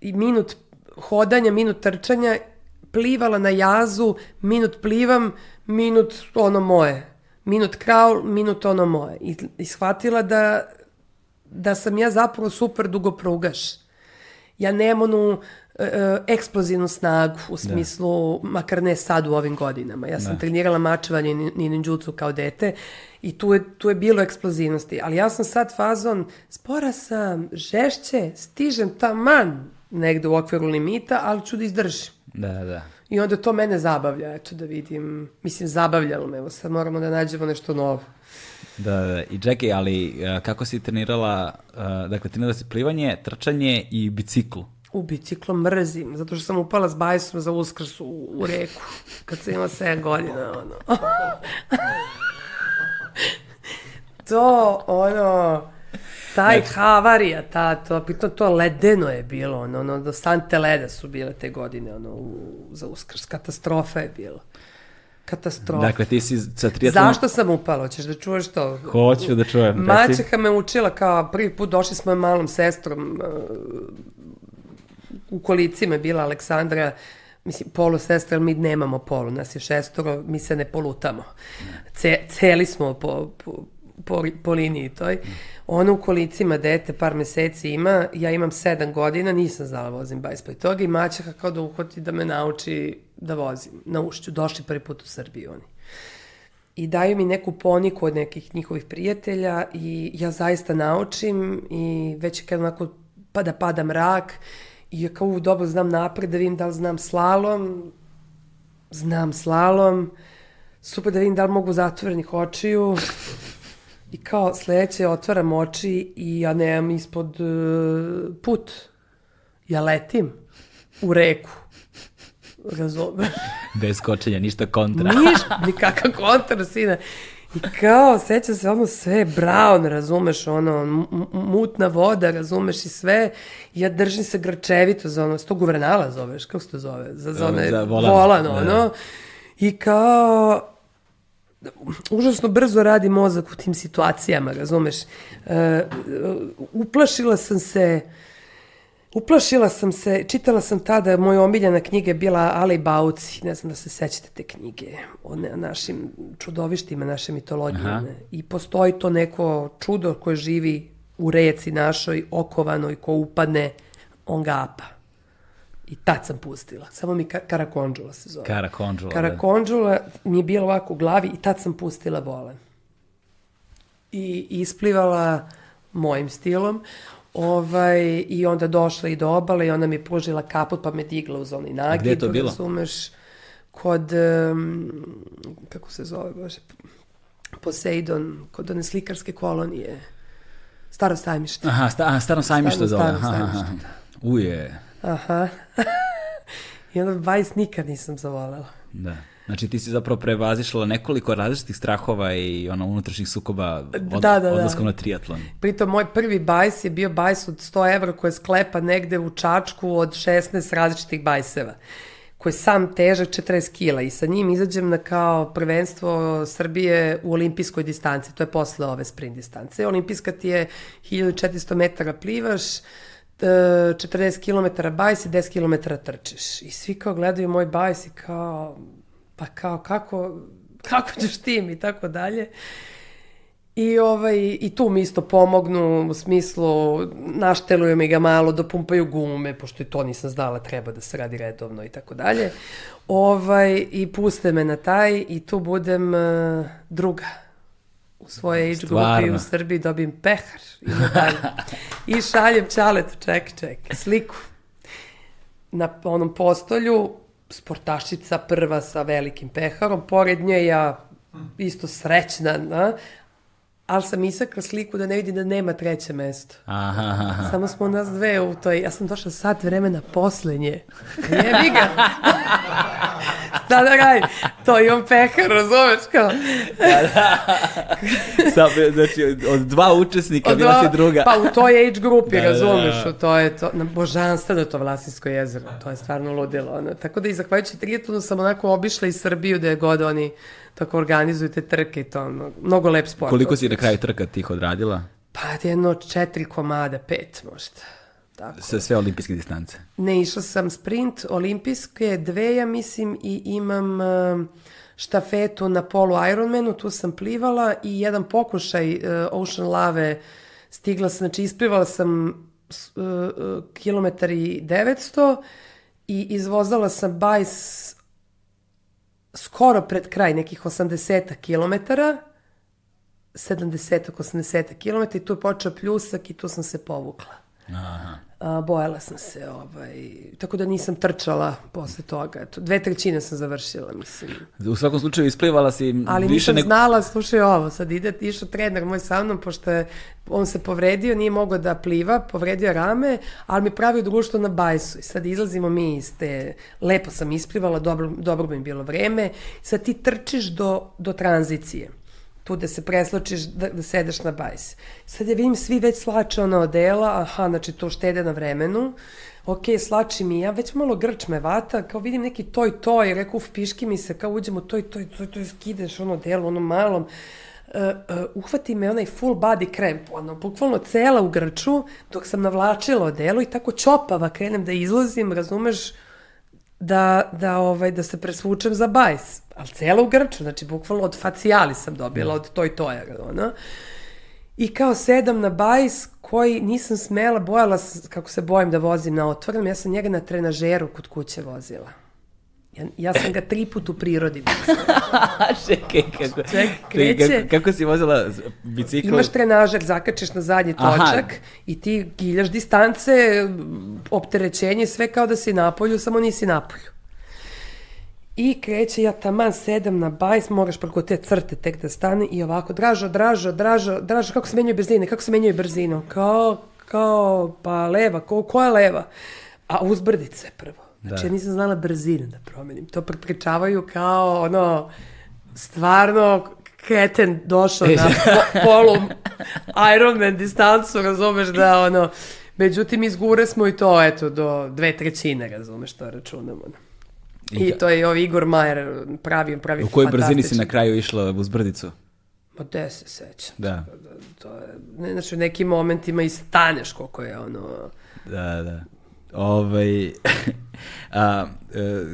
minut hodanja, minut trčanja, plivala na jazu, minut plivam, minut ono moje. Minut kraul, minut ono moje. I, i shvatila da, da sam ja zapravo super dugoprugaš. Ja nemam onu eksplozivnu snagu u da. smislu, da. makar ne sad u ovim godinama. Ja sam da. trenirala mačevanje i ninjutsu kao dete i tu je, tu je bilo eksplozivnosti, ali ja sam sad fazon, spora sam, žešće, stižem taman negde u okviru limita, ali ću da izdržim. Da, da. I onda to mene zabavlja, eto da vidim, mislim zabavljalo me, evo sad moramo da nađemo nešto novo. Da, da, i čekaj, ali kako si trenirala, dakle trenirala si plivanje, trčanje i bicikl? U biciklo mrzim, zato što sam upala s bajsom za uskrs u, u reku, kad sam imala 7 godina, ono. to, ono, taj znači, havarija, ta, to, pitno to ledeno je bilo, ono, ono, do sante leda su bile te godine, ono, u, za uskrs, katastrofa je bilo. Katastrofa. Dakle, ti si sa triatlonom... Zašto sam upala? Hoćeš da čuješ to? Hoću da čujem. Mačeha me učila kao prvi put došli s mojom malom sestrom u kolicima bila Aleksandra, mislim, polu sestra, mi nemamo polu, nas je šestoro, mi se ne polutamo. Ce, celi smo po, po, po, po liniji toj. Ona u kolicima dete par meseci ima, ja imam sedam godina, nisam znala vozim bajs pa toga i maćeha kao da uhvati da me nauči da vozim na ušću. Došli prvi put u Srbiju oni. I daju mi neku poniku od nekih njihovih prijatelja i ja zaista naučim i već kad onako pa da pada mrak I ja kao dobro znam napred da vidim da li znam slalom, znam slalom, super da vidim da li mogu zatvorenih očiju. I kao sledeće otvaram oči i ja nemam ispod uh, put. Ja letim u reku. Razumeš? Bez kočenja, ništa kontra. Ništa, nikakav kontra, sine. I kao, seća se ono sve brown, razumeš, ono, mutna voda, razumeš i sve. Ja držim se grčevito za ono, sto guvernala zoveš, kako se to zove? Za, za one, za volan, volan ono. Da. I kao, užasno brzo radi mozak u tim situacijama, razumeš? E, uplašila sam se, uplašila sam se, čitala sam tada, moja omiljena knjiga je bila Ali Bauci, ne znam da se sećate te knjige, o našim čudovištima, naše mitologije. Aha. I postoji to neko čudo koje živi u reci našoj, okovanoj, ko upadne, on gapa. I tad sam pustila. Samo mi Karakonđula se zove. Karakonđula. Karakonđula da. mi je bilo ovako u glavi i tad sam pustila volan. I isplivala mojim stilom. Ovaj, I onda došla i do obale i ona mi pružila kaput pa me digla uz onaj nagib. Gde je to bilo? Razumeš, kod, um, kako se zove, bože, Poseidon, kod one slikarske kolonije. Staro sajmište. Aha, sta, staro sajmište zove. Staro sajmište, da. Uje. Aha. I onda bajs nikad nisam zavolela. Da. Znači ti si zapravo prevazišla nekoliko različitih strahova i ono unutrašnjih sukoba od, da, da, da. odlaskom na triatlon. Pritom moj prvi bajs je bio bajs od 100 evra koje sklepa negde u Čačku od 16 različitih bajseva koji je sam težak 40 kila i sa njim izađem na kao prvenstvo Srbije u olimpijskoj distanci, to je posle ove sprint distance. Olimpijska ti je 1400 metara plivaš, 40 km bajs i 10 km trčiš. I svi kao gledaju moj bajs i kao, pa kao, kako, kako ćeš tim i tako dalje. I, ovaj, I tu mi isto pomognu, u smislu, našteluju mi ga malo, dopumpaju gume, pošto i to nisam znala, treba da se radi redovno i tako dalje. Ovaj, I puste me na taj i tu budem uh, druga u svojoj age grupi u Srbiji dobijem pehar i. I šaljem čaletu, ček, ček, sliku. Na onom postolju sportašica prva sa velikim peharom, pored nje ja isto srećna, na, ali sam isakla sliku da ne vidi da nema treće mesto. Aha, aha. Samo smo nas dve u toj, ja sam došla sat vremena posle nje. Jebi ga. Šta da radim? To imam pehar, razumeš kao? da, da. Znači, od dva učesnika od bila si druga. Pa u toj age grupi, da, da razumeš, da, da. to je to, na božanstveno to Vlasinsko jezero, to je stvarno ludilo. Ono. Tako da i zahvaljujući trijetonu sam onako obišla i Srbiju da je god oni tako organizujete trke i to, ono, mnogo lep sport. Koliko si na kraju trka tih odradila? Pa jedno četiri komada, pet možda. Tako. Sa sve olimpijske distance? Ne, išla sam sprint, olimpijske, dve ja mislim i imam uh, štafetu na polu Ironmanu, tu sam plivala i jedan pokušaj uh, Ocean Lave stigla sam, znači isplivala sam uh, kilometar i 900 i izvozala sam bajs skoro pred kraj, nekih 80 kilometara, 70-80 km i tu je počeo pljusak i tu sam se povukla. Aha. A, bojala sam se, ovaj, tako da nisam trčala posle toga. Eto, dve trećine sam završila, mislim. U svakom slučaju isplivala si Ali više nisam znala, slušaj ovo, sad ide, išao trener moj sa mnom, pošto je, on se povredio, nije mogao da pliva, povredio rame, ali mi pravio društvo na bajsu. I sad izlazimo mi iz te, lepo sam isplivala, dobro, dobro mi je bilo vreme, sad ti trčiš do, do tranzicije tu da se preslačiš, da, da sedeš na bajs. Sad ja vidim svi već slače ona odela, aha, znači to štede na vremenu, ok, slači mi ja, već malo grč me vata, kao vidim neki toj toj, rekao, uf, piški mi se, kao uđemo toj toj, toj, toj, skideš ono delo, ono malom, uh, uh, uhvati me onaj full body cramp, ono, bukvalno cela u grču, dok sam navlačila odelo i tako čopava krenem da izlazim, razumeš, da, da, ovaj, da se presvučem za bajs. Ali cela u grču, znači bukvalno od facijali sam dobila, od toj toja, ono. I kao sedam na bajs koji nisam smela, bojala kako se bojim da vozim na otvorenom, ja sam njega na trenažeru kod kuće vozila. Ja, ja sam ga tri put u prirodi Čekaj, kako, Ček, kreće. Kako, kako si vozila bicikl? Imaš trenažer, zakačeš na zadnji točak Aha. i ti giljaš distance, opterećenje, sve kao da si napolju, samo nisi napolju. I kreće, ja taman sedam na bajs, moraš preko te crte tek da stane i ovako, dražo, dražo, dražo, dražo, kako se menjaju brzine, kako se menjaju brzinu? Kao, kao, pa leva, ko, koja leva? A uzbrdice prvo. Znači, da. ja nisam znala brzinu da promenim. To prepričavaju kao, ono, stvarno kreten došao na po, polu Ironman distancu, razumeš da, ono, međutim, izgure smo i to, eto, do dve trećine, razumeš, to računamo. I, to je ovaj Igor Majer pravi, pravi U kojoj brzini si fantastičan. na kraju išla uz brdicu? Ma de se sećam. Da. To je, znači u nekim momentima i staneš koliko je ono... Da, da. Ovaj, a, e,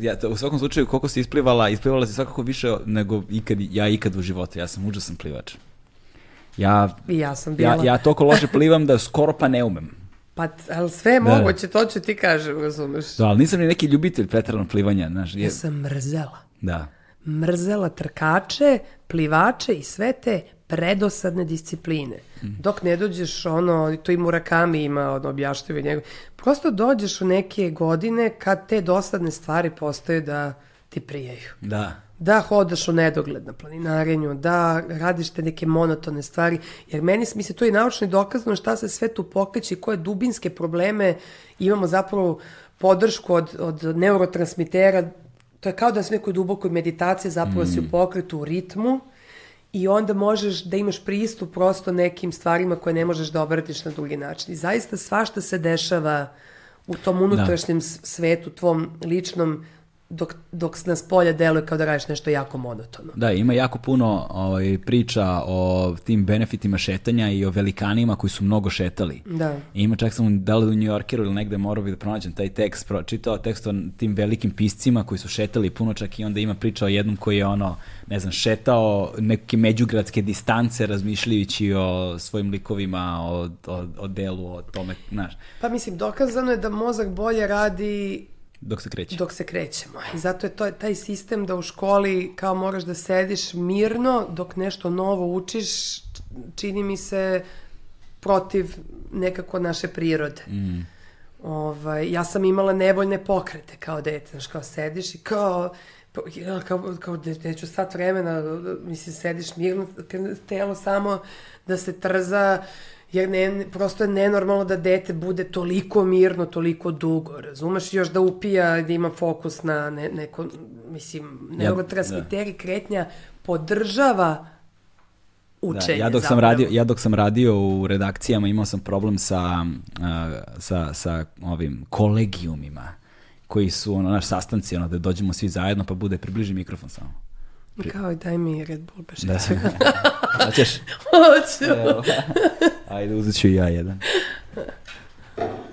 ja, u svakom slučaju, koliko si isplivala, isplivala si svakako više nego ikad, ja ikad u životu. Ja sam užasan plivač. Ja, ja sam bila. ja, ja toliko loše plivam da skoro pa ne umem. Pa, ali sve je Da. moguće, to ću ti kažem, razumeš? Da, ali nisam ni neki ljubitelj pretrano plivanja, znaš. Je, Ja sam mrzela. da. Mrzela trkače, plivače i sve te predosadne discipline. Dok ne dođeš ono, to i Murakami ima ono, objašnjava njegov. Prosto dođeš u neke godine kad te dosadne stvari postaju da ti prijaju. Da. Da hodaš u nedogled na planinarenju, da radiš te neke monotone stvari, jer meni mi se to i naučno i dokazano šta se sve tu pokreće i koje dubinske probleme imamo zapravo podršku od, od neurotransmitera, to je kao da si u nekoj dubokoj meditaciji, zapravo si u pokretu, u ritmu i onda možeš da imaš pristup prosto nekim stvarima koje ne možeš da obratiš na drugi način. I zaista svašta se dešava u tom unutrašnjem s- svetu, tvom ličnom, dok, dok nas polja deluje kao da radiš nešto jako monotono. Da, ima jako puno ovaj, priča o tim benefitima šetanja i o velikanima koji su mnogo šetali. Da. I ima čak sam da li u New Yorkeru ili negde morao bih da pronađem taj tekst, pročitao tekst o tim velikim piscima koji su šetali puno čak i onda ima priča o jednom koji je ono, ne znam, šetao neke međugradske distance razmišljajući o svojim likovima, o, o, o delu, o tome, znaš, Pa mislim, dokazano je da mozak bolje radi dok se kreće. dok se krećemo. I zato je to taj sistem da u školi kao moraš da sediš mirno dok nešto novo učiš, čini mi se protiv nekako naše prirode. Mm. Ovaj, ja sam imala nevoljne pokrete kao dete, znaš, kao sediš i kao ja, kao, kao neću sat vremena, mislim, sediš mirno, telo samo da se trza, jer ne, prosto je nenormalno da dete bude toliko mirno, toliko dugo, razumeš, još da upija, da ima fokus na ne, neko, mislim, neurotransmiteri kretnja podržava učenje. Da, ja dok sam radio, ja dok sam radio u redakcijama imao sam problem sa, sa, sa ovim kolegijumima koji su ono naš sastanci ono da dođemo svi zajedno pa bude približi mikrofon samo. Kao i daj mi Red Bull baš. Da. Hoćeš? Hoću. Evo. Ajde, uzet ću i ja jedan.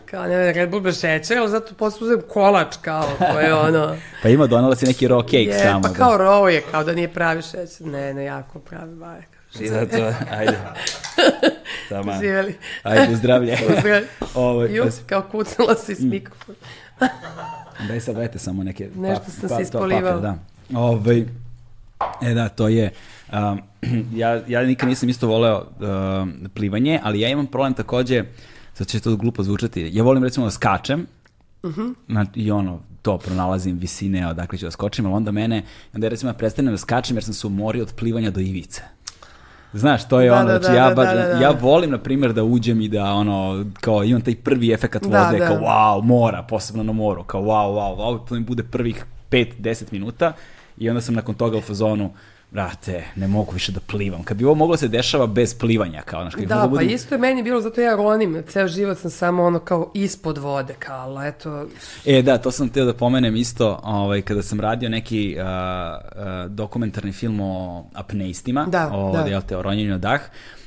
Kao ne, Red Bull bez šećera, ali zato posle uzem kolač kao, to je ono... Pa ima donala si neki raw cake je, samo. pa kao rovo je, kao da nije pravi šećer. Ne, ne, jako pravi da. Zato, ajde. Tama. Živjeli. Ajde, zdravlje. Uzgledaj. Ovo, Ju, kao kucnula se iz mikrofona. Daj sad dajte samo neke... Nešto pa- sam pa- se papir, da. Ovaj, e da, to je... Um, ja, ja nikad nisam isto voleo um, plivanje, ali ja imam problem takođe, sad će to glupo zvučati, ja volim recimo da skačem, Mhm. na, i ono, to pronalazim visine odakle ću da skočim, ali onda mene, onda ja recimo prestanem da skačem jer sam se umorio od plivanja do ivice. Znaš, to je Da, ono, da, znači da, ja, da, ba- da, da. ja volim, na primjer, da uđem i da, ono, kao imam taj prvi efekat vode, Da, da. kao wow, mora, posebno na moru, kao wow, wow, wow, to mi bude prvih 5-10 minuta i onda sam nakon toga u fazonu, brate, ne mogu više da plivam. Kad bi ovo moglo se dešava bez plivanja, kao, znaš, kad Da, moglo pa isto je meni bilo, zato ja ronim, ceo život sam samo ono kao ispod vode, kao, ali eto, E, da, to sam htio da pomenem isto, ovaj, kada sam radio neki uh, uh, dokumentarni film o apneistima, Da, o, da. jel te, o ronjenju na dah,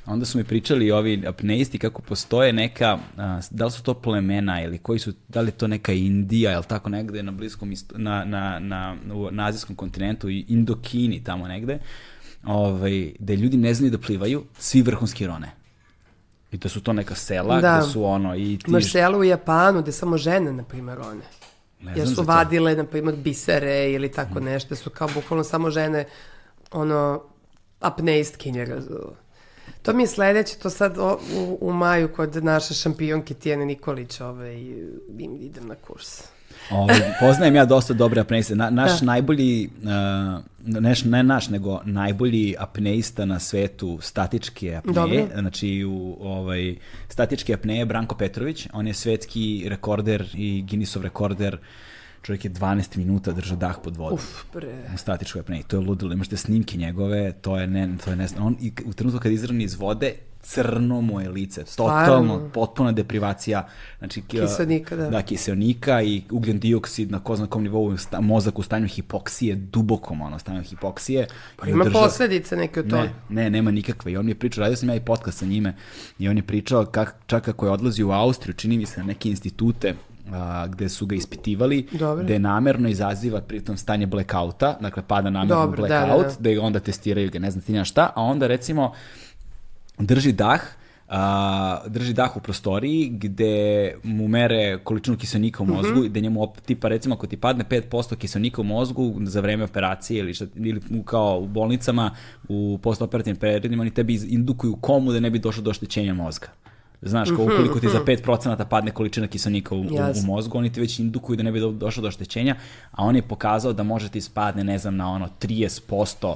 onda su mi pričali ovi apneisti kako postoje neka, a, da li su to plemena ili koji su, da li to neka Indija ili tako negde na bliskom, na, na, na, na azijskom kontinentu, i Indokini tamo negde, ovaj, da ljudi ne znaju da plivaju, svi vrhunski rone. I da su to neka sela Da. gde su ono i ti... imaš selo u Japanu gde samo žene, na primjer, one. Ne Jer su vadile, na primjer, bisere ili tako nešto, su kao bukvalno samo žene, ono, apneistkinje, razumiješ. To mi je sledeće, to sad o, u, u maju kod naše šampionke Tijene Nikolić, ovaj, im, idem na kurs. Ovaj, poznajem ja dosta dobre apneiste. Na, naš Da. najbolji, uh, neš, ne naš, nego najbolji apneista na svetu statičke apneje, Dobro. znači u ovaj, statičke apneje Branko Petrović, on je svetski rekorder i Guinnessov rekorder čovjek je 12 minuta držao dah pod vodom. Uf, bre. U statičkoj apneji. To je ludilo. Imaš te snimke njegove, to je ne, to je ne, on i u trenutku kad izrani iz vode, crno mu je lice, totalno, potpuna deprivacija, znači kiselnika, da. da, kiselnika i ugljen dioksid na ko zna kom nivou, sta, mozak u stanju hipoksije, dubokom ono, stanju hipoksije. Pa ima drža... posledice neke od toga. Ne, ne, nema nikakve. I on mi je pričao, radio sam ja i podcast sa njime, i on je pričao kak, čak kako je odlazio u Austriju, čini mi se na neke institute, a, gde su ga ispitivali, Dobre. gde namerno izaziva pritom stanje blackouta, dakle pada namerno Dobre, blackout, da, da, da. da onda testiraju ga, ne znam ti šta, a onda recimo drži dah, a, drži dah u prostoriji gde mu mere količinu kiselnika u mozgu, mm -hmm. gde njemu, tipa recimo ako ti padne 5% kiselnika u mozgu za vreme operacije ili, šta, ili kao u bolnicama u postoperativnim periodima, oni tebi indukuju komu da ne bi došlo do oštećenja mozga. Znaš, kao mhm, ukoliko ti za 5% mhm. padne količina kiselnika u, u, u mozgu, oni ti već indukuju da ne bi došlo do oštećenja, a on je pokazao da može ti spadne, ne znam, na ono 30%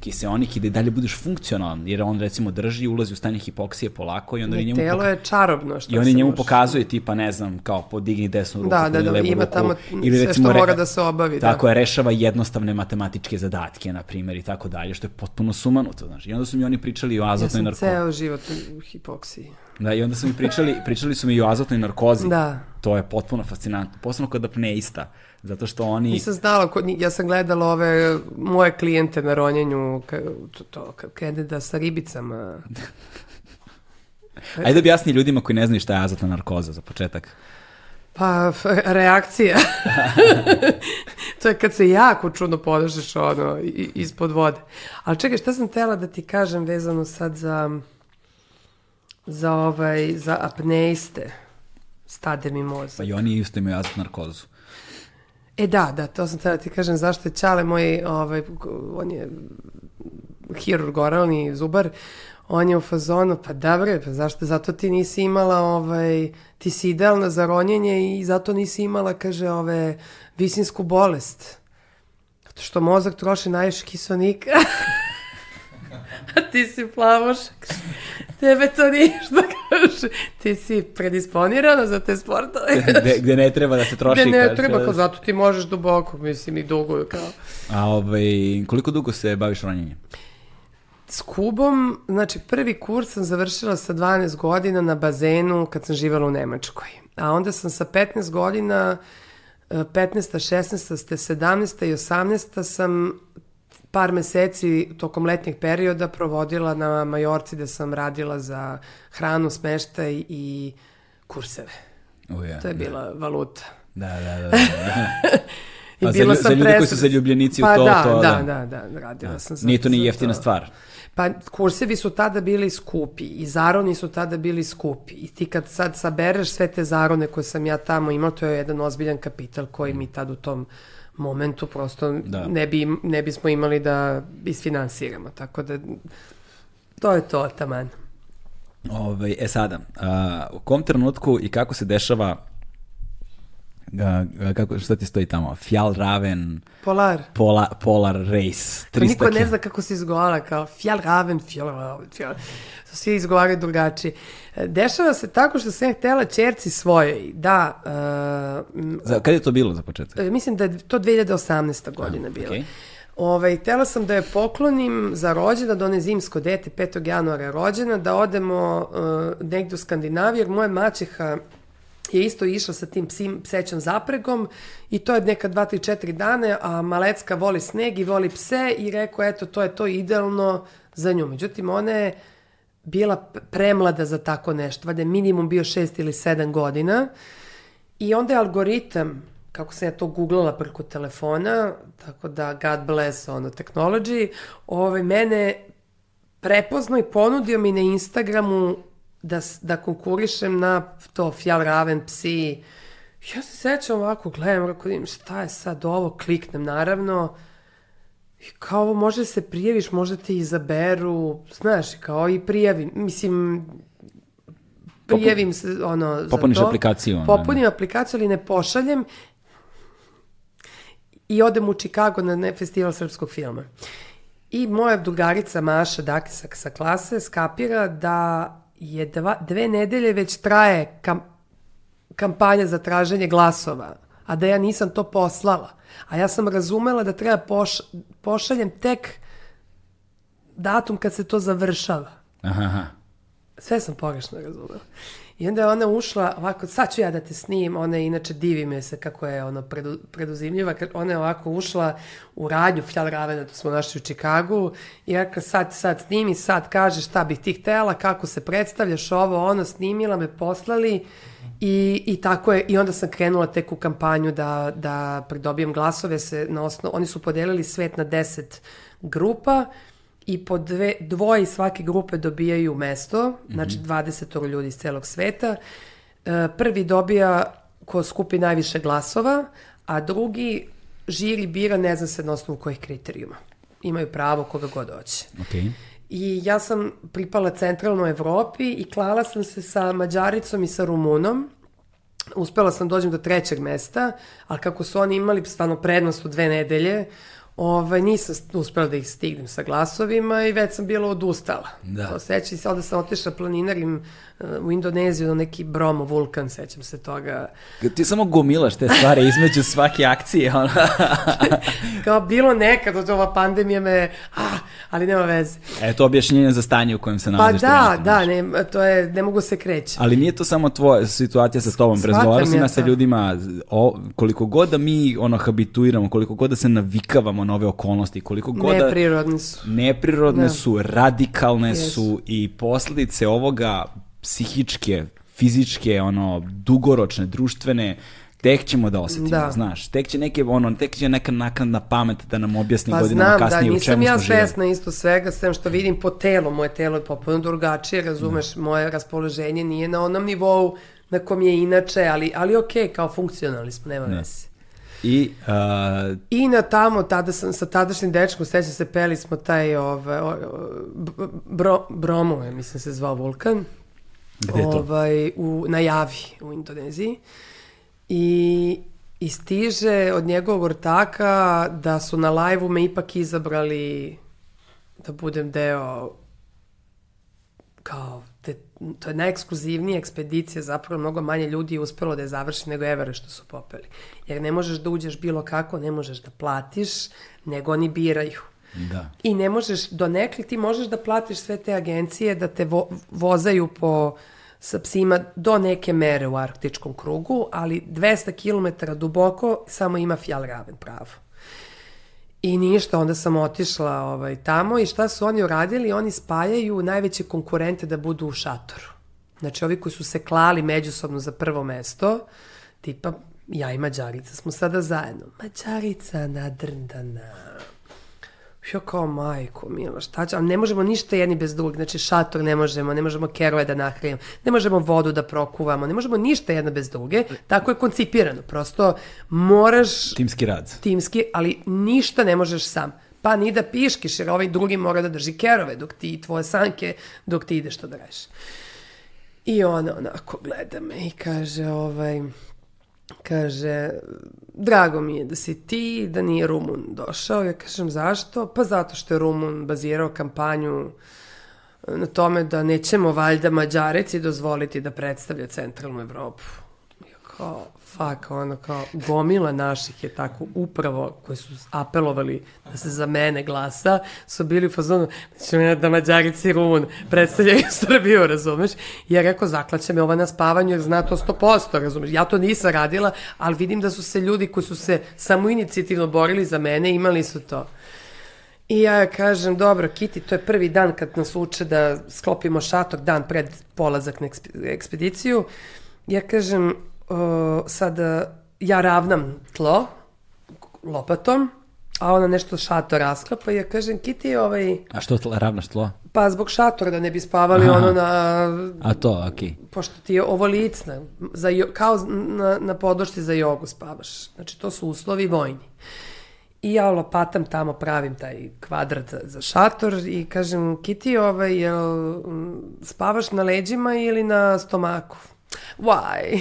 kiseonik i da i dalje budeš funkcionalan, jer on recimo drži i ulazi u stanje hipoksije polako i onda njemu telo je čarobno što I oni njemu može... pokazuje tipa ne znam kao podigni desnu ruku da, da, da, levu ima ruku, tamo ili sve recimo, što mora da se obavi. Tako da. je, rešava jednostavne matematičke zadatke, na primjer, i tako dalje, što je potpuno sumanuto, znaš. I onda su mi oni pričali o azotnoj narkozi. Ja sam ceo život u hipoksiji. Da, i onda su mi pričali, pričali su mi i o azotnoj narkozi. Da. To je potpuno fascinantno. Posebno kod apneista. Zato što oni... Nisam znala, ja sam gledala ove moje klijente na ronjenju, to, to kad krene da sa ribicama. Ajde objasni ljudima koji ne znaju šta je azotna narkoza za početak. Pa, reakcija. to je kad se jako čudno podržeš ono, ispod vode. Ali čekaj, šta sam tela da ti kažem vezano sad za, za, ovaj, za apneiste? Stade mi mozak. Pa i oni isto imaju azotnu narkozu. E da, da, to sam tada ti kažem zašto je Čale moj, ovaj, on je hirurg oralni zubar, on je u fazonu, pa dobro, pa zašto, zato ti nisi imala, ovaj, ti si idealna za ronjenje i zato nisi imala, kaže, ove, visinsku bolest. Zato što mozak troši najviše kisonika. A ti si plavošak. Tebe to ništa kaže. Ti si predisponirana za te sportove. gde, gde ne treba da se troši. Gde ne kaže. treba, kao zato ti možeš duboko, mislim, i dugo. Kao. A ovaj, koliko dugo se baviš ronjenjem? S kubom, znači prvi kurs sam završila sa 12 godina na bazenu kad sam živjela u Nemačkoj. A onda sam sa 15 godina 15. 16. 17. i 18. sam par meseci tokom letnjeg perioda provodila na Majorci da sam radila za hranu, smeštaj i kurseve. Oh, ja, to je bila da. valuta. Da, da, da. da. I pa bila za, sam za ljude koji su zaljubljenici pa u to, da, to, da. Da, da, da, radila da. sam za Nije to ni jeftina to. stvar. Pa kursevi su tada bili skupi i zaroni su tada bili skupi i ti kad sad sabereš sve te zarone koje sam ja tamo imao, to je jedan ozbiljan kapital koji mi tad u tom momentu prosto da. ne, bi, ne bismo imali da isfinansiramo. Tako da to je to, taman. Ove, ovaj, e sada, a, u kom trenutku i kako se dešava Uh, kako, šta ti stoji tamo? Fjal Raven... Polar. Pola, polar Race. 300 niko ne zna kako se izgovara, kao Fjal Raven, Fjal Raven, Fjal... Svi izgovaraju drugačije. Dešava se tako što sam htela čerci svojoj da... Uh, za, kad je to bilo za početak? E, mislim da je to 2018. godina bila. Okay. Ovaj, htela sam da je poklonim za rođena, da one zimsko dete 5. januara je rođena, da odemo uh, negde u Skandinaviju, jer moja maćeha je isto išla sa tim psim, psećom zapregom i to je neka 2, 3, 4 dane, a Malecka voli sneg i voli pse i rekao, eto, to je to idealno za nju. Međutim, ona je bila premlada za tako nešto, je minimum bio 6 ili 7 godina i onda je algoritam, kako sam ja to googlala preko telefona, tako da God bless ono technology, ovaj, mene prepoznao i ponudio mi na Instagramu da, da konkurišem na to Fjal Raven psi. Ja se sećam ovako, gledam, rekao, im, šta je sad ovo, kliknem naravno, i kao ovo može da se prijaviš, možda te izaberu, znaš, kao i prijavim, mislim, prijavim se, ono, za Popuniš aplikaciju. Ono, Popunim ne. aplikaciju, ali ne pošaljem i odem u Chicago na ne, festival srpskog filma. I moja drugarica Maša Dakisa sa klase skapira da je dva, dve nedelje već traje kam, kampanja za traženje glasova a da ja nisam to poslala. A ja sam razumela da treba poš, pošaljem tek datum kad se to završava. Aha. Sve sam pogrešno razumela. I onda je ona ušla, ovako, sad ću ja da te snim, ona je inače divi me se kako je ono predu, preduzimljiva, ona je ovako ušla u radnju Fjall Ravena, to smo našli u Čikagu, i rekla sad, sad snimi, sad kaže šta bih ti htela, kako se predstavljaš, ovo, ono, snimila me, poslali i, i tako je, i onda sam krenula tek u kampanju da, da pridobijem glasove se na osnovu, oni su podelili svet na deset grupa, i po dve, dvoje iz svake grupe dobijaju mesto, mm -hmm. znači 20 ljudi iz celog sveta. E, prvi dobija ko skupi najviše glasova, a drugi žiri bira ne zna se na osnovu kojih kriterijuma. Imaju pravo koga god hoće. Okay. I ja sam pripala centralnoj Evropi i klala sam se sa Mađaricom i sa Rumunom. Uspela sam dođem do trećeg mesta, ali kako su oni imali stvarno prednost u dve nedelje, Ovaj, nisam uspela da ih stignem sa glasovima i već sam bila odustala. Da. Sećam se, onda sam otišla planinarim u Indoneziju na neki bromo vulkan, sećam se toga. Ti samo gomilaš te stvari između svake akcije. Kao bilo nekad od ova pandemija me, ah, ali nema veze. E, to objašnjenje za stanje u kojem se pa nalaziš. Pa da, da, ne, to je, ne mogu se kreći. Ali nije to samo tvoja situacija sa tobom. Razgovarao si ja sa ljudima, o, koliko god da mi ono habituiramo, koliko god da se navikavamo na ove okolnosti, koliko god da... Neprirodne su. Neprirodne da. su, radikalne yes. su i posledice ovoga psihičke, fizičke, ono, dugoročne, društvene, tek ćemo da osetimo, da. znaš. Tek će neke, ono, tek će neka naknadna pamet da nam objasni pa godinama znam, kasnije da, u čemu smo ja svesna isto svega, sem što vidim po telu, moje telo je popolno drugačije, razumeš, da. moje raspoloženje nije na onom nivou na kom je inače, ali, ali okej, okay, kao funkcionalni smo, nema da. veze. I, uh... I na tamo, tada sam sa tadašnjim dečkom, sećam se, peli smo taj ove, bro, Bromo, je, mislim se zvao vulkan. Gde to? Ovaj, u, na Javi, u Indoneziji. I, I stiže od njegovog ortaka da su na lajvu me ipak izabrali da budem deo kao te, to je najekskluzivnija ekspedicija, zapravo mnogo manje ljudi je uspelo da je završi nego Evere što su popeli. Jer ne možeš da uđeš bilo kako, ne možeš da platiš, nego oni biraju. Da. I ne možeš, do nekli ti možeš da platiš sve te agencije da te vo, vozaju po sa psima do neke mere u arktičkom krugu, ali 200 km duboko samo ima Fjallraven pravo. I ništa, onda sam otišla ovaj, tamo i šta su oni uradili? Oni spajaju najveće konkurente da budu u šatoru. Znači, ovi koji su se klali međusobno za prvo mesto, tipa ja i Mađarica smo sada zajedno. Mađarica nadrndana Ja kao, majko, milo, šta će, ali ne možemo ništa jedni bez drugog, znači šator ne možemo, ne možemo kerove da nahrijemo, ne možemo vodu da prokuvamo, ne možemo ništa jedna bez druge, tako je koncipirano, prosto moraš... Timski rad. Timski, ali ništa ne možeš sam. Pa ni da piškiš, jer ovaj drugi mora da drži kerove dok ti tvoje sanke, dok ti ideš to da radiš. I ona onako gleda me i kaže, ovaj, Kaže, drago mi je da si ti, da nije Rumun došao. Ja kažem, zašto? Pa zato što je Rumun bazirao kampanju na tome da nećemo valjda Mađareci dozvoliti da predstavlja centralnu Evropu. Ja kao, fuck, ono kao gomila naših je tako upravo koji su apelovali da se za mene glasa, su bili u fazonu da da Mađarici Rumun predstavljaju Srbiju, razumeš? I ja rekao, zaklaće me ova na spavanju jer zna to 100%, razumeš? Ja to nisam radila, ali vidim da su se ljudi koji su se samo inicijativno borili za mene, imali su to. I ja kažem, dobro, Kiti, to je prvi dan kad nas uče da sklopimo šator dan pred polazak na ekspediciju. Ja kažem, uh, sad ja ravnam tlo lopatom, a ona nešto šator rasklapa i ja kažem, Kiti, ovaj... A što tla, ravnaš tlo? Pa zbog šatora da ne bi spavali Aha. ono na... A to, okej. Okay. Pošto ti je ovo licna, za, kao na, na podošti za jogu spavaš. Znači, to su uslovi vojni. I ja lopatam tamo, pravim taj kvadrat za, za šator i kažem, Kiti, ovaj, jel spavaš na leđima ili na stomaku? Why?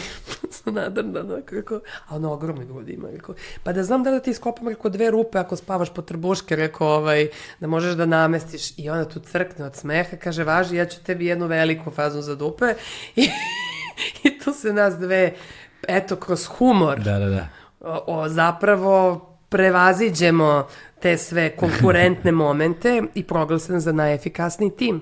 Nadrndana, kako, a ono ogromni grudi ima, rekao, pa da znam da da ti iskopam, rekao, dve rupe ako spavaš po trbuške, rekao, ovaj, da možeš da namestiš, i ona tu crkne od smeha, kaže, važi, ja ću tebi jednu veliku fazu za dupe, i, i tu se nas dve, eto, kroz humor, da, da, da o, o zapravo prevaziđemo te sve konkurentne momente i proglasen za najefikasniji tim.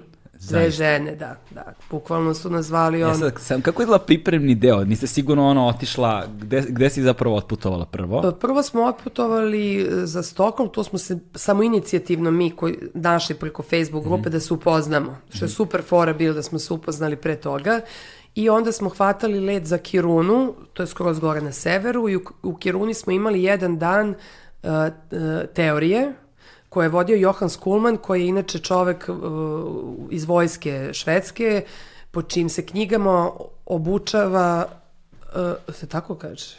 Dve Zaista. žene, da, da. Bukvalno su nas zvali Ja on... sad, sam, kako je izgleda pripremni deo? Niste sigurno ono otišla, gde, gde si zapravo otputovala prvo? Prvo smo otputovali e, za Stokholm, to smo se samo inicijativno mi koji našli preko Facebook grupe da se upoznamo. Što je super fora bilo da smo se upoznali pre toga. I onda smo hvatali let za Kirunu, to je skroz gore na severu, i u, u Kiruni smo imali jedan dan uh, teorije, koje je vodio Johan Skulman, koji je inače čovek uh, iz vojske švedske, po čim se knjigama obučava uh, se tako kaže,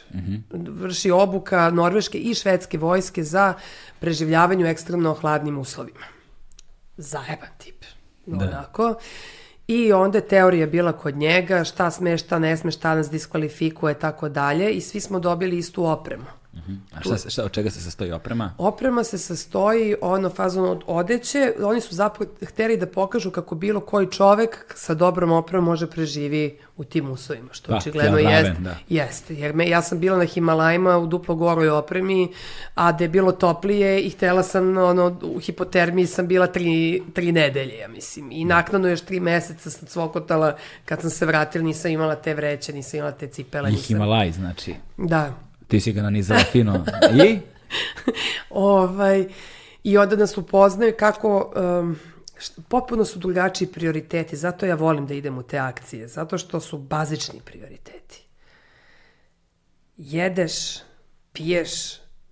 vrši obuka norveške i švedske vojske za preživljavanje u ekstremno hladnim uslovima. Zajeban tip. Da. Onako. I onda je teorija bila kod njega, šta sme, šta ne sme, šta nas diskvalifikuje, tako dalje. I svi smo dobili istu opremu. A šta, šta, od čega se sastoji oprema? Oprema se sastoji ono fazon od odeće. Oni su zapravo hteli da pokažu kako bilo koji čovek sa dobrom opremom može preživi u tim uslovima, što Da, očigledno Fjell jest, Raven, da. jeste. Jer me, ja sam bila na Himalajima u duplo goroj opremi, a da je bilo toplije i htela sam, ono, u hipotermiji sam bila tri, tri nedelje, ja mislim. I naknadno još tri meseca sam cvokotala, kad sam se vratila, nisam imala te vreće, nisam imala te cipele. I nisam- Himalaj, znači. Da, Ti si ga nanizala fino. I? Ovaj, I onda nas upoznaju kako... Um, potpuno su drugačiji prioriteti, zato ja volim da idem u te akcije, zato što su bazični prioriteti. Jedeš, piješ,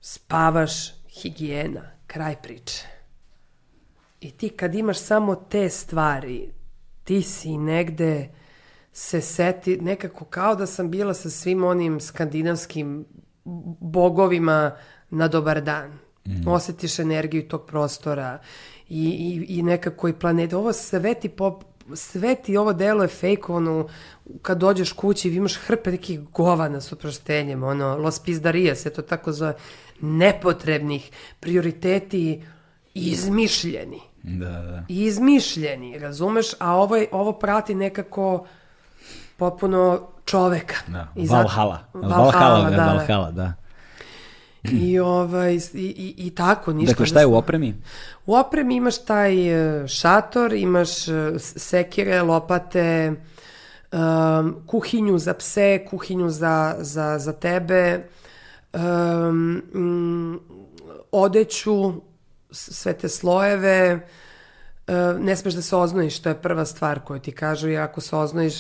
spavaš, higijena, kraj priče. I ti kad imaš samo te stvari, ti si negde se seti, nekako kao da sam bila sa svim onim skandinavskim bogovima na dobar dan. Mm. Osetiš energiju tog prostora i, i, i nekako i planet. Ovo sve ti, pop, sve ti ovo delo je fejkovano kad dođeš kući i imaš hrpe nekih govana s oproštenjem, ono, los pizdarija se to tako zove, nepotrebnih, prioriteti izmišljeni Da, da. izmišljeni, razumeš, a ovo, je, ovo prati nekako potpuno čoveka. da. I zato- Valhalla. Valhalla, Valhalla, da, da. Valhalla, da. I, ovaj, i, i, i tako, ništa. Dakle, da šta je u opremi? U opremi imaš taj e, šator, imaš e, sekire, lopate, um, kuhinju za pse, kuhinju za, za, za tebe, um, odeću, sve te slojeve, e, ne smeš da se oznojiš, to je prva stvar koju ti kažu i ako se oznojiš,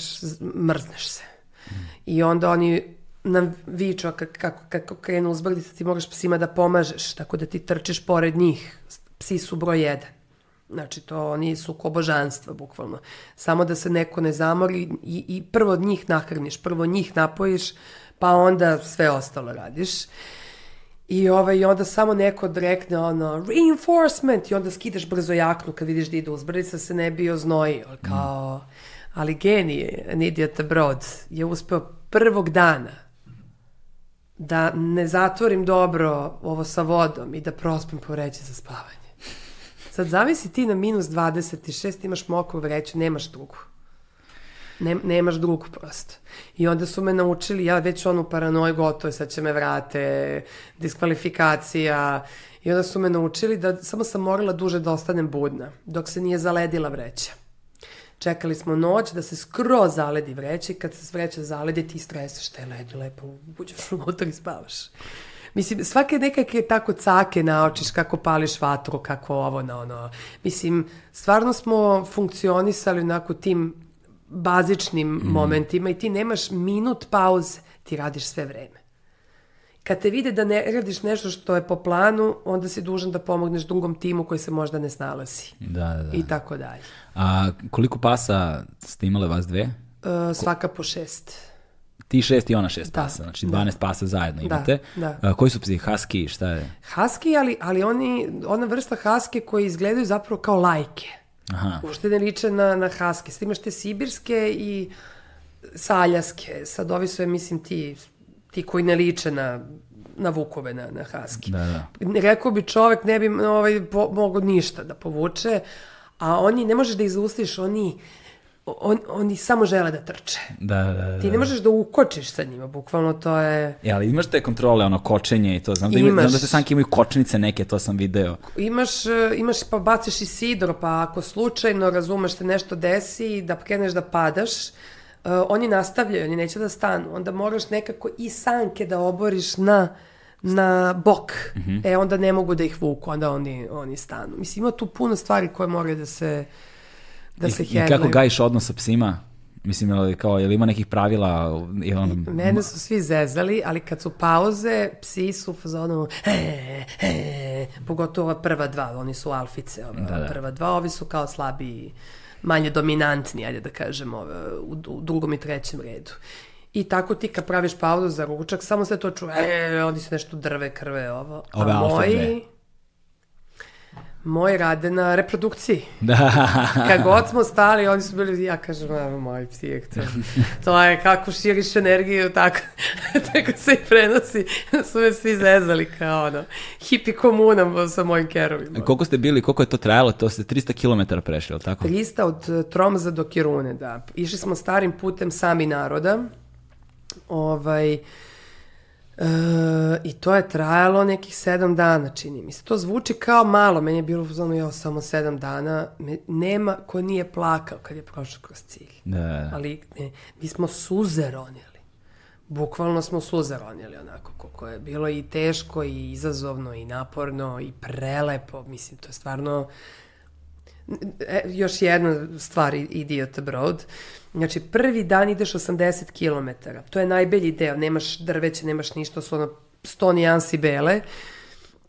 mrzneš se. I onda oni nam viču a kak- kako, kako krenu uzbrdice, ti moraš psima da pomažeš, tako da ti trčiš pored njih. Psi su broj jedan. Znači, to oni su ko božanstva, bukvalno. Samo da se neko ne zamori i, i prvo njih nahraniš, prvo njih napojiš, pa onda sve ostalo radiš. I ovaj, i onda samo neko drekne ono, reinforcement, i onda skidaš brzo jaknu kad vidiš da ide uzbrdica, se ne bi oznojio, kao, ali genije, an idiot abroad, je uspeo prvog dana da ne zatvorim dobro ovo sa vodom i da prospem po vreći za spavanje. Sad zamisli ti na minus 26, imaš mokru vreću, nemaš drugu. Ne, nemaš drugu prosto. I onda su me naučili, ja već onu paranoj gotovo, sad će me vrate, diskvalifikacija. I onda su me naučili da samo sam morala duže da ostanem budna, dok se nije zaledila vreća. Čekali smo noć da se skroz zaledi vreća i kad se vreća zaledi ti streseš te ledi lepo, uđeš unutra i spavaš. Mislim, svake nekakve tako cake naučiš kako pališ vatru, kako ovo na ono. Mislim, stvarno smo funkcionisali onako tim bazičnim mm. momentima i ti nemaš minut pauze, ti radiš sve vreme. Kad te vide da ne radiš nešto što je po planu, onda si dužan da pomogneš drugom timu koji se možda ne snalazi. Da, da, da. I tako dalje. A koliko pasa ste imale vas dve? Uh, svaka po šest. Ti šest i ona šest Da, pasa, znači da. 12 pasa zajedno Da, imate. da. A, koji su psi? Husky, šta je? Husky, ali, ali oni, ona vrsta haske koji izgledaju zapravo kao lajke. Aha. Uopšte ne liče na, na haske. Sad imaš te sibirske i saljaske. Sad ovi su, ja mislim, ti, ti koji ne liče na, na vukove, na, na haske. Da, da. Rekao bi čovek ne bi ovaj, po, mogo ništa da povuče, a oni, ne možeš da ih zaustaviš, oni on, oni samo žele da trče. Da, da, da. Ti ne možeš da ukočiš sa njima, bukvalno to je... E, ali imaš te kontrole, ono, kočenje i to. Znam da, ima, Imaš. znam da te sanke imaju kočnice neke, to sam video. Imaš, e, imaš pa baciš i sidro, pa ako slučajno razumeš te nešto desi i da kreneš da padaš, uh, oni nastavljaju, oni neće da stanu. Onda moraš nekako i sanke da oboriš na na bok, e onda ne mogu da ih vuku, onda oni, oni stanu. Mislim, ima tu puno stvari koje moraju da se da se I, I kako gajiš odnos sa psima? Mislim, je li, kao, je li ima nekih pravila? Je ono, Mene su svi zezali, ali kad su pauze, psi su u fazonu, e, e, pogotovo ova prva dva, oni su alfice, ova Da, da. prva dva, ovi su kao slabiji, manje dominantni, ajde da kažemo, ove, u, u drugom i trećem redu. I tako ti kad praviš pauzu za ručak, samo se to čuje, e, oni se nešto drve, krve, ovo. Ove A alfa dve. moji, moji rade na reprodukciji. Da, Kad god smo stali, oni su bili, ja kažem, evo moj psijek, to, to je kako širiš energiju, tako, tako se i prenosi. su me svi zezali kao ono, hipi komuna sa mojim kerovima. koliko ste bili, koliko je to trajalo? To ste 300 km prešli, je li tako? 300 od eh, Tromza do Kirune, da. Išli smo starim putem sami naroda. Ovaj, e, I to je trajalo nekih sedam dana, čini mi se. To zvuči kao malo, meni je bilo ono, jo, samo sedam dana. Me- nema ko nije plakao kad je prošao kroz cilj. Da, da. Ali ne, mi smo suze ronili. Bukvalno smo suze ronili onako koliko je bilo i teško i izazovno i naporno i prelepo. Mislim, to je stvarno E, još jedna stvar, Idiot Abroad. Znači, prvi dan ideš 80 km. To je najbelji deo. Nemaš drveće, nemaš ništa, su ono 100 nijansi bele.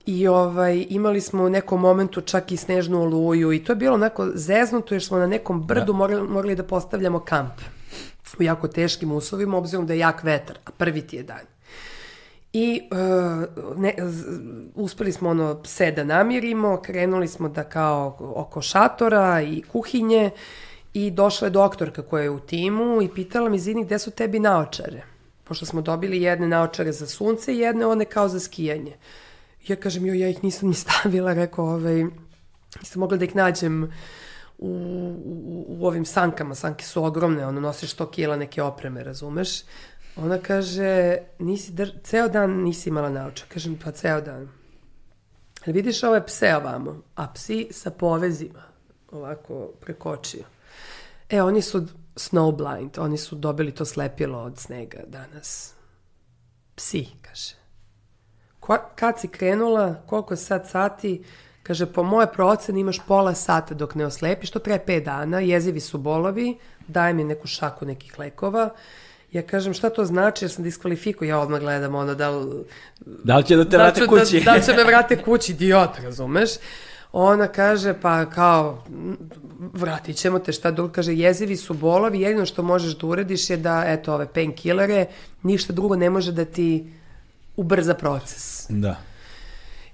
I ovaj, imali smo u nekom momentu čak i snežnu oluju i to je bilo onako zeznuto jer smo na nekom brdu morali, morali da postavljamo kamp u jako teškim uslovima, obzirom da je jak vetar, a prvi ti je dan. I uh, ne, uspeli smo ono pse da namirimo, krenuli smo da kao oko šatora i kuhinje i došla je doktorka koja je u timu i pitala mi, Zini, gde su tebi naočare? Pošto smo dobili jedne naočare za sunce i jedne one kao za skijanje. Ja kažem, joj, ja ih nisam ni stavila, rekao, ovaj, nisam mogla da ih nađem u, u, u ovim sankama, sanke su ogromne, ono nosiš 100 kila neke opreme, razumeš? Ona kaže, nisi dr... ceo dan nisi imala naočar. Kažem, pa ceo dan. Ali vidiš ove pse ovamo, a psi sa povezima, ovako prekočio. E, oni su snowblind, oni su dobili to slepilo od snega danas. Psi, kaže. Ko, kad si krenula, koliko sad sati, kaže, po moje procene imaš pola sata dok ne oslepiš, to traje 5 dana, jezivi su bolovi, daj mi neku šaku nekih lekova. Ja kažem, šta to znači, jer sam diskvalifikuo, ja odmah gledam ono da li, Da li će da te da, vrate ću, kući? da, da će me vrate kući, idiot, razumeš? Ona kaže, pa kao, vratit ćemo te, šta drugo, kaže, jezivi su bolovi, jedino što možeš da uradiš je da, eto, ove painkillere, ništa drugo ne može da ti ubrza proces. Da.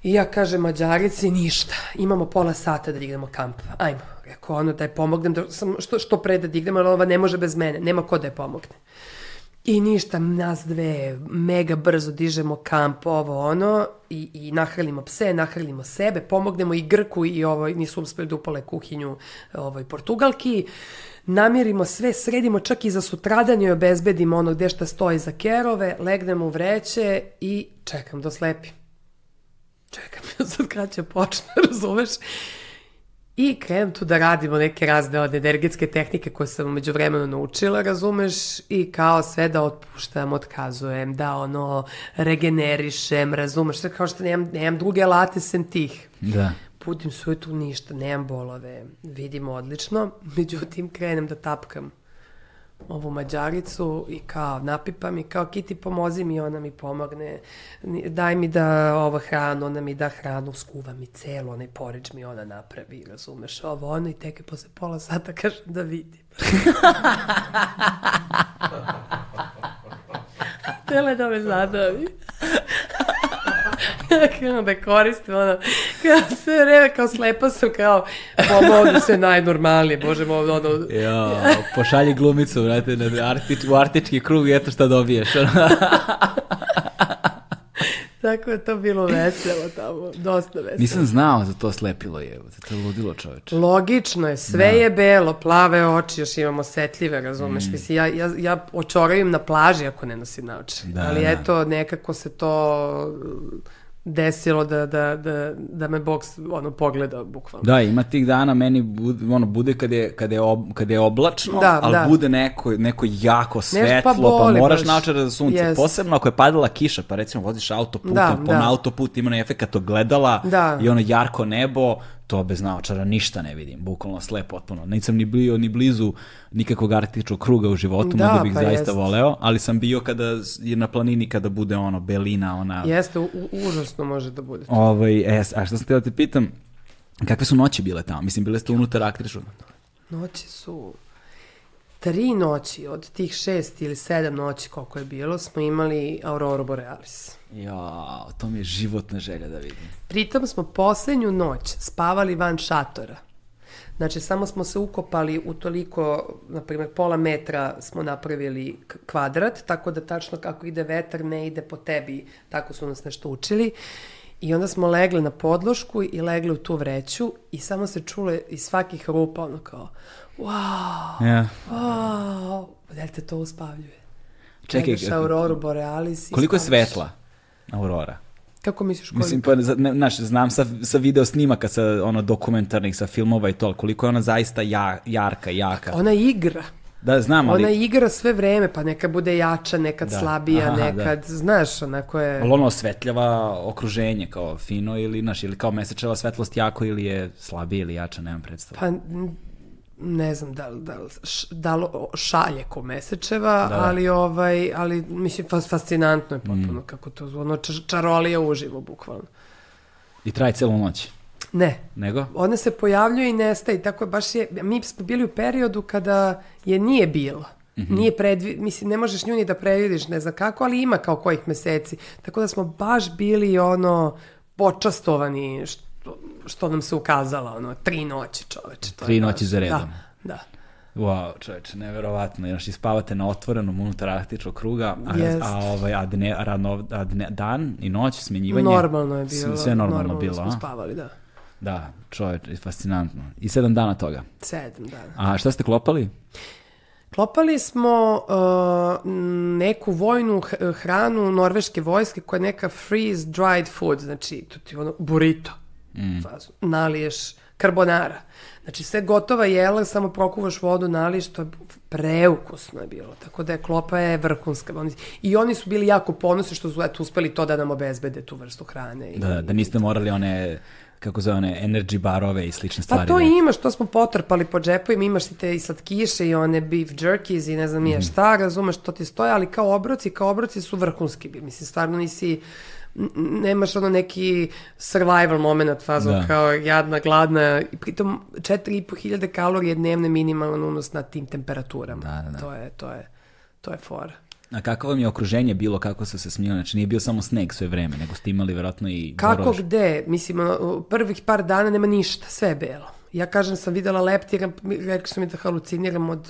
I ja kažem Mađarici, ništa, imamo pola sata da dignemo kamp, ajmo. Rekao ono da je pomognem, da, sam, što, što pre da dignemo, ali ova ne može bez mene, nema ko da je pomogne. I ništa, nas dve mega brzo dižemo kamp, ovo ono, i, i nahrlimo pse, nahrlimo sebe, pomognemo i Grku i ovo, nisu uspeli da upale kuhinju ovoj Portugalki, namirimo sve, sredimo čak i za sutradan i obezbedimo ono gde šta stoji za kerove, legnemo u vreće i čekam da slepim čekam sad kad će počne, razumeš? I krenem tu da radimo neke razne od energetske tehnike koje sam umeđu vremenu naučila, razumeš? I kao sve da otpuštam, otkazujem, da ono regenerišem, razumeš? Sve kao što nemam, nemam druge alate sem tih. Da. Budim se ujutru ništa, nemam bolove, vidim odlično, međutim krenem da tapkam ovu mađaricu i kao napipam i kao Kiti pomozi mi, ona mi pomogne, daj mi da ovo hranu, ona mi da hranu, skuva mi celo, onaj porič mi ona napravi, razumeš, ovo ono i tek je posle pola sata kažem da vidim. Htjela je da me zadavi. Da koristim, ono, kao sve vreme, kao slepa sam, kao, pomogu sve najnormalnije, bože moj, ono, Jo, pošalji glumicu, vrate, na artič, u artički krug i eto šta dobiješ. Tako je to bilo veselo tamo, dosta veselo. Nisam znao za to slepilo je, to je ludilo čoveče. Logično je, sve da. je belo, plave oči, još imamo setljive, razumeš? Mm. Mislim, ja, ja, ja očoravim na plaži ako ne nosim naoče. Da, Ali da. eto, nekako se to desilo da, da, da, da me Bog ono, pogleda bukvalno. Da, ima tih dana meni bude, ono, bude kad je, kad je, ob, kad je oblačno, da, ali da. bude neko, neko jako svetlo, pa, boli, pa moraš načara za sunce. Yes. Posebno ako je padala kiša, pa recimo voziš autoputom, da, pa da. na autoput ima na efekt ogledala da. i ono jarko nebo, to bez naočara ništa ne vidim, bukvalno slep potpuno. Nisam ni bio ni blizu nikakvog arktičkog kruga u životu, da, mnogo bih pa zaista jest. voleo, ali sam bio kada je na planini kada bude ono belina, ona... Jeste, u, užasno može da bude. Ovaj, e, a što sam te da te pitam, kakve su noći bile tamo? Mislim, bile ste unutar arktičkog? Noći su tri noći, od tih šest ili sedam noći koliko je bilo, smo imali Aurora Borealis. Ja, to mi je životna želja da vidim. Pritom smo poslednju noć spavali van šatora. Znači, samo smo se ukopali u toliko, na primjer, pola metra smo napravili kvadrat, tako da tačno kako ide vetar ne ide po tebi, tako su nas nešto učili. I onda smo legli na podlošku i legli u tu vreću i samo se čule iz svakih rupa ono kao wow, yeah. wow, da li te to uspavljuje? Čekaj, Gledaš Auroru Borealis. Koliko je svetla Aurora? Kako misliš koliko? Mislim, pa, ne, znaš, znam sa, sa video snimaka, sa ono dokumentarnih, sa filmova i to, koliko je ona zaista ja, jarka, jaka. Ona igra. Da, znam, ali... Ona igra sve vreme, pa neka bude jača, nekad da. slabija, Aha, da. nekad, da. znaš, onako je... Ali ono osvetljava okruženje kao fino ili, znaš, ili kao mesečeva svetlost jako ili je slabija ili jača, nemam predstavu. Pa ne znam da, da, da li šalje ko mesečeva, da. ali ovaj, ali mislim fascinantno je potpuno mm. kako to ono čarolija uživo bukvalno. I traje celu noć. Ne. Nego? Ona se pojavljuje i nestaje, tako je, baš je, mi smo bili u periodu kada je nije bilo. Mm -hmm. Nije predvi, mislim, ne možeš nju ni da predvidiš, ne znam kako, ali ima kao kojih meseci. Tako da smo baš bili ono počastovani, što što nam se ukazala, ono, tri noći čoveče. To tri noći za redom. Da, da. Wow, čoveče, neverovatno. Znaš, i spavate na otvorenom unutar arktičkog kruga, a, yes. a, ovaj, a, dne, radno, a dne, dan i noć, smenjivanje... Normalno je bilo. Sve normalno, normalno bilo, smo a? spavali, da. Da, čoveče, fascinantno. I sedam dana toga. Sedam dana. A šta ste klopali? Klopali smo uh, neku vojnu hranu norveške vojske koja je neka freeze dried food, znači to ti ono burrito mm. fazu. Naliješ karbonara. Znači sve gotova jela, samo prokuvaš vodu, naliješ, to je preukusno je bilo. Tako da je klopa je vrhunska. I oni su bili jako ponosni što su eto, uspeli to da nam obezbede tu vrstu hrane. I, da, da niste morali one kako zove one energy barove i slične stvari. Pa to da... imaš, to smo potrpali po džepovima, imaš i te i slatkiše i one beef jerkies i ne znam nije mm. šta, razumeš, to ti stoje, ali kao obroci, kao obroci su vrhunski. Mislim, stvarno nisi nemaš ono neki survival moment fazom da. kao jadna, gladna i pritom 4500 kalorije dnevne minimalan unos na tim temperaturama. Da, da, da. To je, to je, to je fora. A kako vam je okruženje bilo, kako su se smijeli? Znači nije bio samo sneg sve vreme, nego ste imali verovatno i Kako borož. gde? Mislim, prvih par dana nema ništa, sve je belo. Ja kažem, sam videla leptira, rekli su mi da haluciniram od,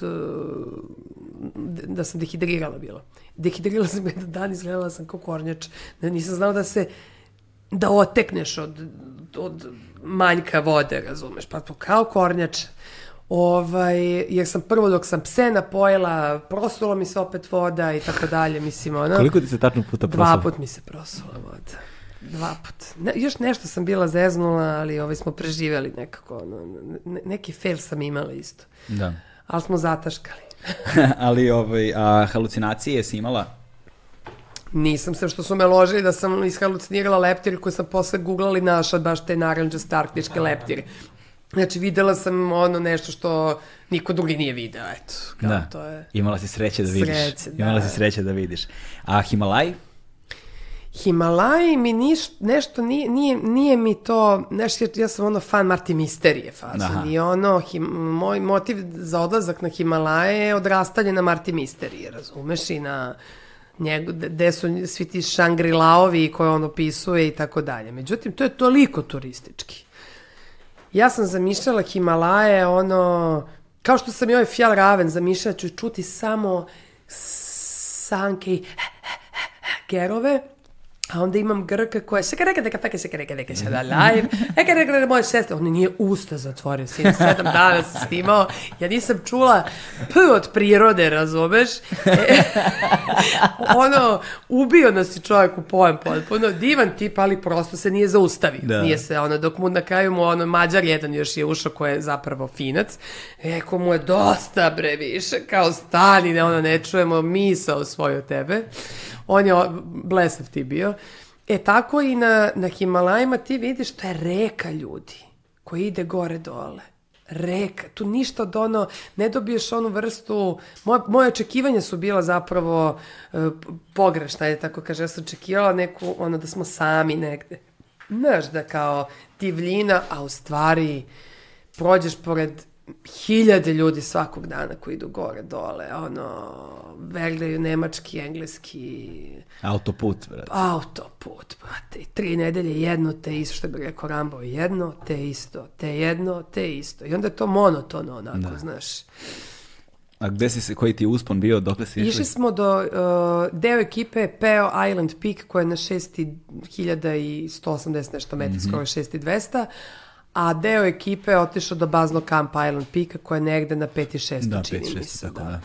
da sam dehidrirala bilo dehidrirala sam jedan dan, izgledala sam kao kornjač. Da nisam znala da se, da otekneš od, od manjka vode, razumeš, pa kao kornjač. Ovaj, jer sam prvo dok sam pse napojila, prosulo mi se opet voda i tako dalje, mislim, ono. Koliko ti se tačno puta prosula? Dva put mi se prosula voda. Dva put. Ne, još nešto sam bila zeznula, ali ovaj smo preživeli nekako, ono, ne, neki fail sam imala isto. Da. Ali smo zataškali. Ali ovaj, a, halucinacije si imala? Nisam se što su me ložili da sam ishalucinirala leptir koji sam posle googlala i našla baš te naranđaste arktičke leptire. Znači, videla sam ono nešto što niko drugi nije video, eto. Kao, da, to je... imala si sreće da vidiš. Sreće, da. Imala si sreće da vidiš. A Himalaj? Himalaji mi niš, nešto nije, nije, nije mi to, nešto, ja sam ono fan Marti Misterije faza. I ono, him, moj motiv za odlazak na Himalaje je odrastanje na Marti Misterije, razumeš, i na njegu, gde su svi ti Shangri-Laovi koje on opisuje i tako dalje. Međutim, to je toliko turistički. Ja sam zamišljala Himalaje, ono, kao što sam i ovaj Fjal Raven zamišljala, ću čuti samo sanke i gerove, A onda imam Grka koja se reka da kafe se reka da se da live. Eka reka da moja sestra, on nije usta zatvorio, sin sedam dana se snimao. Ja nisam čula p od prirode, razumeš? E, ono, ubio nas je čovjek u pojem potpuno. Divan tip, ali prosto se nije zaustavio. Da. Nije se, ono, dok mu na kraju mu, ono, Mađar jedan još je ušao koji je zapravo finac. Eko mu je dosta, bre, više, kao stani, ne, ono, ne čujemo misao svoju od tebe. On je blesav ti bio. E tako i na, na Himalajima ti vidiš to je reka ljudi koji ide gore dole. Reka, tu ništa od ono, ne dobiješ onu vrstu, moje, moje očekivanja su bila zapravo e, pogrešna, je tako kaže, ja sam očekivala neku, ono da smo sami negde. Znaš, da kao divljina, a u stvari prođeš pored hiljade ljudi svakog dana koji idu gore, dole, ono, vergleju nemački, engleski, Autoput, brate. autoput, brate, i tri nedelje jedno te isto, što bi rekao Rambo, jedno te isto, te jedno te isto. I onda je to monotono onako, Da. znaš. A gde si se, koji ti je uspon bio, dokle si išli? Išli smo do, uh, deo ekipe je Peo Island Peak koja je na 6180 nešto metri, Mhm. skoro 6200, a deo ekipe je otišao do baznog kampa Island Peaka koja je negde na 5600 Da, čini 5, mi 6, se. tako da. da.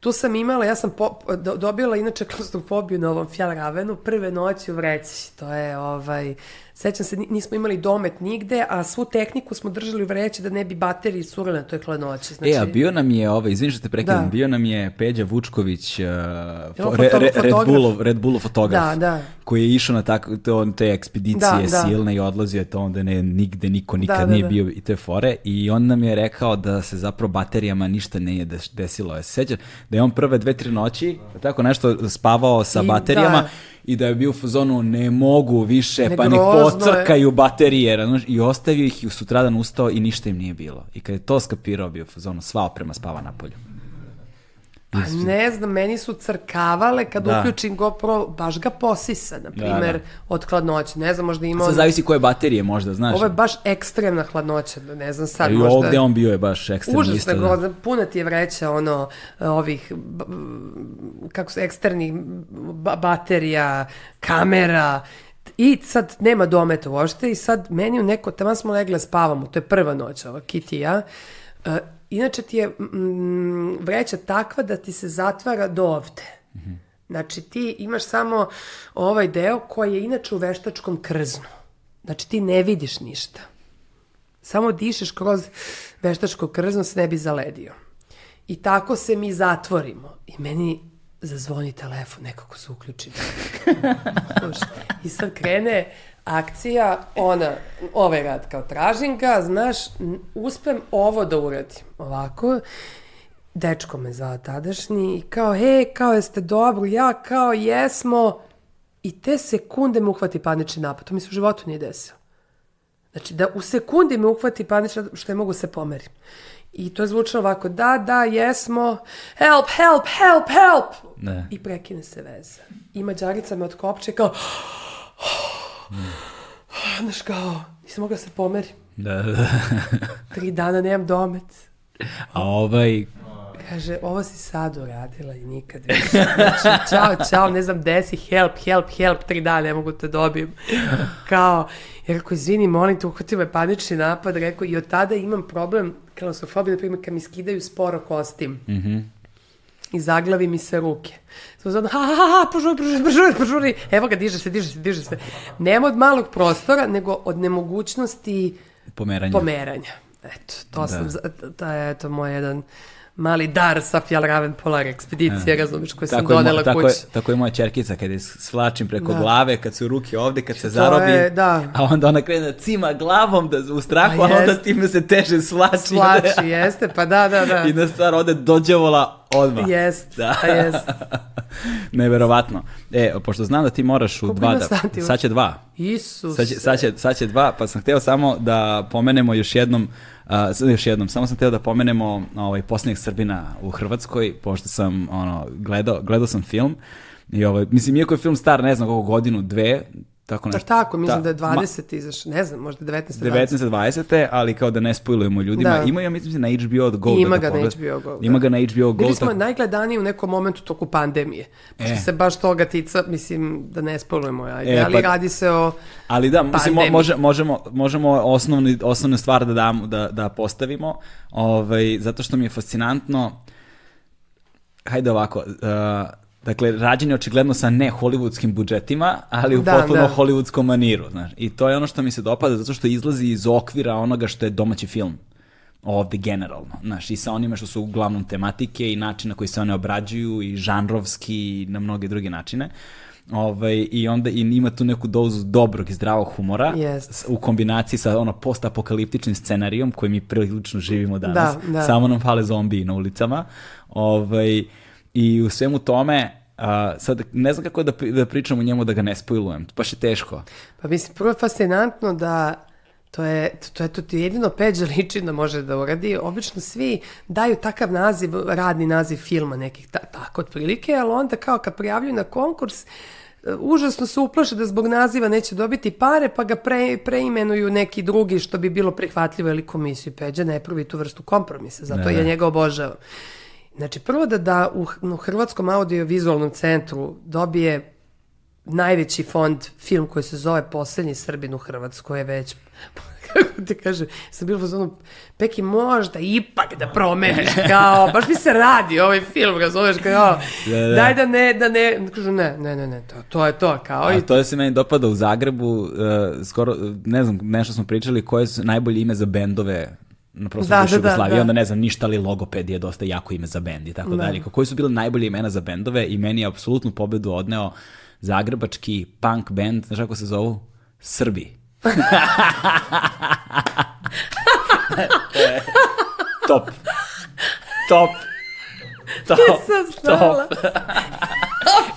Tu sam imala, ja sam po, do, dobila inače klaustrofobiju na ovom Fjallravenu prve noći u vreći. To je, ovaj, sećam se, ni- nismo imali domet nigde, a svu tehniku smo držali u vreći da ne bi baterije curile na toj hladnoći. Znači, E, a bio nam je, ovaj, izvini što te prekidam, Da. bio nam je Peđa Vučković, uh, fo- Re- Re- Red? Bullov, Red Bullov fotograf, Da, da. koji je išao na tako, te, on, te ekspedicije Da, da. silne i odlazio je to onda ne, nigde niko nikad Da, da, nije da. bio i te fore i on nam je rekao da se zapravo baterijama ništa nije des- desilo. Ja se sećam da je on prve dve, tri noći tako nešto spavao sa I- baterijama da. I da je bio u fazonu ne mogu više, Ne, pa nek grozno je. pocrkaju baterije. razumeš? I ostavio ih i sutradan ustao i ništa im nije bilo. I kad je to skapirao bio u fazonu, sva oprema spava na polju. Pa ne znam, meni su crkavale kad Da. uključim GoPro, baš ga posisa, na primer, da. od hladnoće. Ne znam, možda ima... Sad zavisi koje baterije možda, znaš. Ovo je baš ekstremna hladnoća, ne znam sad I možda... ovdje on bio je baš ekstremno Užasno isto. je da. puna ti je vreća ono ovih kako se eksternih ba- baterija, kamera i sad nema dometa uopšte i sad meni u neko, tamo smo legle spavamo, to je prva noć ova Kitty i ja, E, inače ti je mm, vreća takva da ti se zatvara do ovde. Znači ti imaš samo ovaj deo koji je inače u veštačkom krznu. Znači ti ne vidiš ništa. Samo dišeš kroz veštačko krzno se ne bi zaledio. I tako se mi zatvorimo. I meni zazvoni telefon, nekako se uključi. I sad krene akcija, ona, ovaj rad kao tražim ga, znaš, uspem ovo da uradim. Ovako, dečko me zvao tadašnji i kao, hej, kao jeste dobro, ja kao jesmo. I te sekunde me uhvati panični napad. To mi se u životu nije desilo. Znači da u sekundi me uhvati panična što je mogu se pomerim. I to je zvučalo ovako, da, da, jesmo, help, help, help, help. Ne. I prekine se veza. I mađarica me otkopče kao, znaš kao, nisam mogla se pomerim. Da, da, da. Tri dana nemam domet. A ovaj, Kaže, ovo si sad uradila i nikad više. Znači, čao, čao, ne znam gde si, help, help, help, tri dana ne mogu te dobijem. Kao, ja rekao, izvini, molim te, uhvatio me panični napad, rekao, i od tada imam problem, klaustrofobija, na primjer, kad mi skidaju sporo kostim. I zaglavi mi se ruke. Samo zato, ha, ha, ha, požuri, požuri, požuri, požuri. Evo ga, diže se, diže se, diže se. Nema od malog prostora, nego od nemogućnosti pomeranje. pomeranja. Eto, to Da. sam, to je eto moj jedan mali dar sa Fjallraven Polar ekspedicije, razumiješ, koju sam Tako donela mo- tako, kući. je, tako je moja čerkica, kad je svlačim preko Da. glave, kad su ruke ovde, kad se To zarobi, je, da. a onda ona krene da cima glavom da, u strahu, Pa a onda time se teže svlači. Svlači, jeste, pa da, da, da. I na stvar ode dođevola odmah. Jest, Da. pa jest. Neverovatno. E, pošto znam da ti moraš u Koliko dva da... Sad će dva. Isus. Sad će, sad, će, sad će dva, pa sam hteo samo da pomenemo još jednom, a, sad još jednom, samo sam hteo da pomenemo ovaj, posljednjeg Srbina u Hrvatskoj, pošto sam ono, gledao, gledao sam film, i ovaj, mislim, iako je film star, ne znam koliko godinu, dve, Tako Da, nešto. tako, mislim da, Da, je 20 izaš, ne znam, možda 19. 19. 20. ali kao da ne spojlujemo ljudima. Da. Ima ja mislim na HBO Go. Ima da ga na pogled- HBO Go, da. Ima ga na HBO Go. Bili smo tako- najgledaniji u nekom momentu toku pandemije. Pošto E. se baš toga tica, mislim, da ne spolujemo, ajde, E, ali pa- radi se o... Ali da, mislim, Pandemiji. može, možemo, možemo osnovni, osnovnu stvar da, dam, da, da postavimo, ovaj, zato što mi je fascinantno, hajde ovako, uh, dakle, rađen je očigledno sa ne hollywoodskim budžetima, ali u Da, potpuno da. hollywoodskom maniru, znaš. I to je ono što mi se dopada, zato što izlazi iz okvira onoga što je domaći film ovde generalno, znaš, i sa onime što su uglavnom tematike i način na koji se one obrađuju i žanrovski i na mnoge druge načine. Ovaj, I onda i ima tu neku dozu dobrog i zdravog humora Jest. s- u kombinaciji sa ono postapokaliptičnim scenarijom koji mi prilično živimo danas. Da, da. Samo nam fale zombiji na ulicama. Ovaj, I u svemu tome, a, sad ne znam kako da, pri- da pričam o njemu da ga ne spojlujem, baš je teško. Pa mislim, prvo je fascinantno da to je, to je to ti jedino Peđa liči da može da uradi. Obično svi daju takav naziv, radni naziv filma nekih, ta, tako otprilike, ali onda kao kad prijavljuju na konkurs, e, užasno se uplaše da zbog naziva neće dobiti pare, pa ga pre, preimenuju neki drugi što bi bilo prihvatljivo ili komisiju. Peđa ne pravi tu vrstu kompromisa, zato Da, ja njega obožavam. Znači, prvo da da u, u Hrvatskom audiovizualnom centru dobije najveći fond film koji se zove Poslednji Srbin u Hrvatskoj je već kako ti kaže, sam bilo zonu, Peki možda ipak da promeniš, kao, baš mi se radi ovaj film, razumeš, kao, Da, da. daj da ne, da ne, kažu ne, ne, ne, ne, to, to je to, kao, A i to je se meni dopada u Zagrebu, uh, skoro, ne znam, nešto smo pričali, koje su najbolje ime za bendove na prostoru Da, bivše da, da, Jugoslavije, da. onda ne znam, ništa ali logoped je dosta jako ime za bend i tako Da. dalje. Koji su bile najbolje imena za bendove i meni je apsolutnu pobedu odneo zagrebački punk band, znaš kako se zovu? Srbi. Top. Top. Top. Top.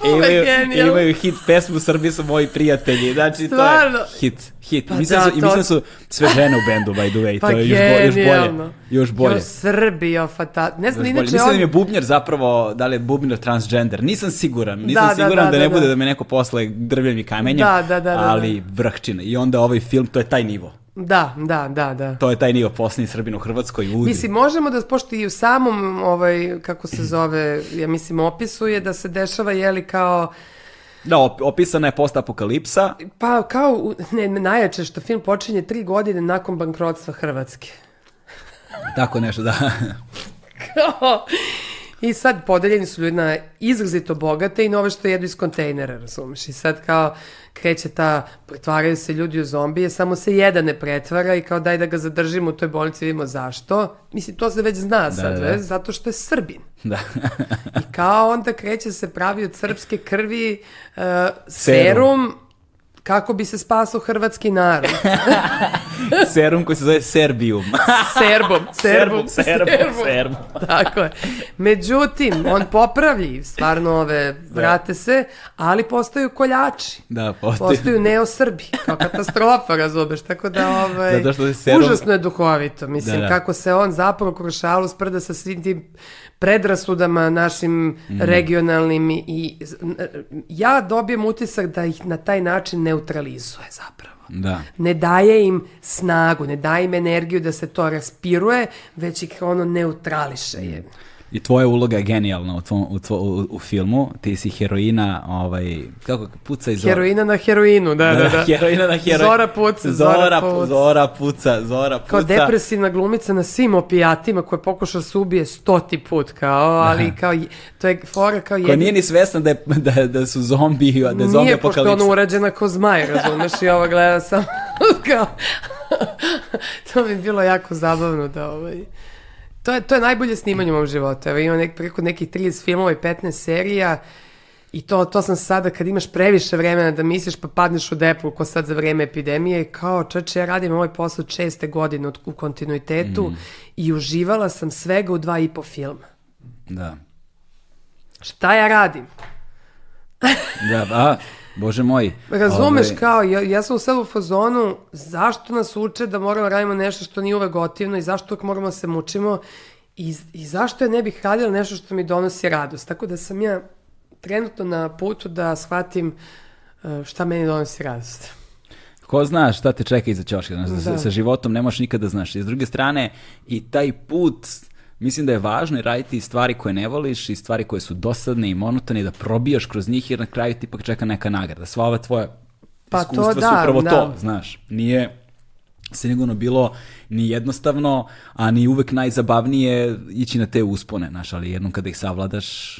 Imaju, genijalno. imaju hit pesmu Srbi su moji prijatelji. Znači, Stvarno? to je hit. Hit. Pa mislim, da, da, su, i to- mislim da su sve žene u bendu, by the way. Pa to je još, bo, još bolje. Još bolje. Jo, Srbija, fata... Ne znam, Još inače... Mislim da on- im je bubnjar zapravo, da li je bubnjar transgender. Nisam siguran. Nisam Da, da, siguran da, da, ne da, bude da. da me neko posle drvljem i kamenjem. Da, da, da, da, ali vrhčina. I onda ovaj film, to je taj nivo. Da, da, da, da. To je taj nivo posljednji Srbin u Hrvatskoj. Udri. Mislim, možemo da, pošto i u samom, ovaj, kako se zove, ja mislim, opisu je da se dešava, jeli, kao, Da, op- opisana je post-apokalipsa. pa kao, ne, najjače što film počinje tri godine nakon bankrotstva Hrvatske. Tako nešto, da. Kao, I sad podeljeni su ljudi na izrazito bogate i na ove što jedu iz kontejnera, razumeš? I sad kao kreće ta, pretvaraju se ljudi u zombije, samo se jedan ne pretvara i kao daj da ga zadržimo u toj bolnici, vidimo zašto. Mislim, to se već zna sad, da. već, zato što je Srbin. da. I kao onda kreće se pravi od srpske krvi uh, serum. Serum. Kako bi se spasao hrvatski narod. Serum koji se zove Serbijum. Serbom, serbom, serbom, serbom. Tako je. Međutim, on popravlji stvarno ove, vrate se, ali postaju koljači. Da, postoji. Postaju neosrbi, kao katastrofa, razumeš, tako da ovaj, Zato što je serum- užasno je duhovito, mislim, Da, da. kako se on zapravo kroz šalu sprda sa svim tim predrasudama našim Mhm. regionalnim i, i ja dobijem utisak da ih na taj način neutralizuje zapravo. Da. Ne daje im snagu, ne daje im energiju da se to raspiruje, već ih ono neutrališe je. I tvoja uloga je genijalna u, tvom, u, tvo- u, u filmu. Ti si heroina, ovaj, kako puca iz Heroina na heroinu, da, da, da. heroina na heroin. Zora puca, Zora, Zora pu- puca. Zora puca, Zora puca. Kao depresivna glumica na svim opijatima koja pokuša da se ubije stoti put, kao, ali kao, to je fora kao jedin... nije ni svesna da, je, da, da su zombi, da je zombi Nije, pošto apokalipsa. ona urađena ko zmaj, razumeš, i ova gleda samo kao... to mi je bilo jako zabavno da ovaj... To je, to je najbolje snimanje u mom životu. Evo ima nek, preko nekih 30 filmova i 15 serija i to, to sam sada kad imaš previše vremena da misliš pa padneš u depu ko sad za vreme epidemije kao čoče ja radim ovaj posao česte godine od- u kontinuitetu i uživala sam svega u dva i po filma. Da. Šta ja radim? Da, a, bože moj. Razumeš Ovaj, kao, ja, ja sam u sad u fazonu, zašto nas uče da moramo da radimo nešto što nije uvek gotivno i zašto uvek moramo da se mučimo i, i zašto ja ne bih radila nešto što mi donosi radost. Tako da sam ja trenutno na putu da shvatim E, šta meni donosi radost? Ko zna šta te čeka iza ćoška, znaš, da. sa, sa životom ne možeš nikada znaš. I s druge strane, i taj put, mislim da je važno i raditi i stvari koje ne voliš i stvari koje su dosadne i monotone da probijaš kroz njih jer na kraju ti ipak čeka neka nagrada. Sva ova tvoja Pa iskustva to su da, upravo da. to, znaš. Nije sigurno bilo ni jednostavno, a ni uvek najzabavnije ići na te uspone, znaš, ali jednom kada ih savladaš,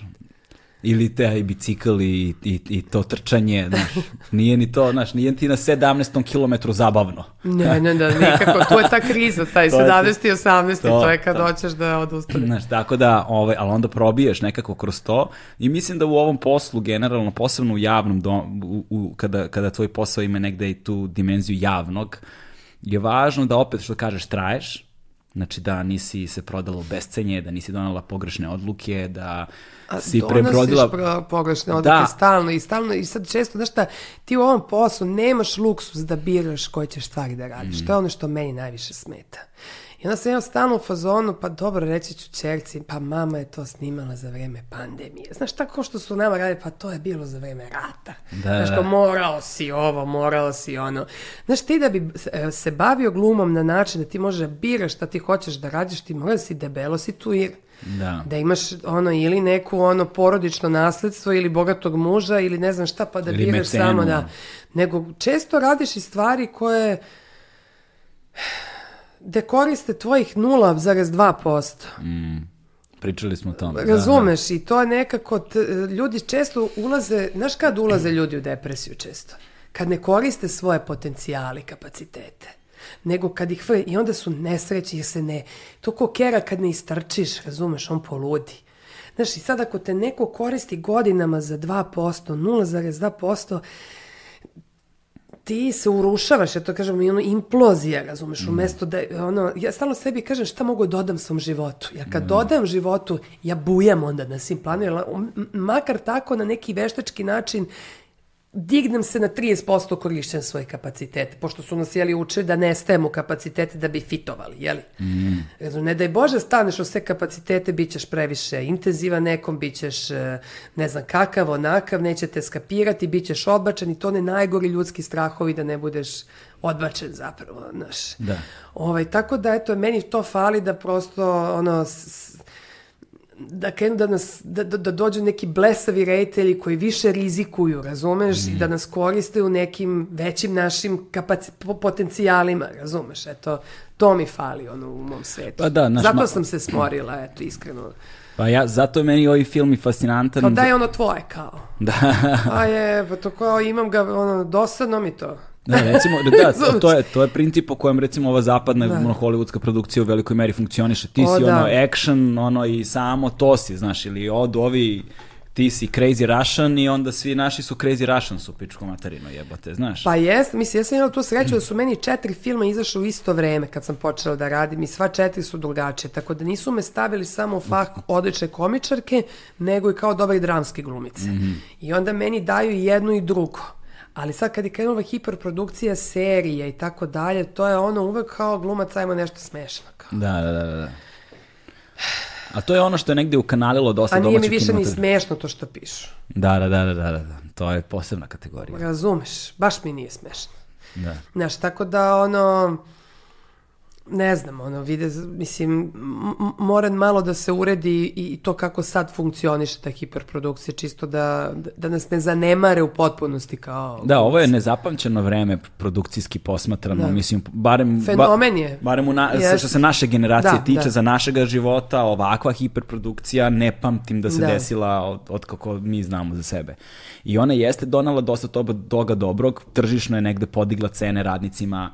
ili taj bicikl i, i, i to trčanje, znaš, nije ni to, znaš, nije ti na 17. kilometru zabavno. Ne, ne, da, nikako. To je ta kriza, taj To je- 17. i 18. To, to- je kad to. hoćeš da odustaneš. Znaš, tako da, ovaj, ali onda probiješ nekako kroz to i mislim da u ovom poslu generalno, posebno u javnom, dom, u, u, kada, kada tvoj posao ima negde i tu dimenziju javnog, je važno da opet, što kažeš, traješ, znači da nisi se prodala u bescenje, da nisi donala pogrešne odluke, da A si donosiš prebrodila... pro- pogrešne odluke Da. stalno i stalno i sad često, znaš šta, ti u ovom poslu nemaš luksus da biraš koje ćeš stvari da radiš. Mm. To je ono što meni najviše smeta. I onda sam ja stalno u fazonu, pa dobro, reći ću čerci, pa mama je to snimala za vreme pandemije. Znaš, tako što su nama radili, pa to je bilo za vreme rata. Da, Znaš, da. kao morao si ovo, morao si ono. Znaš, ti da bi e, se bavio glumom na način da ti možeš da biraš šta ti hoćeš da radiš, ti mora da si debelo situir. Da. Da imaš ono ili neku ono porodično nasledstvo ili bogatog muža ili ne znam šta pa da Ili biraš mecenu. samo da nego često radiš i stvari koje da koriste tvojih 0,2%. Pričali smo o tome. da, Razumeš i to je nekako t- ljudi često ulaze, znaš kad ulaze ljudi u depresiju često? Kad ne koriste svoje potencijali, kapacitete. Nego kad ih i onda su nesreći jer se ne, to ko kera kad ne istrčiš, razumeš, on poludi. Znaš, i sad ako te neko koristi godinama za 2%, 0,2%, ti se urušavaš, ja to kažem, i ono implozija, razumeš, umesto da, ono, ja stalno sebi kažem šta mogu da dodam svom životu, jer kad dodam životu, ja bujam onda na svim m- makar tako na neki veštački način, dignem se na 30% korišćen svoje kapacitete, pošto su nas, jeli, učili da nestajemo kapacitete da bi fitovali, jeli? Mm. Ne daj Bože staneš u sve kapacitete, bit ćeš previše intenzivan nekom, bit ćeš e, ne znam kakav, onakav, nećete skapirati, bit ćeš odbačen i to ne najgori ljudski strahovi da ne budeš odbačen zapravo, znaš. Da. Ovaj, tako da, eto, meni to fali da prosto, ono, s- da krenu da nas, da, da, da dođu neki blesavi reditelji koji više rizikuju, razumeš, i da nas koriste u nekim većim našim kapaci, po- potencijalima, razumeš, eto, to mi fali, ono, u mom svetu. Pa da, naš Zato ma- sam se smorila, eto, iskreno. Pa ja, zato je meni ovaj film i fascinantan. Kao daj ono tvoje, kao. Da. A je, pa to kao imam ga, ono, dosadno mi to. Da, recimo, da, to, to je, to je princip po kojem recimo ova zapadna Da. ono, hollywoodska produkcija u velikoj meri funkcioniše. Ti O, si da. ono action, ono i samo to si, znaš, ili od ovi ti si crazy Russian i onda svi naši su crazy Russian su pičko materino jebote, znaš. Pa jest, mislim, ja sam imala tu sreću da su meni četiri filma izašli u isto vreme kad sam počela da radim i sva četiri su drugačije, tako da nisu me stavili samo u fah odlične komičarke, nego i kao dobre dramske glumice. I onda meni daju i jednu i drugu. Ali sad kad je krenula hiperprodukcija serije i tako dalje, to je ono uvek kao glumac, ajmo nešto smešno. Kao. Da, da, da, da. A to je ono što je negdje ukanalilo dosta A nije mi više ni kinematografije. smešno to što pišu. Da, da, da, da, da, da. To je posebna kategorija. Razumeš, baš mi nije smešno. Da. Znaš, tako da ono, ne znam, ono, vide, mislim, mora malo da se uredi i to kako sad funkcioniše ta hiperprodukcija, čisto da, da nas ne zanemare u potpunosti kao... Da, ovo je nezapamćeno vreme produkcijski posmatrano, Da. mislim, barem... Fenomen je. Barem u na, Jest. što se naše generacije Da, tiče, da. za našega života, ovakva hiperprodukcija, ne pamtim da se Da. desila od, od kako mi znamo za sebe. I ona jeste donala dosta toga dobrog, tržišno je negde podigla cene radnicima,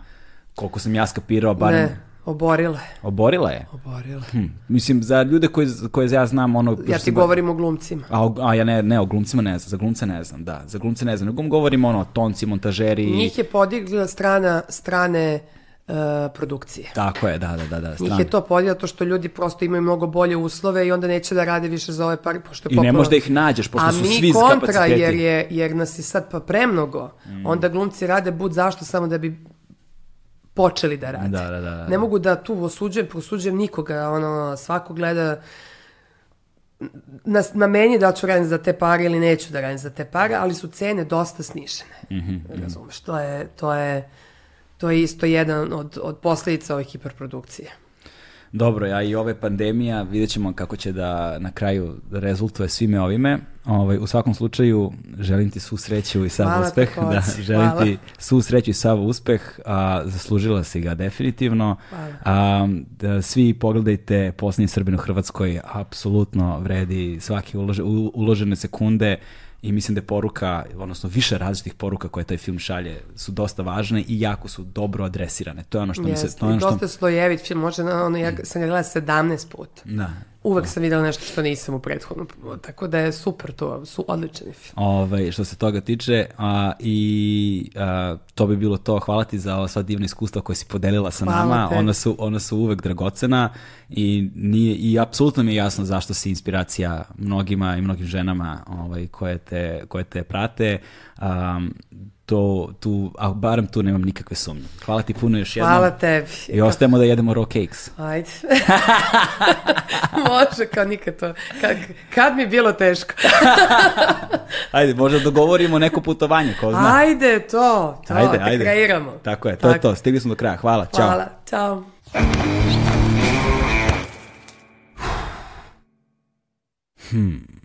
koliko sam ja skapirao, barem... Ne, oborila je, Oborila je. oborila. Hm. Mislim, za ljude koje, koje ja znam, ono... Ja ti govorim o glumcima. A, a ja ne, ne, o glumcima ne znam, za glumce ne znam, da, za glumce ne znam, nego govorim ono, tonci, montažeri, Njih je podigla strana, strane e, produkcije. tako je, da, da, da, da, Njih strane. je to podigla to što ljudi prosto imaju mnogo bolje uslove i onda neće da rade više za ove pare, pošto je I ne popularno. možeš da ih nađeš, pošto A su mi svi kontra, kapaciteti. jer, je, jer nas je sad pa premnogo, onda glumci rade bud zašto samo da bi počeli da rade. Da, da, da, da. Ne mogu da tu osuđujem, prosuđujem nikoga, ono, svako gleda na, na meni da ću radim za te pare ili neću da radim za te pare, ali su cene dosta snižene. Mm -hmm. Razumeš, to je, to je, to je isto jedan od, od posledica ove hiperprodukcije. Dobro, a i ove pandemija, vidjet ćemo kako će da na kraju rezultuje svime ovime. Ovaj, u svakom slučaju, želim ti svu sreću i sav Hvala uspeh. Da, želim Hvala. ti svu sreću i sav uspeh, a zaslužila si ga definitivno. Hvala. A, da, svi pogledajte Posljednji Srbin u Hrvatskoj, apsolutno vredi svake ulože, uložene sekunde i mislim da je poruka, odnosno više različitih poruka koje taj film šalje su dosta važne i jako su dobro adresirane. To je ono što mi se... To je ono što, dosta je slojevit film, može na ono, ja sam ga gledala 17 puta. da, Uvek sam videla nešto što nisam u prethodnom, tako da je super to, su odlični film. ovaj, što se toga tiče a, i a, to bi bilo to. Hvala ti za ova sva divna iskustva koje si podelila sa Hvala nama. tebi. Ona su, ona su uvek dragocena i, nije, i apsolutno mi je jasno zašto si inspiracija mnogima i mnogim ženama ovaj, koje, te, koje te prate. Um, to, tu, a barem tu nemam nikakve sumnje. Hvala ti puno još jednom. Hvala tebi. I ostajemo da jedemo raw cakes. Ajde. Može, kao nikad to. Kad, kad mi je bilo teško. Ajde, možda dogovorimo neko putovanje, ko zna. Ajde, to, to, Ajde, da ajde. kreiramo. Tako je, to je Tako. to. Stigli smo do kraja. Hvala, ćao. Hvala, čao. Hmm.